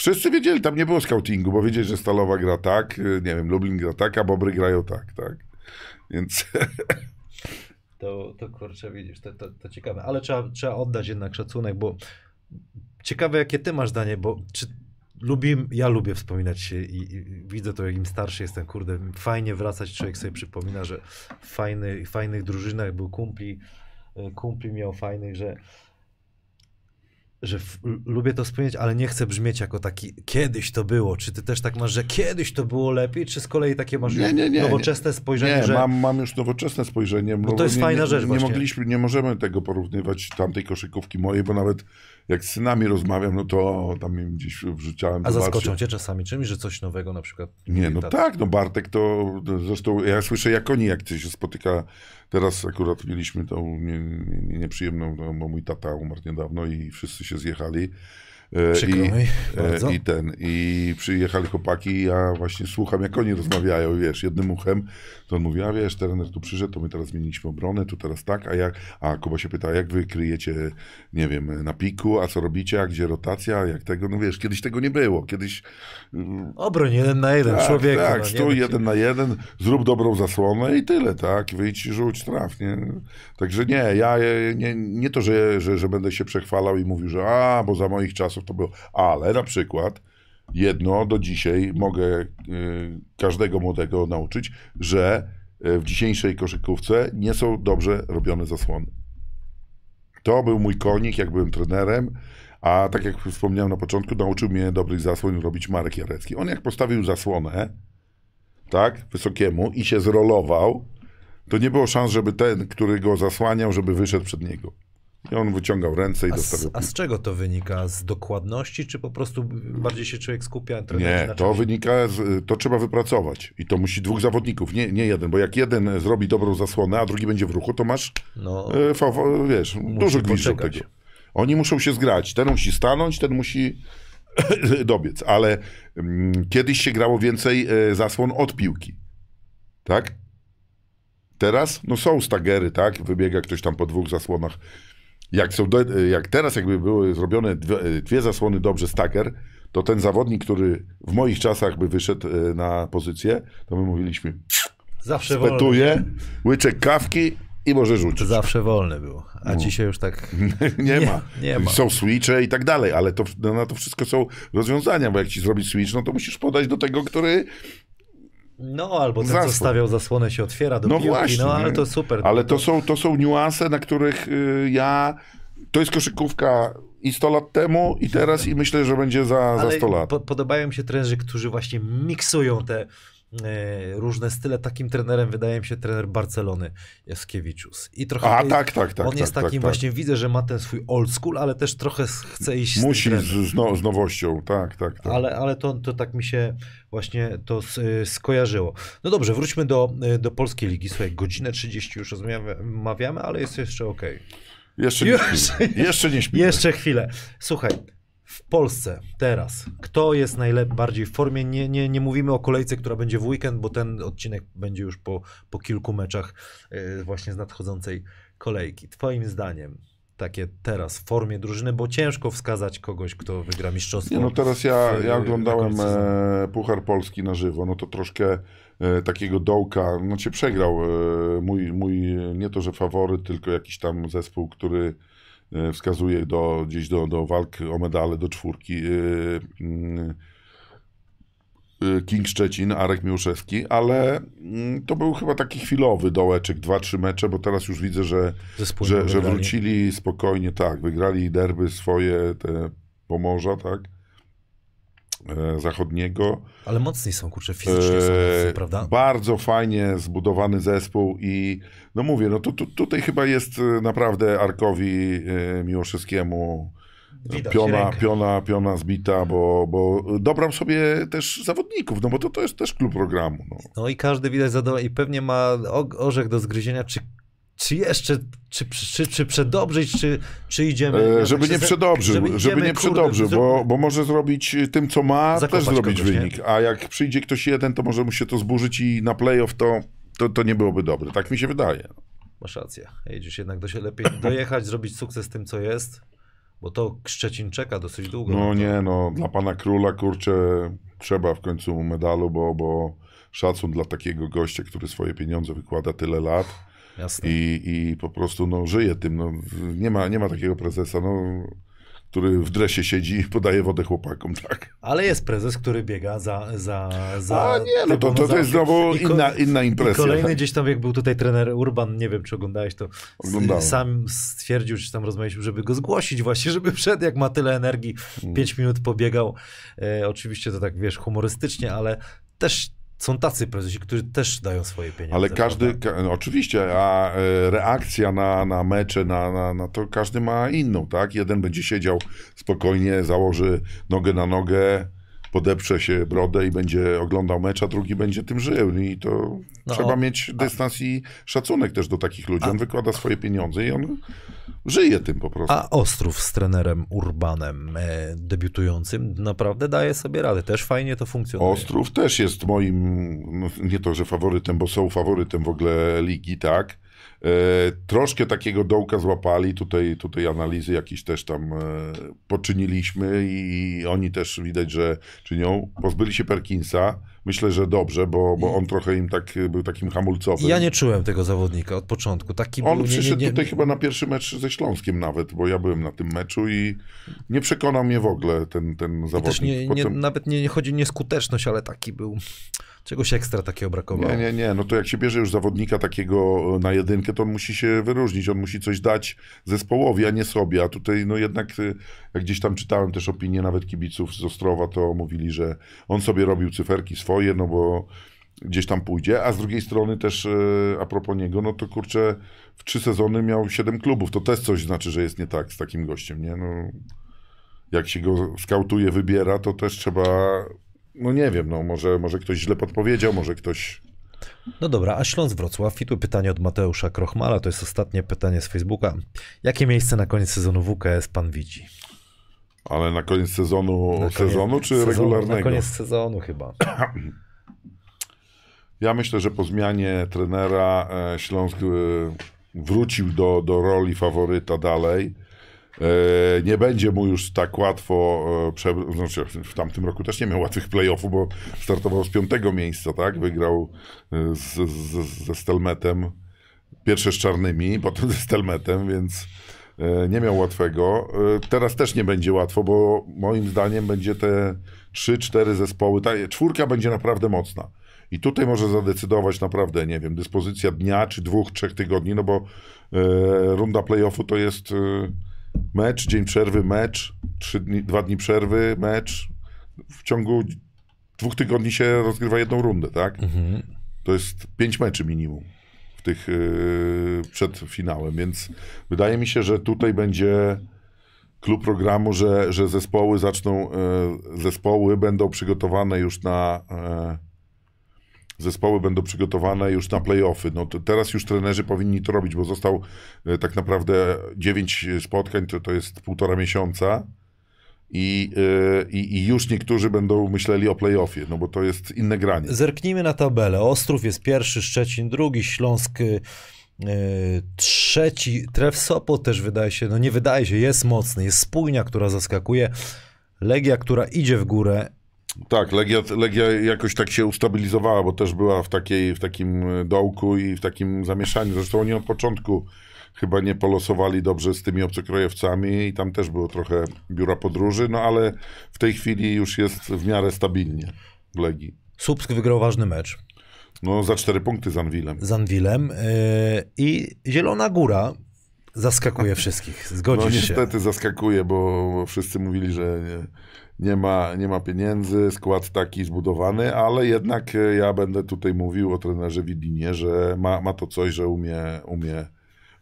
wszyscy wiedzieli, tam nie było scoutingu, bo wiedzieli, że Stalowa gra tak, e, nie wiem, Lublin gra tak, a Bobry grają tak, tak. Więc To, to kurczę, widzisz, to, to, to ciekawe. Ale trzeba, trzeba oddać jednak szacunek, bo ciekawe, jakie ty masz zdanie, bo czy lubim, ja lubię wspominać się i, i widzę to, jak im starszy jestem, kurde, fajnie wracać, człowiek sobie przypomina, że w fajny, fajnych drużynach był kumpli, e, kumpli miał fajnych, że że w, lubię to wspomnieć, ale nie chcę brzmieć jako taki kiedyś to było. Czy ty też tak masz, że kiedyś to było lepiej, czy z kolei takie masz Nie, nie, nie, nowoczesne spojrzenie, Nie, że mam, mam już nowoczesne spojrzenie. Bo to no, jest nie, fajna nie, rzecz Nie, właśnie. mogliśmy, nie możemy tego porównywać tamtej koszykówki mojej, bo nawet jak z synami rozmawiam, no to tam im gdzieś wrzucałem. a zaskoczą cię czasami czymś, że coś nowego na przykład. Nie, no tak, no Bartek to, to zresztą ja słyszę jak oni, jak się spotyka, teraz akurat mieliśmy tą nie, nie, nieprzyjemną, no, bo mój tata umarł niedawno i wszyscy się zjechali. E, Przykro i, bardzo. e, I ten, i przyjechali chłopaki, i ja właśnie słucham, jak oni rozmawiają, wiesz, jednym uchem, to on mówi, a wiesz, trener tu przyszedł, to my teraz zmieniliśmy obronę, tu teraz tak, a jak, a Kuba się pyta, jak wy kryjecie, nie wiem, na piku, a co robicie, a gdzie rotacja, jak tego, no wiesz, kiedyś tego nie było, kiedyś Obroń jeden na jeden, człowieku. tak, no, stój jeden na jeden, zrób dobrą zasłonę i tyle, tak? Wyjdź i rzuć, traf, nie? Także nie, ja nie, nie to, że, że, że będę się przechwalał i mówił, że a, bo za moich czasów to było, ale na przykład jedno do dzisiaj mogę y, każdego młodego nauczyć, że y, w dzisiejszej koszykówce nie są dobrze robione zasłony. To był mój konik, jak byłem trenerem, a tak jak wspomniałem na początku, nauczył mnie dobrych zasłon robić Marek Jarecki. On jak postawił zasłonę, tak, wysokiemu i się zrolował, to nie było szans, żeby ten, który go zasłaniał, żeby wyszedł przed niego. I on wyciągał ręce i A z, dostawiał a z czego to wynika? Z dokładności, czy po prostu bardziej się człowiek skupia? Nie, to wynika, z, to trzeba wypracować. I to musi dwóch zawodników, nie, nie jeden, bo jak jeden zrobi dobrą zasłonę, a drugi będzie w ruchu, to masz, No, e, fawo, wiesz, dużo gwizdów tego. Oni muszą się zgrać. Ten musi stanąć, ten musi dobiec. Ale mm, kiedyś się grało więcej e, zasłon od piłki. Tak? Teraz, no są stagery, tak? Wybiega ktoś tam po dwóch zasłonach. Jak, są do, jak teraz jakby były zrobione dwie, dwie zasłony dobrze stager, to ten zawodnik, który w moich czasach by wyszedł e, na pozycję, to my mówiliśmy, zawsze wolny. petuje, łyczek kawki i może rzucić. Zawsze wolny był. A dzisiaj już tak. Nie, Nie, ma. nie ma. Są switche i tak dalej, ale to, no, na to wszystko są rozwiązania, bo jak ci zrobić switch, no to musisz podać do tego, który... No, albo ten, co Zasłon. stawiał zasłonę, się otwiera do No piłki. właśnie. no, ale nie? to super. Ale to są, to są niuanse, na których y, ja... To jest koszykówka i 100 lat temu, i teraz, i myślę, że będzie za, za Ale 100 lat. Po, podobają mi się trenerzy, którzy właśnie miksują te różne style. Takim trenerem wydaje mi się trener Barcelony, Jaskiewiczus. I trochę A, tej- tak, tak, tak. on tak, jest tak, takim tak. właśnie, widzę, że ma ten swój old school, ale też trochę chce iść z Musi z, no, z nowością, tak, tak, tak. Ale, ale to, to tak mi się właśnie to y, skojarzyło. No dobrze, wróćmy do, y, do polskiej ligi. Słuchaj, godzinę 30 już rozmawiamy, ale jest jeszcze okej. Jeszcze nie. Jeszcze nie śpimy. Jeszcze chwilę. Słuchaj, w Polsce teraz, kto jest najbardziej w formie? Nie, nie, nie mówimy o kolejce, która będzie w weekend, bo ten odcinek będzie już po, po kilku meczach y, właśnie z nadchodzącej kolejki. Twoim zdaniem, takie teraz w formie drużyny, bo ciężko wskazać kogoś, kto wygra mistrzostwo. Nie, no teraz ja, ja na oglądałem e, Puchar Polski na żywo, no to troszkę e, takiego dołka, no cię przegrał e, mój, mój, nie to, że faworyt, tylko jakiś tam zespół, który e, wskazuje do, gdzieś do, do walk o medale, do czwórki. E, mm, e, King Szczecin, Arek Miłoszewski, ale mm, to był chyba taki chwilowy dołeczek, dwa, trzy mecze, bo teraz już widzę, że że, że wrócili spokojnie, tak, wygrali derby swoje, te Pomorza, tak, e, zachodniego. Ale mocni są, kurczę, fizycznie są, E, prawda? Bardzo fajnie zbudowany zespół i no mówię, no tu, tu, tutaj chyba jest e, naprawdę Arkowi e, Miłoszewskiemu Widać piona, rękę. piona, piona zbita, bo, bo dobrał sobie też zawodników, no bo to, to jest też klub programu. No. No i każdy widać zadowolony i pewnie ma orzech do zgryzienia, czy, czy jeszcze, czy, czy, czy przedobrzyć, czy, czy idziemy... E, ja żeby nie przedobrzył, żeby, idziemy, nie kurde, przedobrzył, bo, bo może zrobić tym, co ma, też zrobić kogoś, nie? wynik. A jak przyjdzie ktoś jeden, to może mu się to zburzyć i na playoff to, to, to nie byłoby dobre. Tak mi się wydaje. Masz rację. Jedziesz jednak do się lepiej dojechać, zrobić sukces tym, co jest, bo to Szczecin czeka dosyć długo. No nie, no dla pana króla, kurczę, trzeba w końcu medalu, bo, bo szacun dla takiego gościa, który swoje pieniądze wykłada tyle lat Jasne. i, i po prostu no, żyje tym. No, nie, ma, nie ma takiego prezesa. No, który w dresie siedzi i podaje wodę chłopakom, tak. Ale jest prezes, który biega za... za, za A nie, no to, to, to jest znowu inna, inna I impresja. kolejny gdzieś tam, jak był tutaj trener Urban, nie wiem, czy oglądałeś to, Oglądałem. sam stwierdził, czy tam rozmawialiśmy, żeby go zgłosić właśnie, żeby wszedł, jak ma tyle energii, Mm. pięć minut pobiegał. E, oczywiście to tak, wiesz, humorystycznie, ale też są tacy prezesi, którzy też dają swoje pieniądze. Ale każdy, ka, no oczywiście, a e, reakcja na, na mecze, na, na, na to każdy ma inną, tak? Jeden będzie siedział spokojnie, założy nogę na nogę, podeprze się brodę i będzie oglądał mecz, a drugi będzie tym żył. I to No, trzeba mieć dystans i szacunek też do takich ludzi. On wykłada swoje pieniądze i on żyje tym po prostu. A Ostrów z trenerem Urbanem e, debiutującym naprawdę daje sobie radę. Też fajnie to funkcjonuje. Ostrów też jest moim, no, nie to, że faworytem, bo są faworytem w ogóle ligi, tak. E, troszkę takiego dołka złapali, tutaj, tutaj analizy jakieś też tam e, poczyniliśmy i oni też widać, że czynią. Pozbyli się Perkinsa, myślę, że dobrze, bo, bo on trochę im tak e, był takim hamulcowym. Ja nie czułem tego zawodnika od początku. Taki On był, nie, nie, przyszedł nie, tutaj chyba na pierwszy mecz ze Śląskiem nawet, bo ja byłem na tym meczu i nie przekonał mnie w ogóle ten, ten zawodnik. Potem- nawet nie, nie chodzi o nieskuteczność, ale taki był. Czegoś ekstra takiego brakowało. Nie, nie, nie. No to jak się bierze już zawodnika takiego e, na jedynkę, to on musi się wyróżnić. On musi coś dać zespołowi, a nie sobie. A tutaj no jednak, e, jak gdzieś tam czytałem też opinie nawet kibiców z Ostrowa, to mówili, że on sobie robił cyferki swoje, no bo gdzieś tam pójdzie. A z drugiej strony też e, a propos niego, no to kurczę, w trzy sezony miał siedem klubów. To też coś znaczy, że jest nie tak z takim gościem, nie? No, jak się go skautuje, wybiera, to też trzeba... No nie wiem, no może, może ktoś źle podpowiedział, może ktoś... No dobra, a Śląsk Wrocław. I tu pytanie od Mateusza Krochmala, to jest ostatnie pytanie z Facebooka. Jakie miejsce na koniec sezonu WKS pan widzi? Ale na koniec sezonu, Na koniec sezonu czy sezonu, regularnego? Na koniec sezonu chyba. Ja myślę, że po zmianie trenera e, Śląsk e, wrócił do, do roli faworyta dalej. E, Nie będzie mu już tak łatwo, e, prze- znaczy w tamtym roku też nie miał łatwych playoffów, bo startował z piątego miejsca, tak? Wygrał e, z, z, ze Stelmetem, pierwsze z czarnymi, potem ze Stelmetem, więc nie miał łatwego. Teraz też nie będzie łatwo, bo moim zdaniem będzie te 3-4 zespoły, ta czwórka będzie naprawdę mocna. I tutaj może zadecydować naprawdę, nie wiem, dyspozycja dnia czy dwóch, trzech tygodni, no bo runda playoffu to jest mecz, dzień przerwy, mecz, trzy dni, dwa dni przerwy, mecz. W ciągu dwóch tygodni się rozgrywa jedną rundę, tak? Mhm. To jest pięć meczy minimum w tych yy, przed finałem, więc wydaje mi się, że tutaj będzie klub programu, że, że zespoły zaczną, yy, zespoły będą przygotowane już na yy, zespoły będą przygotowane już na playoffy. No teraz już trenerzy powinni to robić, bo został yy, tak naprawdę dziewięć spotkań, to, to jest półtora miesiąca. I, yy, i, I już niektórzy będą myśleli o playoffie, no bo to jest inne granie. Zerknijmy na tabelę. Ostrów jest pierwszy, Szczecin drugi, Śląsk y, trzeci. Tref Sopot też wydaje się, no nie wydaje się, jest mocny. Jest Spójnia, która zaskakuje. Legia, która idzie w górę. Tak, Legia, Legia jakoś tak się ustabilizowała, bo też była w, takiej, w takim dołku i w takim zamieszaniu. Zresztą oni od początku chyba nie polosowali dobrze z tymi obcokrajowcami i tam też było trochę biura podróży, no ale w tej chwili już jest w miarę stabilnie w Legii. Słupsk wygrał ważny mecz No za cztery punkty z Anwilem. z Anwilem y, i Zielona Góra zaskakuje wszystkich. No Zgodzisz się? niestety zaskakuje, bo bo wszyscy mówili, że nie, nie, ma, nie ma pieniędzy, skład taki zbudowany, ale jednak e, ja będę tutaj mówił o trenerze Widinie, że ma, ma to coś, że umie, umie,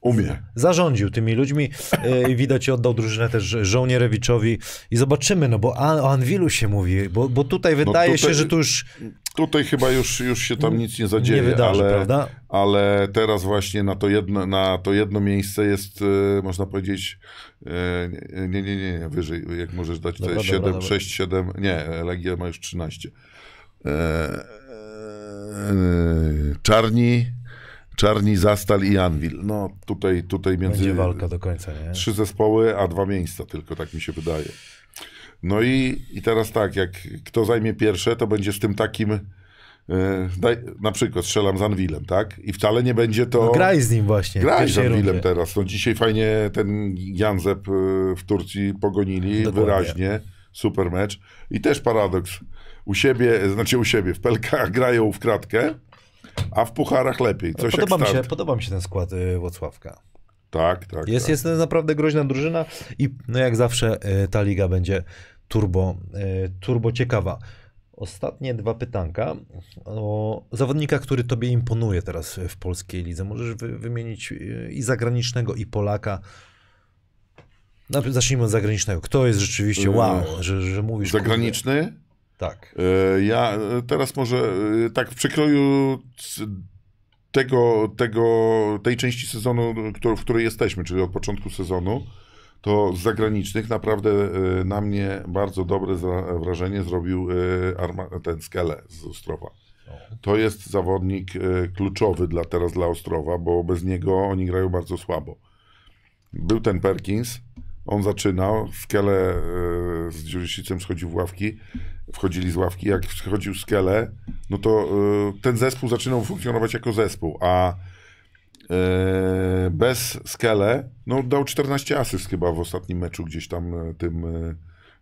umie. zarządził tymi ludźmi y, i widać oddał drużynę też żołnierewiczowi i zobaczymy, no bo o Anwilu się mówi, bo, bo tutaj wydaje tutaj- się, że tu już Tutaj chyba już, już się tam nic nie zadzieje, nie wydarzy, ale, prawda? ale teraz właśnie na to jedno, na to jedno miejsce jest, e, można powiedzieć, e, nie, nie, nie, nie, wyżej, jak możesz dać, to Dobra, jest dobra, 7, dobra. 6, 7, nie, Legia ma już 13. E, e, Czarni, Czarni, Zastal i Anwil. No tutaj, tutaj między... Będzie walka do końca, nie? Trzy zespoły, a dwa miejsca tylko, tak mi się wydaje. No i, i teraz tak, jak kto zajmie pierwsze, to będzie z tym takim e, daj, na przykład strzelam z Anwilem, tak? I wcale nie będzie to... No graj z nim właśnie. Graj z Anwilem rundzie. teraz. No dzisiaj fajnie ten Janzep y, w Turcji pogonili, Dokładnie. wyraźnie. Super mecz. I też paradoks. U siebie, znaczy u siebie, w Pelkach grają w kratkę, a w pucharach lepiej. Coś Podoba mi, jak się, start. podoba mi się ten skład y, Włocławka. Tak, tak. Jest, tak. jest naprawdę groźna drużyna i no jak zawsze y, ta liga będzie turbo, y, turbo ciekawa. Ostatnie dwa pytanka o zawodnika, który tobie imponuje teraz w polskiej lidze. Możesz wy, wymienić y, i zagranicznego, i Polaka. Najpierw Zacznijmy od zagranicznego. Kto jest rzeczywiście wow, że, że mówisz... kurde, Zagraniczny? Tak. E, Ja e, teraz może e, tak w przekroju tego, tego, tej części sezonu, w której jesteśmy, czyli od początku sezonu, to z zagranicznych naprawdę na mnie bardzo dobre wrażenie zrobił ten Skele z Ostrowa. To jest zawodnik kluczowy dla, teraz dla Ostrowa, bo bez niego oni grają bardzo słabo. Był ten Perkins, on zaczynał, Skele e, z Dziurysicem schodził w ławki, wchodzili z ławki, jak wchodził Skele, no to e, ten zespół zaczynał funkcjonować jako zespół, a e, bez Skele, no dał 14 asyst chyba w ostatnim meczu gdzieś tam tym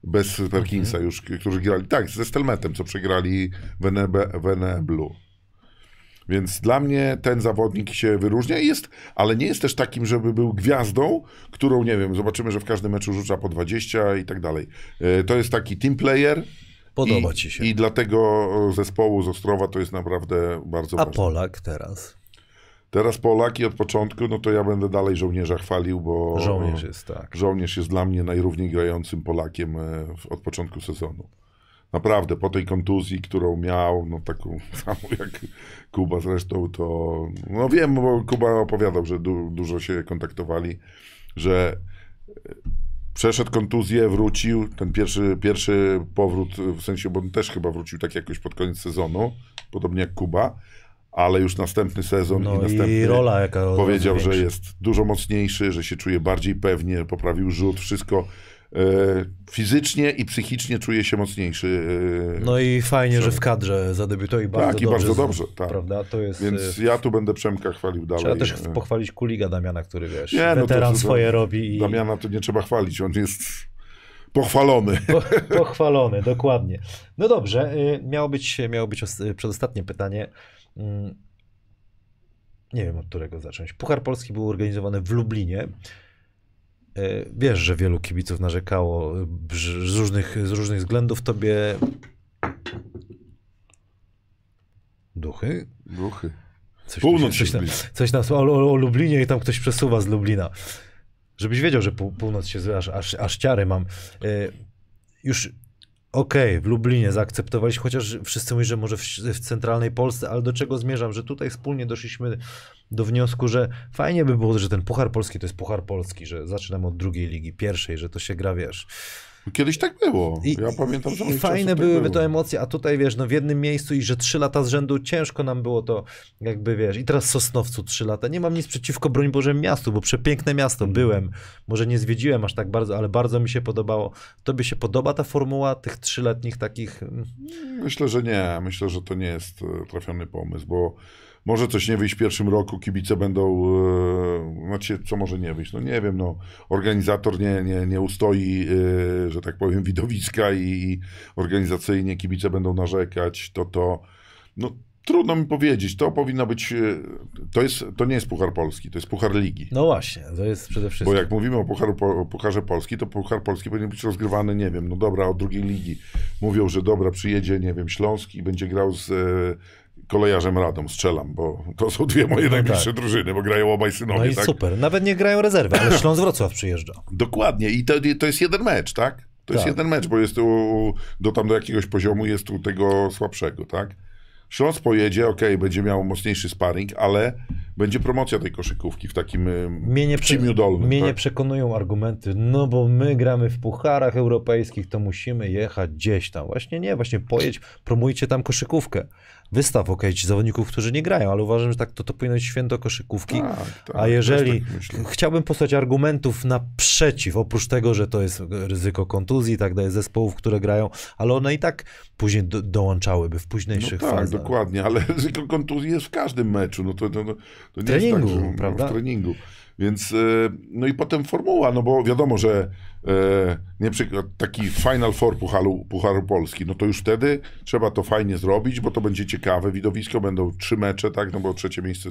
bez Perkinsa już, którzy grali, tak, ze Stelmetem, co przegrali w w Eneblu. Więc dla mnie ten zawodnik się wyróżnia i jest, ale nie jest też takim, żeby był gwiazdą, którą, nie wiem, zobaczymy, że w każdym meczu rzuca po 20 i tak dalej. E, To jest taki team player. Podoba i, ci się. I dla tego zespołu z Ostrowa to jest naprawdę bardzo A ważne. Polak teraz? Teraz Polaki od początku, no to ja będę dalej żołnierza chwalił, bo Żołnierz jest, tak. żołnierz jest dla mnie najrówniej grającym Polakiem e, od początku sezonu. Naprawdę, po tej kontuzji, którą miał, no taką samą jak Kuba zresztą, to no wiem, bo Kuba opowiadał, że du, dużo się kontaktowali, że e, przeszedł kontuzję, wrócił, ten pierwszy, pierwszy powrót, w sensie, bo on też chyba wrócił tak jakoś pod koniec sezonu, podobnie jak Kuba, ale już następny sezon i No następny i rola jaka powiedział, że jest dużo mocniejszy, że się czuje bardziej pewnie, poprawił rzut, wszystko fizycznie i psychicznie czuje się mocniejszy. E, No i fajnie, że w kadrze zadebiutował i bardzo tak, i dobrze. bardzo z- dobrze, tak. Prawda? To jest... Więc e, ja tu będę Przemka chwalił dalej. Trzeba też E, pochwalić Kuliga Damiana, który wiesz, Nie, no weteran to- swoje robi i Damiana to nie trzeba chwalić, on jest pochwalony. po, pochwalony, dokładnie. No dobrze, miało być, miało być os- przedostatnie pytanie. Mm, Nie wiem, od którego zacząć. Puchar Polski był organizowany w Lublinie. Y, Wiesz, że wielu kibiców narzekało z różnych, z różnych względów. Tobie duchy? Duchy. Coś, Północ coś, zbliża. coś tam o, o, o Lublinie i tam ktoś przesuwa z Lublina. Żebyś wiedział, że pół, północ się aż, aż, aż ciary mam. Y, już okej, w Lublinie zaakceptowaliśmy, chociaż wszyscy mówią, że może w, w centralnej Polsce, ale do czego zmierzam, że tutaj wspólnie doszliśmy do wniosku, że fajnie by było, że ten Puchar Polski to jest Puchar Polski, że zaczynamy od drugiej ligi, pierwszej, że to się gra, wiesz. Kiedyś tak było. I, ja pamiętam, za i moich fajne tak byłyby było. to emocje, a tutaj wiesz, no w jednym miejscu i że trzy lata z rzędu ciężko nam było to, jakby wiesz, i teraz w Sosnowcu trzy lata. Nie mam nic przeciwko, broń Boże, miastu, bo przepiękne miasto, Mhm. byłem. Może nie zwiedziłem aż tak bardzo, ale bardzo mi się podobało. Tobie się podoba ta formuła tych trzyletnich takich... mm, Myślę, że nie. Myślę, że to nie jest e, trafiony pomysł, bo może coś nie wyjść w pierwszym roku, kibice będą, e, znaczy, co może nie wyjść, no nie wiem, no, organizator nie, nie, nie ustoi, e, że tak powiem, widowiska i, i organizacyjnie kibice będą narzekać, to to, no trudno mi powiedzieć, to powinno być, e, to, jest, to nie jest Puchar Polski, to jest Puchar Ligi. No właśnie, to jest przede wszystkim... Bo jak mówimy o, Pucharu, po- o Pucharze Polski, to Puchar Polski powinien być rozgrywany, nie wiem, no dobra, od drugiej ligi. Mówią, że dobra, przyjedzie, nie wiem, Śląski i będzie grał z kolejarzem Radą, strzelam, bo to są dwie moje najbliższe drużyny, bo grają obaj synowie, No i tak? super, nawet nie grają rezerwy, ale Śląsk Wrocław przyjeżdża. Dokładnie i to, to jest jeden mecz, tak? To jest Tak. jeden mecz, bo jest u, do tam do jakiegoś poziomu jest u tego słabszego, tak? Śląsk pojedzie, okej, będzie miał mocniejszy sparring, ale będzie promocja tej koszykówki w takim y, Mnie nie, Ciemiu Dolnym. mnie nie tak? przekonują argumenty, no bo my gramy w pucharach europejskich, to musimy jechać gdzieś tam. Właśnie nie, właśnie pojedź, promujcie tam koszykówkę. Wystaw, okej, ci zawodników, którzy nie grają, ale uważam, że tak to, to powinno być święto koszykówki. Tak, tak, A jeżeli tak chciałbym posłać argumentów naprzeciw, oprócz tego, że to jest ryzyko kontuzji i tak dalej, zespołów, które grają, ale one i tak później do, dołączałyby w No późniejszych tak, fazach. dokładnie, ale ryzyko kontuzji jest w każdym meczu. No to, to, to, to nie treningu, jest tak, że, prawda? No, w treningu. Więc, e, no i potem formuła, no bo wiadomo, że e, nie przykład taki Final Four Pucharu, Pucharu Polski, no to już wtedy trzeba to fajnie zrobić, bo to będzie ciekawe widowisko, będą trzy mecze, tak, no bo trzecie miejsce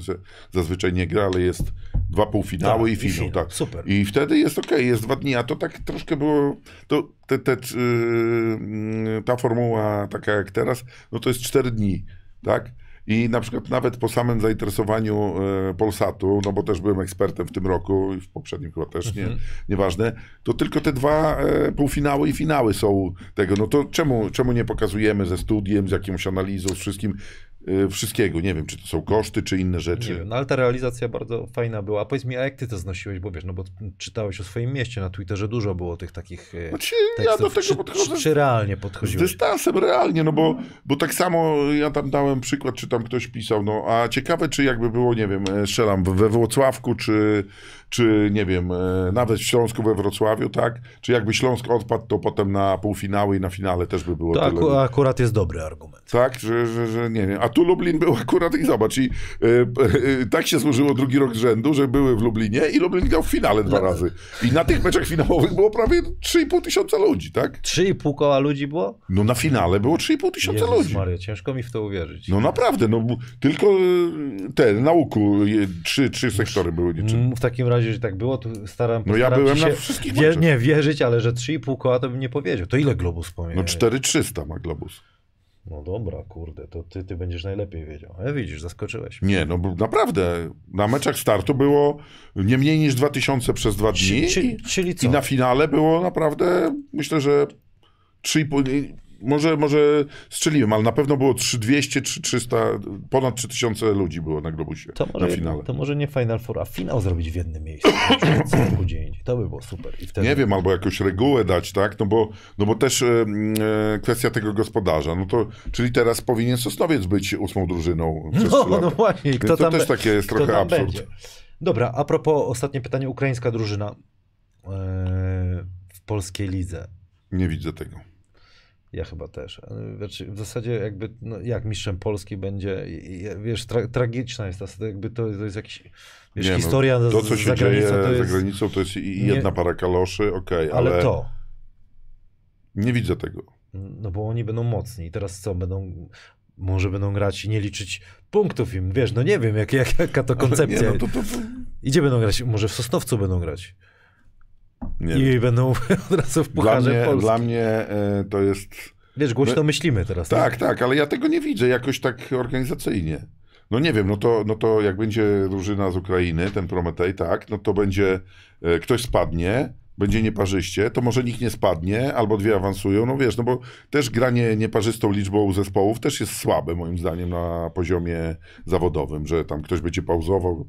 zazwyczaj nie gra, ale jest dwa półfinały Tak, i i finał, finał. tak. Super. I wtedy jest okej, jest dwa dni, a to tak troszkę było, to te, te, yy, ta formuła taka jak teraz, no to jest cztery dni, tak? I na przykład nawet po samym zainteresowaniu e, Polsatu, no bo też byłem ekspertem w tym roku i w poprzednim chyba też, nie, nieważne, to tylko te dwa e, półfinały i finały są tego. No to czemu, czemu nie pokazujemy ze studiem, z jakąś analizą, z wszystkim, wszystkiego? Nie wiem, czy to są koszty, czy inne rzeczy. Nie wiem, no ale ta realizacja bardzo fajna była. A powiedz mi, a jak ty to znosiłeś, bo wiesz, no bo czytałeś o swoim mieście na Twitterze, dużo było tych takich Znaczy, ja tekstów. do tego czy, podchodzę czy, czy realnie Z podchodziłeś? dystansem realnie, no bo, bo tak samo ja tam dałem przykład, czy tam ktoś pisał, no a ciekawe, czy jakby było, nie wiem, e, strzelam we Włocławku, czy, czy nie wiem, e, nawet w Śląsku we Wrocławiu, tak? Czy jakby Śląsk odpadł, to potem na półfinały i na finale też by było To tyle. aku, akurat jest dobry argument. Tak, że, że, że nie wiem. A tu Lublin był akurat i zobacz, i e, e, tak się złożyło drugi rok z rzędu, że były w Lublinie i Lublin grał w finale dwa razy. I na tych meczach finałowych było prawie 3,5 tysiąca ludzi, tak? 3,5 koła ludzi było? No na finale było 3,5 tysiąca Jezus ludzi. Maria, ciężko mi w to uwierzyć. No naprawdę, no tylko e, te, nauku, je- trzy, trzy sektory były niczym. W takim razie, że tak było, to staram, No ja byłem na wszystkich wie. Nie, wierzyć, ale że 3,5 koła to bym nie powiedział. To ile Globus pomie? No 4300 ma Globus. No dobra, kurde, to ty, ty będziesz najlepiej wiedział. Ale widzisz, zaskoczyłeś. Nie, no naprawdę, na meczach startu było nie mniej niż 2000 przez dwa dni Czyli, i, czyli, co? i na finale było naprawdę, myślę, że 3,5, i- może, może strzeliłem, ale na pewno było 3200, 3300, ponad 3000 ludzi było na Globusie To może, na finale. to może nie Final Four, a finał zrobić w jednym miejscu. co roku gdzie indziej. To by było super. Wtedy... Nie wiem, albo jakąś regułę dać, tak? No bo, no bo też e, e, kwestia tego gospodarza. No to, czyli teraz powinien Sosnowiec być ósmą drużyną przez No, no właśnie, kto Więc to tam, też takie jest trochę absurd. będzie. Dobra, a propos ostatnie pytanie, ukraińska drużyna eee, w polskiej lidze. Nie widzę tego. Ja chyba też. Ale Znaczy, w zasadzie jakby, no, jak mistrzem Polski będzie, i- i- wiesz, tra tragiczna jest ta, jakby to, to jest jakiś, wiesz, Nie, no, historia To, z, co się dzieje to jest, za granicą, to jest i nie- jedna para kaloszy, okej, ale, ale, to, nie widzę tego. no bo oni będą mocni i teraz co, będą, może będą grać i nie liczyć punktów im, wiesz, no nie wiem, jak, jak, jaka to koncepcja. Nie, no to, to, to, Idzie będą grać, może w Sosnowcu będą grać nie. i będą od razu w Dla Pucharze mnie, Polski. dla mnie to jest... Wiesz, głośno myślimy teraz. nie? Tak, tak, ale ja tego nie widzę jakoś tak organizacyjnie. No nie wiem, no to, no to jak będzie drużyna z Ukrainy, ten Prometej, tak, no to będzie, e, ktoś spadnie, będzie nieparzyście, to może nikt nie spadnie, albo dwie awansują, no wiesz, no bo też granie nieparzystą liczbą zespołów też jest słabe moim zdaniem na poziomie zawodowym, że tam ktoś będzie pauzował,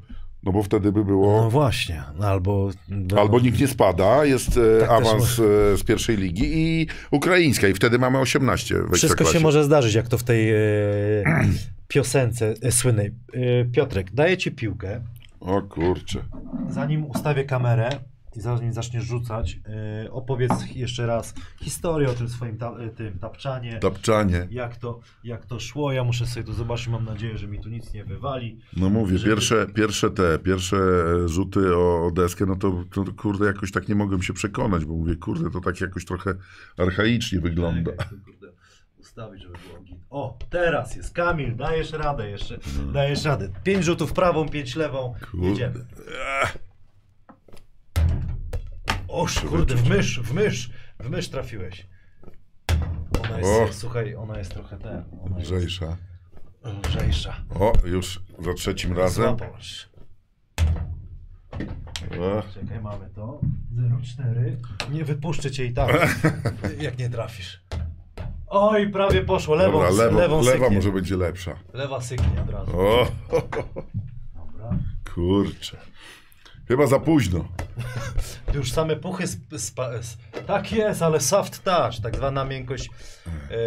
no bo wtedy by było... No właśnie, no albo... No, Albo nikt nie spada, jest e, Tak awans e, z pierwszej ligi i ukraińska i wtedy mamy 18 w Wszystko się może zdarzyć, jak to w tej e, piosence e, słynnej. E, Piotrek, daję ci piłkę, O kurczę. zanim ustawię kamerę i zanim zaczniesz rzucać, e, opowiedz jeszcze raz historię o tym swoim ta, e, tym tapczanie. Tapczanie. Jak to, jak to szło, ja muszę sobie to zobaczyć, mam nadzieję, że mi tu nic nie wywali. No mówię, Żeby- pierwsze, pierwsze te, pierwsze e, rzuty o, o deskę, no to, to kurde jakoś tak nie mogłem się przekonać, bo mówię, kurde, to tak jakoś trochę archaicznie wygląda. Tak, to, kurde, ustawić, żeby było git. O, teraz jest Kamil, dajesz radę jeszcze, dajesz radę. Pięć rzutów prawą, pięć lewą, Kurde. jedziemy. Oż, kurde, w mysz, w mysz, w mysz trafiłeś. Ona jest, O. słuchaj, ona jest trochę ten, ona jest Lżejsza. lżejsza. O, już za trzecim razem. Złapasz. O, Czekaj, mamy to. 0,4. Nie wypuszczę cię i tak, jak nie trafisz. Oj, prawie poszło, lewą, Dobra, lewo, lewą lewa może będzie lepsza. Lewa syknie od razu. O, Dobra. Kurczę. Chyba za późno. Już same puchy Tak jest, ale soft touch, tak zwana miękkość. E,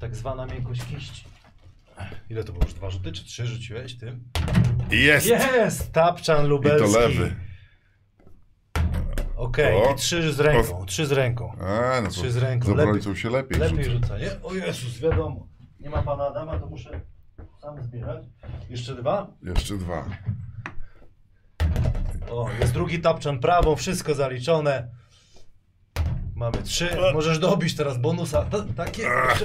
tak zwana miękkość kiści. Ile to było już? Dwa rzuty czy trzy rzuciłeś tym? Jest! Jest! Tapczan I lubelski. to lewy. Okej, O. i trzy z ręką, trzy z ręką. A, no Trzy z ręką. obrońcą się lepiej, Lepiej rzuca. rzuca, nie? O Jezus, wiadomo. Nie ma pana Adama, to muszę sam zbierać. Jeszcze dwa? Jeszcze dwa. O, jest drugi tapczan prawą, wszystko zaliczone. Mamy trzy. Możesz dobić teraz bonusa. Ta, tak jest.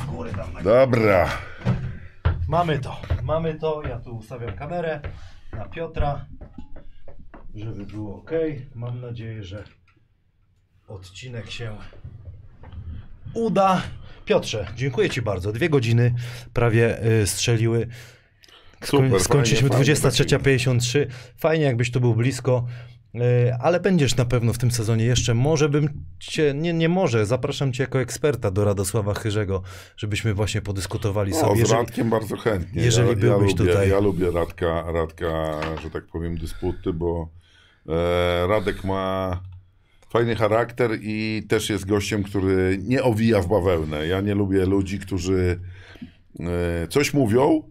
W górę tam. na- Dobra. Mamy to. Mamy to. Ja tu ustawiam kamerę na Piotra, żeby było ok. Mam nadzieję, że odcinek się uda. Piotrze, dziękuję Ci bardzo. Dwie godziny prawie y, strzeliły. Super, skończyliśmy fajnie, fajnie, 23.53. Fajnie, jakbyś tu był blisko. y, Ale będziesz na pewno w tym sezonie jeszcze. Może bym cię, nie, nie może, zapraszam cię jako eksperta do Radosława Chyrzego, żebyśmy właśnie podyskutowali O, sobie. z Radkiem bardzo chętnie. jeżeli ja, byłbyś ja lubię, tutaj. Ja lubię Radka, Radka, że tak powiem, dysputy, bo e, Radek ma fajny charakter i też jest gościem, który nie owija w bawełnę. Ja nie lubię ludzi, którzy e, coś mówią,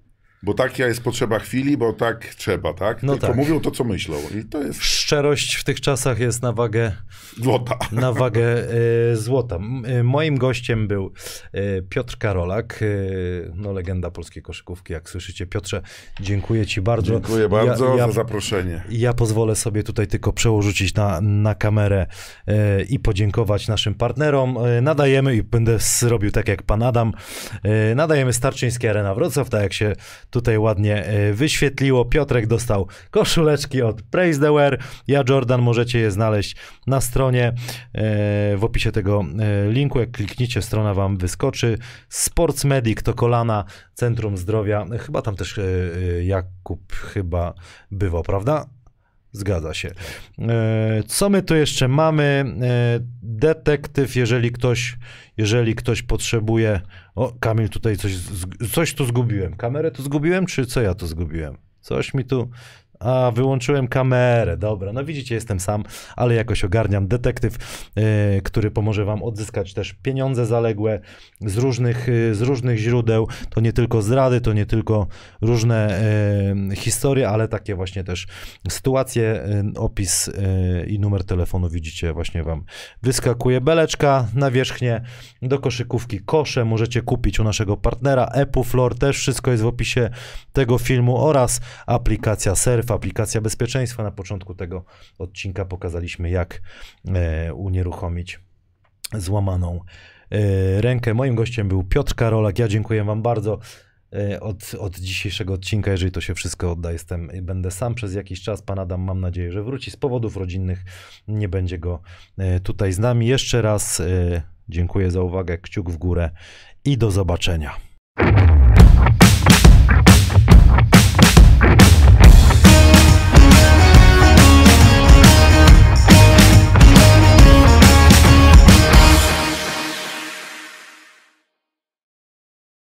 bo taka jest potrzeba chwili, bo tak trzeba, tak? No Tylko tak. mówią to, co myślą. I to jest Szczerość w tych czasach jest na wagę, złota. na wagę e, złota. E, Moim gościem był e, Piotr Karolak, no legenda polskiej koszykówki, jak słyszycie. Piotrze, dziękuję ci bardzo. Dziękuję bardzo Ja, ja, za zaproszenie. ja pozwolę sobie tutaj tylko przełożyć na, na kamerę i podziękować naszym partnerom. Nadajemy i będę s- robił tak jak pan Adam. Nadajemy Starczyński Arena Wrocław, tak jak się tutaj ładnie wyświetliło. Piotrek dostał koszuleczki od Praise the Wear. Ja Jordan możecie je znaleźć na stronie. E, w opisie tego e, linku, jak klikniecie, strona wam wyskoczy. Sports Medic to kolana, Centrum Zdrowia. Chyba tam też e, Jakub chyba bywał, prawda? Zgadza się. Co my tu jeszcze mamy? Detektyw, jeżeli ktoś, jeżeli ktoś potrzebuje. O, Kamil, tutaj coś, coś tu zgubiłem. Kamerę tu zgubiłem, czy co ja tu zgubiłem? Coś mi tu. A, wyłączyłem kamerę. Dobra, no widzicie, jestem sam, ale jakoś ogarniam. Detektyw, e, który pomoże wam odzyskać też pieniądze zaległe z różnych, e, z różnych źródeł. To nie tylko zdrady, to nie tylko różne e, historie, ale takie właśnie też sytuacje, opis i numer telefonu widzicie, właśnie wam wyskakuje. Beleczka na wierzchnię do koszykówki kosze możecie kupić u naszego partnera Epuflor, też wszystko jest w opisie tego filmu oraz aplikacja Surf, aplikacja bezpieczeństwa. Na początku tego odcinka pokazaliśmy jak e, unieruchomić złamaną e, rękę. Moim gościem był Piotr Karolak. Ja dziękuję wam bardzo. E, Od, od dzisiejszego odcinka, jeżeli to się wszystko odda, jestem, będę sam przez jakiś czas. Pan Adam, mam nadzieję, że wróci z powodów rodzinnych. Nie będzie go tutaj z nami. Jeszcze raz dziękuję za uwagę, kciuk w górę i do zobaczenia.